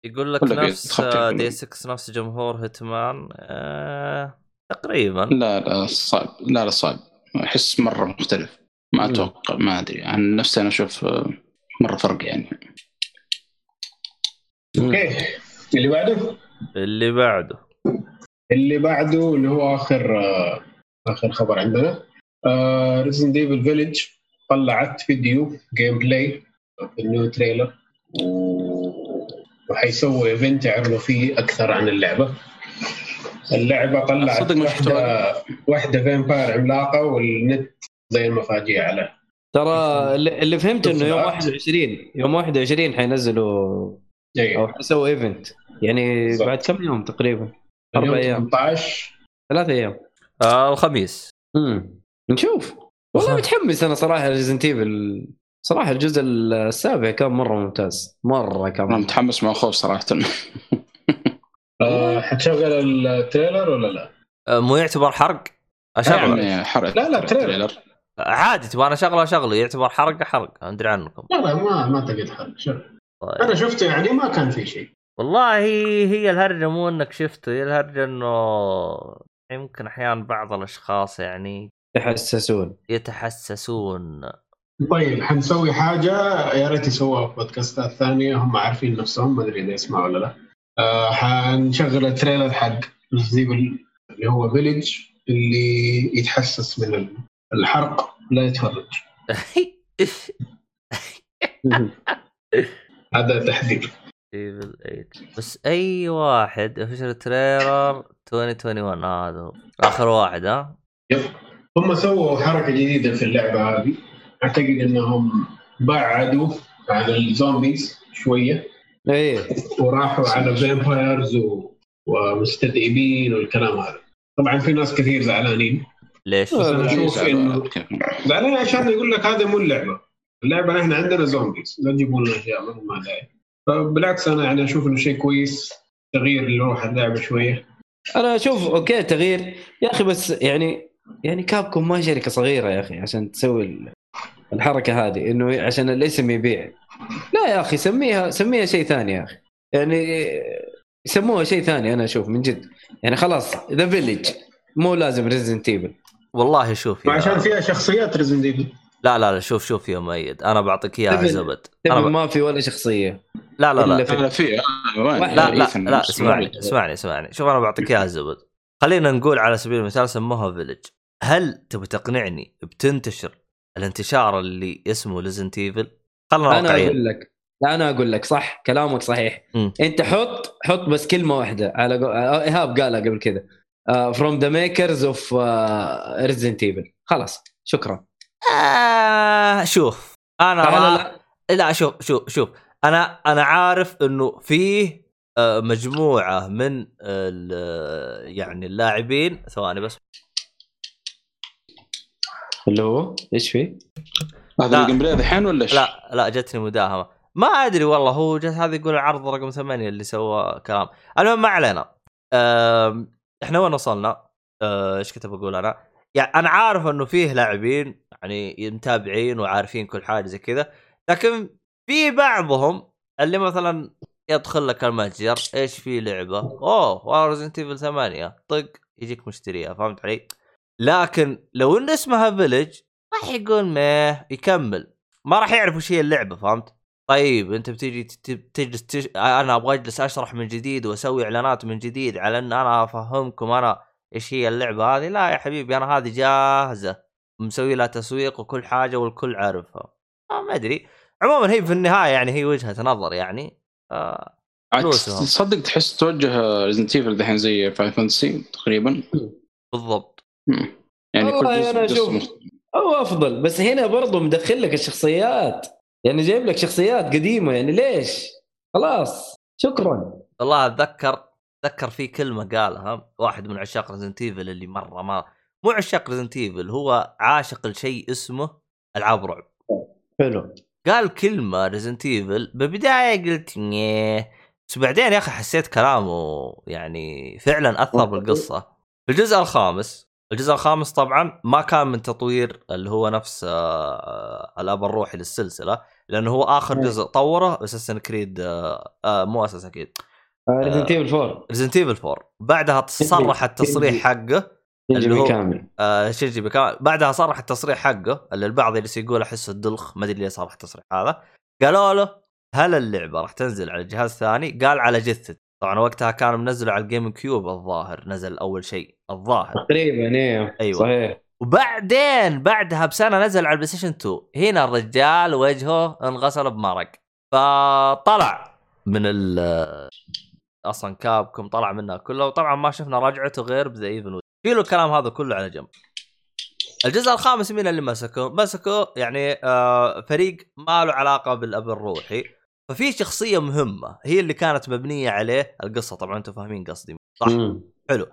يقول لك نفس. دي 6 نفس جمهور هيتمان آه تقريبا. لا لا صعب. لا لا صعب. أحس مرة مختلف. ما. أتوقع ما أدري. عن نفسي أنا أشوف آه، مرة فرق يعني. okay. اللي بعده؟ اللي بعده. اللي بعده اللي هو آخر آه، آخر خبر عندنا. Resident Evil Village طلعت فيديو gameplay في ال new trailer وحيسووا event يعرضوا فيه أكثر عن اللعبة. اللعبة طلعت صدق واحدة واحدة vampire عملاقة والنت زي المفاجيع عليه ترى اللي اللي فهمته إنه يوم بالضبط. 21 يوم 21 حينزلوا أو أيوه حيسووا event يعني بالضبط. بعد كم يوم تقريبا؟ أربع أيام. 18 ثلاث أيام. آه الخميس. امم نشوف. والله وخ- متحمس أنا صراحة Resident Evil. صراحة الجزء السابع كان مرة ممتاز. مرة كان أنا ممتاز. متحمس مع خوف صراحة. آه حتشغل ال trailer ولا لا؟ آه مو يعتبر حرق أشغله. يعني حرق. لا، لا، trailer. عادي تبغى أنا أشغله أشغله. يعتبر حرق حرق. أدري عنكم. لا لا ما ما تقدر تحرق شوف. طيب. أنا شفته يعني ما كان في شيء. والله هي الهرجة مو إنك شفته هي الهرجة إنه يمكن أحيانا بعض الأشخاص يعني يحسسون يتحسسون. طيب حنسوي حاجة؟ يا ريت يسووها في بودكاستات ثانية هم عارفين نفسهم ما أدري إذا يسمعوا ولا لا. آه حنشغل ال trailer حق Resident Evil اللي هو Village اللي يتحسس من الحرق لا يتفرج. هذا تحذير Evil Eight. بس أي واحد official trailer 2021 آه هذا هو. آخر واحد ها؟ هم سووا حركة جديدة في اللعبة هذه. أعتقد إنهم بعدوا عن ال zombies شوية. إيه. وراحوا على vampires و... ومستذئبين والكلام هذا. طبعا في ناس كثير زعلانين. ليش؟ بس أنا أشوف إنه زعلانين عشان يقول لك هذا مو اللعبة. اللعبة إحنا عندنا zombies. لا تجيبوا لنا أشياء ما ما داعي. فبالعكس أنا يعني أشوف إنه شيء كويس تغيير لروح اللعبة شوية. أنا أشوف okay تغيير. يا أخي بس يعني يعني Capcom ما شركة صغيرة يا أخي عشان تسوي ال- الحركة هذه إنه عشان الاسم يبيع لا يا أخي سميها سميها شيء ثاني يا أخي. يعني يسموها شيء ثاني أنا أشوف من جد. يعني خلاص The Village مو لازم Resident Evil والله شوف. عشان فيها شخصيات Resident Evil لا لا لا شوف شوف يا مؤيد أنا بعطيك إياها زبد. أنا ب... ما في ولا شخصية. لا لا لا. في- لا في آه،؟ لا، لا لا إيثن لا بس اسمعني اسمعني اسمعني. شوف أنا بعطيك إياها زبد. خلينا نقول على سبيل المثال سموها Village هل تبي تقنعني بتنتشر الانتشار اللي اسمه Resident Evil خلنا أنا واقعيين أقول لك لا أنا أقول لك صح كلامك صحيح. مم. أنت حط حط بس كلمة واحدة على قو... آه، إيهاب قالها قبل كذا. from the makers of Resident Evil خلاص شكرا. آه شوف أنا لا ما... لا لا, لا شوف شوف شوف أنا أنا عارف إنه فيه آه، مجموعة من ال- يعني اللاعبين ثواني بس اللي هو إيش في؟ هذا. ال gameplay الحين ولا إيش؟ لا لا جتني مداهمة ما أدري والله هو جت هذا يقول العرض رقم ثمانية اللي سوى كلام المهم ما علينا إحنا وين وصلنا؟ أه، إيش كنت بقول أنا؟ يعني أنا عارف إنه فيه لاعبين يعني متابعين وعارفين كل حاجة زي كذا لكن في بعضهم اللي مثلا يدخل لك المتجر إيش في لعبة؟ أوه Resident Evil 8 طق يجيك مشتريها فهمت علي؟ لكن لو ان اسمها فيلج راح يقول مية يكمل ما راح يعرف وش هي اللعبة فهمت؟ طيب أنت بتيجي تجلس تش... أنا أبغى أجلس أشرح من جديد وأسوي إعلانات من جديد على إن أنا أفهمكم أنا إيش هي اللعبة هذه لا يا حبيبي أنا هذه جاهزة مسوي لها تسويق وكل حاجة والكل عارفها آه ما أدري عموما هي في النهاية يعني هي وجهة نظر يعني آه. تصدق تحس توجه Resident Evil دحين زي Final Fantasy تقريبا بالضبط مم. يعني كل جزء أنا. هو أفضل بس هنا برضو مدخل لك الشخصيات يعني جايب لك شخصيات قديمة يعني ليش؟ خلاص شكرا والله أتذكر أتذكر في كلمة قالها واحد من عشاق Resident Evil اللي مرة ما مو عشاق Resident Evil هو عاشق لشيء اسمه ألعاب رعب. حلو. قال كلمة Resident Evil بالبدايه قلت نيه بس بعدين يا أخي حسيت كلامه يعني فعلا أثر بالقصة. في الجزء الخامس الجزء الخامس طبعا ما كان من تطوير اللي هو نفس آه، الأب الروحي للسلسلة لأنه هو آخر مم. جزء طوره Assassin's Creed آه آه مو اساسن كريد Resident Evil 4 Resident Evil 4 بعدها صرح التصريح حقه اللي هو- كامل آه شينجي ميكامي بعدها صرح التصريح حقه اللي البعض يجلس يقول أحس الدلخ ما أدري ليه صرح التصريح هذا. قالوا له هل اللعبة راح تنزل على جهاز ثاني؟ قال على جثتي. طبعا وقتها كان منزله على ال GameCube الظاهر نزل أول شيء الظاهر. تقريبا إيه أيوة. صحيح. وبعدين بعدها بسنة نزل على البلاي ستيشن 2 هنا الرجال وجهه انغسل بمرق. فطلع من ال أصلا كابكم طلع منها كلها وطبعا ما شفنا رجعته غير بذا even شيلوا الكلام هذا كله على جنب الجزء الخامس مين اللي مسكه؟ مسكه يعني آه فريق ما له علاقة بالأب الروحي ففي شخصية مهمة هي اللي كانت مبنية عليه القصة طبعا أنتم فاهمين قصدي صح؟ مم. حلو.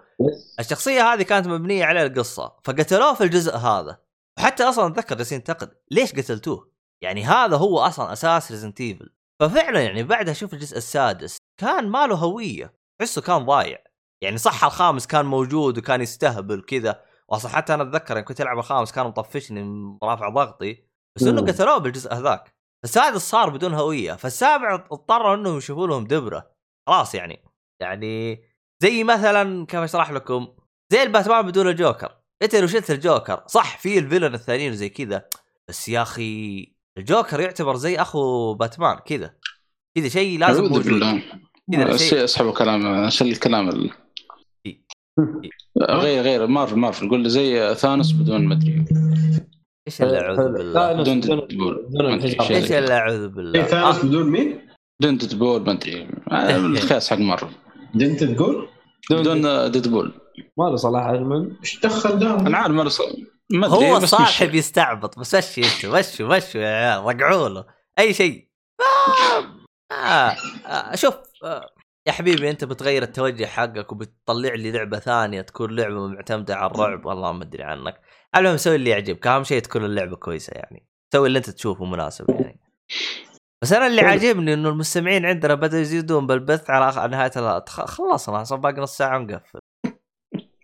الشخصية هذه كانت مبنية عليه القصة فقتلوه في الجزء هذا وحتى أصلا أتذكر جالسين ينتقد ليش قتلتوه؟ يعني هذا هو أصلا أساس Resident Evil ففعلا يعني بعدها أشوف الجزء السادس كان ما له هوية تحسه كان ضايع. يعني صح الخامس كان موجود وكان يستهبل كذا واصلا حتى أنا أتذكر يوم كنت ألعب الخامس كان مطفشني رافع ضغطي بس إنه. قتلوه بالجزء هذاك. السادس صار بدون هوية فالسابع اضطروا إنهم يشوفوا لهم دبرة. خلاص يعني يعني زي مثلا كيف أشرح لكم زي الباتمان بدون الجوكر. انت لو شلت الجوكر. صح في الفيلن الثانيين وزي كذا بس يا أخي الجوكر يعتبر زي أخو باتمان كذا كذا شيء لازم موجود بالله. كذا بس شيء اسحبوا كلام شل الكلام ال... إي. غير غير مارفل مارفل قول زي ثانوس بدون مدري إيش اللي أعوذ. بالله ثانوس بدون بدون- ديدبول. بدون ما. إيش اللي أعوذ بالله ثانوس آه. بدون مين؟ بدون ديدبول ما أدري آه، الخياس حق مارفل انت تقول؟ بدون ديدبول ما له صلاح إيش دخل ده؟ أنا عارف ما له ص- ما ادري هو صاحب يستعبط بس مشي أنتوا مشوا مشوا يا عيال رقعوا له أي شيء آه. آه. آه. شوف آه. يا حبيبي أنت بتغير التوجه حقك وبتطلع لي لعبة ثانية تكون لعبة معتمدة على الرعب والله ما أدري عنك المهم سوي اللي يعجبك أهم شيء تكون اللعبة كويسة يعني سوي اللي أنت تشوفه مناسب يعني بس أنا اللي عاجبني إنه المستمعين عندنا بدأوا يزيدون بالبث على نهاية خلصنا صار باقي نص ساعه ونقفل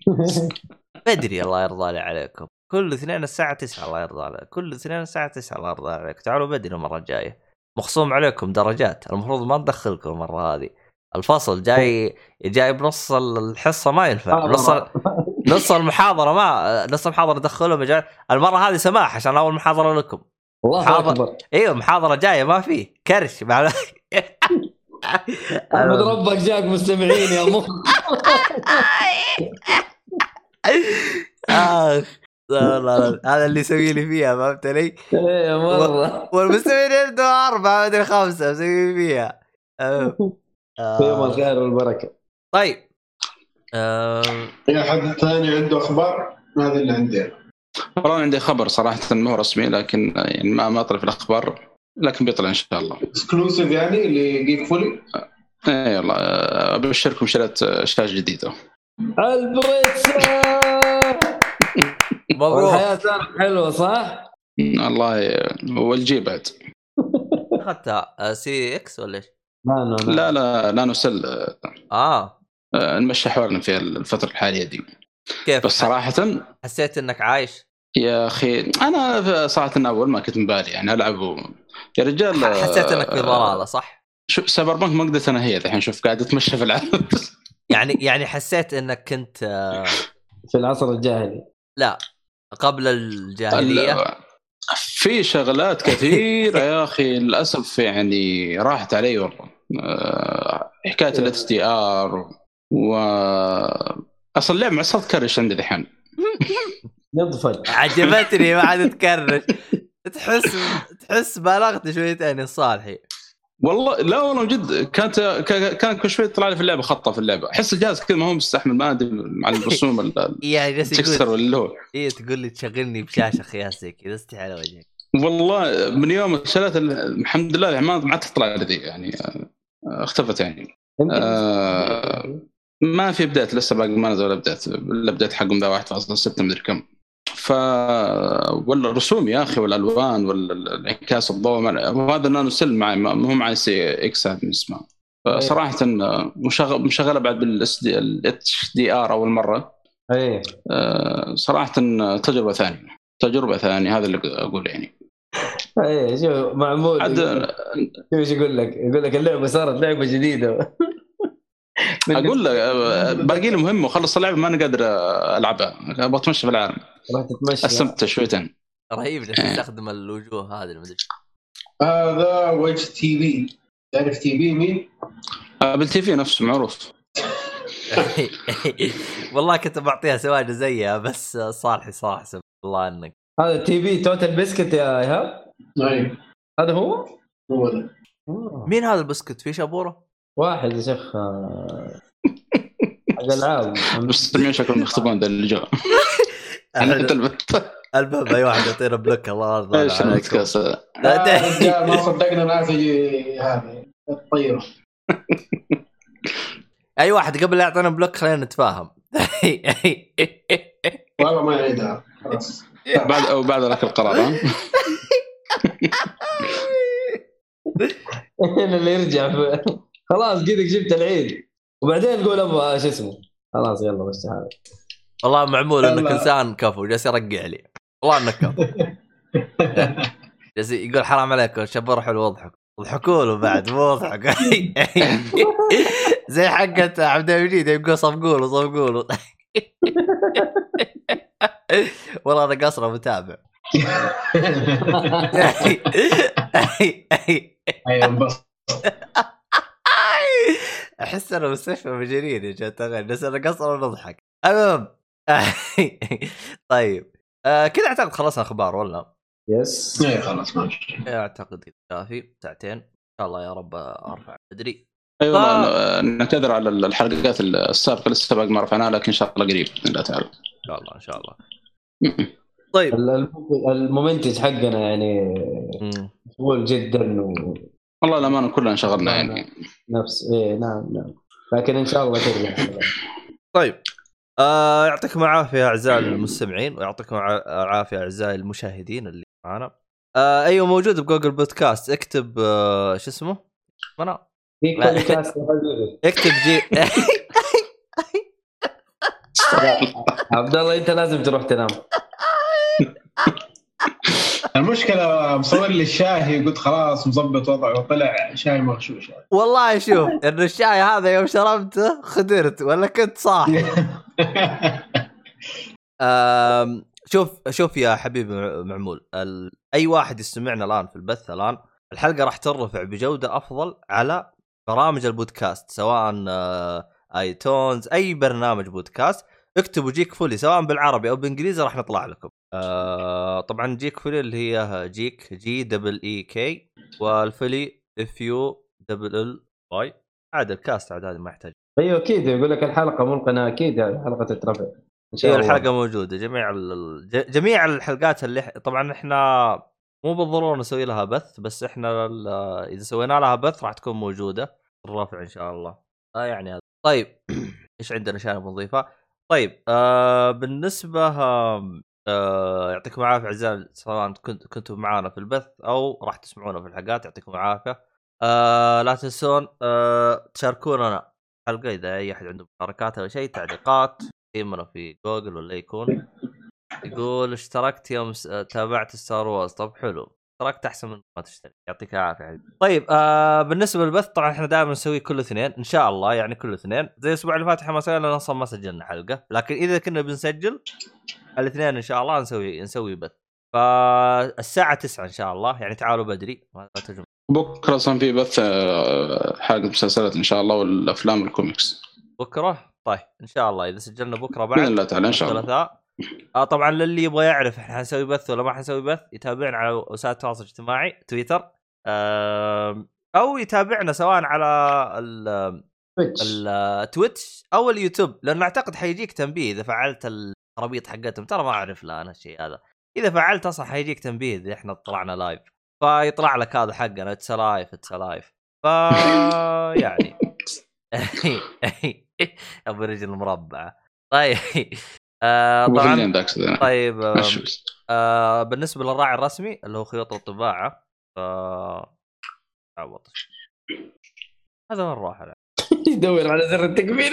بدري الله يرضى لي عليكم كل اثنين الساعة 9 الله يرضى عليك. كل اثنين الساعة 9 الله يرضى عليك. تعالوا بدري المرة الجاية. مخصوم عليكم درجات. المفروض ما تدخلكم المرة هذه. الفصل جاي جاي بنص الحصة ما ينفع. نص نص المحاضرة ما نص المحاضرة دخلهم. المرة هذه سماح عشان أول محاضرة لكم. الله حاضر. أكبر. أيوه محاضرة جاية ما في. كرش مع أحمد ربك جاك مستمعين يا مخ. لا هذا اللي يسوي لي فيها فهمت علي؟ إيه مرة والمستمعين عنده أربعة ما أدري خمسة مسوي فيها آه. في يوم آه. الخير والبركة طيب آه. في أحد ثاني عنده أخبار؟ هذا اللي عندي والله عندي خبر صراحة ما هو رسمي لكن يعني ما ما طلع في الأخبار لكن بيطلع إن شاء الله exclusive يعني ل Geekfully اي والله آه، أبشركم شريت شاشه جديدة البريتزا مبروك والحياة صارت حلوة صح؟ الله والجي بعد اخذتها آه، سي إكس ولا إيش؟ لا لا لا لا نسل آه آه، نمشي حوارنا في الفترة الحالية دي كيف؟ بس صراحة حسيت إنك عايش؟ يا أخي أنا صراحة أول ما كنت مبالي يعني ألعب و... يا رجال آه، حسيت إنك في ضلالة صح؟ شوف سايبر بانك ما قدرت انهيها الحين شوف قاعد أتمشى في العالم يعني يعني حسيت إنك كنت آه، في العصر الجاهلي لا قبل الجاهلية. ال- في شغلات كثيرة يا أخي للأسف يعني راحت علي والله. آه، حكاية ال HDR و أصلا اللعبة معصب crash عندي الحين. يضفج عجبتني ما عاد تكرش. تحس تحس بالغت شويتين يا صالحي والله لا والله جد. كانت كا- كان كل شوي يطلع لي في اللعبة خطأ في اللعبة. أحس الجهاز كذا ما هو مستحمل ما أدري مع الرسوم جالس ال texture يقول اللي هو. إيه تقول لي تشغلني بشاشة خياس زي كذا استحي على وجهك. والله من يوم شريت ال- الحمد لله ما ما عاد تطلع لي ذي يعني اختفت يعني. آه. ما في update لسه باقي ما نزل update ال update حقهم ذا 1.6 مدري كم. ف ولا الرسوم يا أخي والالوان والانعكاس الضوء وهذا NanoCell ما هو معي CX هذا من اسمه آه، مشغل مشغلة بعد بالاتش دي الاتش دي آر أول مرة. إيه. آه، صراحة تجربة ثانية تجربة ثانية هذا اللي أقول يعني. إيه شوف معمول. عاد شوف إيش يقول لك؟ يقول لك اللعبة صارت لعبة جديدة. أقول لك باقي لي مهمة وخلص اللعبه ماني قادر آه، ألعبها. أبغى اتمشى في العالم. استمتع شويتين رهيب جالس إيه. يستخدم الوجوه هذه المدري هذا وجه تي في. تعرف تي في مين؟ بالتي في نفسه معروف. والله كنت بعطيها سواجه زيها بس صالحي صراحة سب الله إنك. هذا تي في توتال بسكت يا إيهاب؟ أيوه. هذا هو؟ هو ده. آه. مين هذا البسكوت في شابورة؟ واحد يا شيخ آه، حق العاب المستمعين شكلهم يختبون ذا اللي جاء انت البت. المهم أي واحد يعطينا بلوك الله يرضى إيش عليكم البودكاست رجال ما صدقنا ناس يجي هذا الطير أي واحد قبل لا يعطينا بلوك خلينا نتفاهم. والله ما يعيدها خلاص. بعد أو بعد ذاك القرار اللي يرجع. خلاص قدك جبت العيد. وبعدين تقول أبغى شو اسمه؟ خلاص يلا بس هذا والله معمول إنك. إنسان كفو. جالس يرقع لي. والله إنك كفو. جالس يقول حرام عليكم شبر حلو واضحك اضحكوا له بعد مو أضحك. زي حقت عبد المجيد يقول صفقوا له صفقوا له والله أنا قصره متابع. أيوه احس أنا مستشفى مجانين يا جماعة بس أنا قصر ونضحك المهم. طيب. آه كذا أعتقد خلصنا أخبار ولا؟ يس إيه خلاص ماشي أعتقد كافي. ساعتين. إن شاء الله يا رب أرفع بدري. اي والله نعتذر على الحلقات السابقة لسه باقي ما رفعناها لكن إن شاء الله قريب. باذن الله تعالى إن شاء الله إن شاء الله. طيب. ال- الم- الممنتج حقنا يعني. مشغول جدا ونفس والله الأمانة كلنا انشغلنا يعني. إيه نعم نعم. لكن إن شاء الله ترجع. طيب. آه يعطيكم العافية أعزائي المستمعين ويعطيكم الع- العافية أعزائي المشاهدين اللي معنا. آه أيوه موجود بجوجل بودكاست. اكتب آه شو اسمه؟ أنا في بودكاست اكتب جي عبد الله أنت لازم تروح تنام. المشكلة مصور لي الشاي قلت خلاص مظبط وضعه وطلع شاي مغشوش والله شوف انه الشاي هذا يوم شربته خدرت ولا كنت صاحي شوف شوف يا حبيبي مع- معمول. أي واحد يستمعنا الآن في البث الآن الحلقة راح ترفع بجودة أفضل على برامج البودكاست سواء آه، آيتونز أي برنامج بودكاست اكتبوا Geekfully سواء بالعربي أو بالإنجليزي راح نطلع لكم آه طبعا Geekfully اللي هي Geek G double E K وال fully F U double L Y عاد ال cast عاد هذا ما يحتاج. أيوه أكيد. يقول لك الحلقة مو القناه أكيد الحلقة تترفع إن شاء هي الله. الحلقة موجودة. جميع ال- جميع الحلقات اللي طبعا إحنا مو بالضرورة نسوي لها بث بس إحنا ال- إذا سوينا لها بث راح تكون موجودة الرفع إن شاء الله. آه يعني هذا. طيب إيش عندنا اشياء بنضيفها طيب آه بالنسبة آه يعطيكم العافية أعزائي سواء كنت كنتم معنا في البث أو راح تسمعونا في الحلقات. يعطيكم العافية. آه لا تنسون آه تشاركونا حلقة. إذا أي أحد عنده مشاركات أو شيء تعليقات تقييمنا في جوجل ولا يكون. يقول اشتركت يوم. تابعت ستار وورز طب حلو. اشتركت أحسن من ما تشترك يعطيك العافية. طيب آه بالنسبة للبث طبعا إحنا دائما نسوي كل اثنين إن شاء الله يعني كل اثنين. زي الأسبوع اللي فات إحنا ما سوينا أصلا ما سجلنا حلقة. لكن إذا كنا بنسجل الاثنين إن شاء الله نسوي نسوي بث. فالساعة 9 إن شاء الله يعني تعالوا بدري. بكرة أصلا في بث آه، حلقة مسلسلات إن شاء الله والأفلام والكوميكس. بكرة؟ طيب إن شاء الله. إذا سجلنا بكرة بإذن بعد الله تعالى إن شاء الله. الثلاثاء. آه طبعا للي يبغى يعرف إحنا حنسوي بث ولا ما حنسوي بث يتابعنا على وسائل التواصل الاجتماعي تويتر آم، أو يتابعنا سواء على ال- تويتش. التويتش أو اليوتيوب لأنه أعتقد حيجيك تنبيه إذا فعلت الخرابيط حقتهم. ترى ما أعرف لا أنا الشيء هذا. إذا فعلت أصلا حيجيك تنبيه إذا إحنا طلعنا live فيطلع لك هذا حقنا it's live it's live ف يعني. أبو رجل مربعه طيب. آه طبعا طيب آه. آه بالنسبة للراعي الرسمي اللي هو خيوط الطباعة ف عوض هذا وين راح؟ يدور على زر التكبير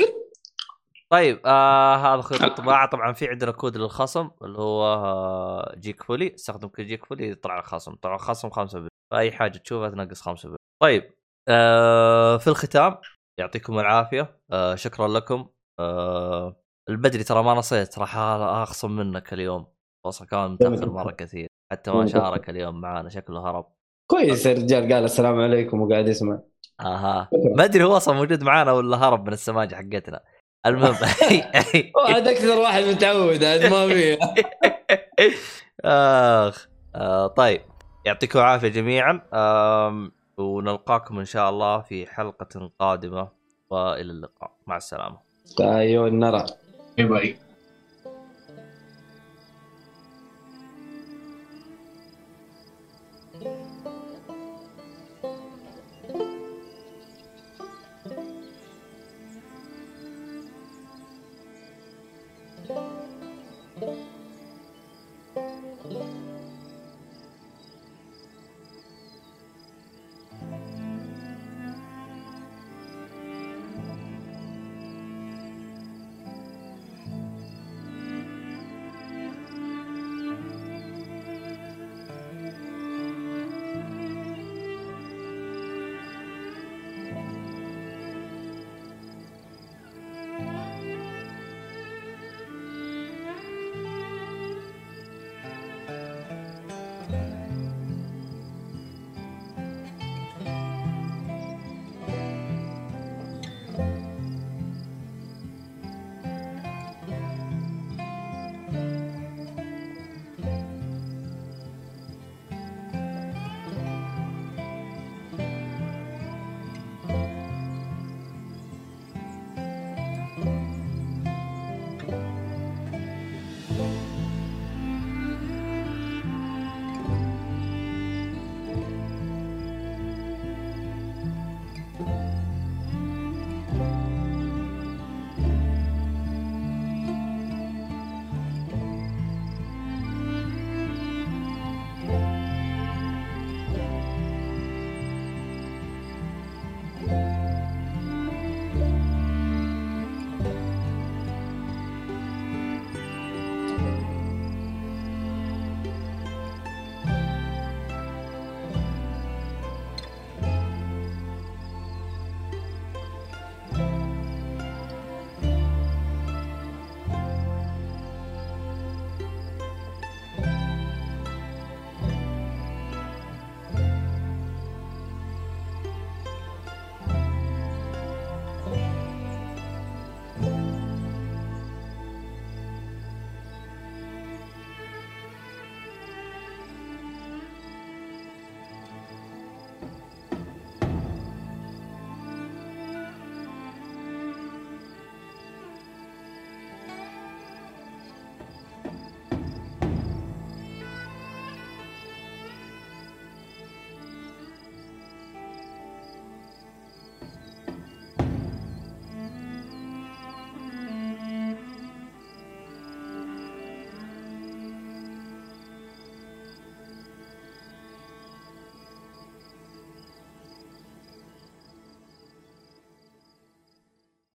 طيب آه هذا خيوط الطباعة. طبعا في عندنا كود للخصم اللي هو آه جيكفولي. استخدم كود جيكفولي يطلع لك خصم طبعا خصم 5 فأي حاجة تشوفها تنقص 5 طيب آه في الختام يعطيكم العافية. آه شكرا لكم. آه البدري ترى ما نصيت راح أخصم منك اليوم. وصل كان متأخر مرة كثير. حتى ما شارك اليوم معانا شكله هرب. كويس الرجال قال السلام عليكم وقاعد يسمع. أها. ما أدري هو أصلا موجود معانا ولا هرب من السماجة حقتنا. المهم. عاد أكثر واحد متعود عاد ما في آخ. آه طيب. يعطيكم العافية جميعا. ونلقاكم إن شاء الله في حلقة قادمة. وإلى اللقاء. مع السلامة. أيوه نرى. باي باي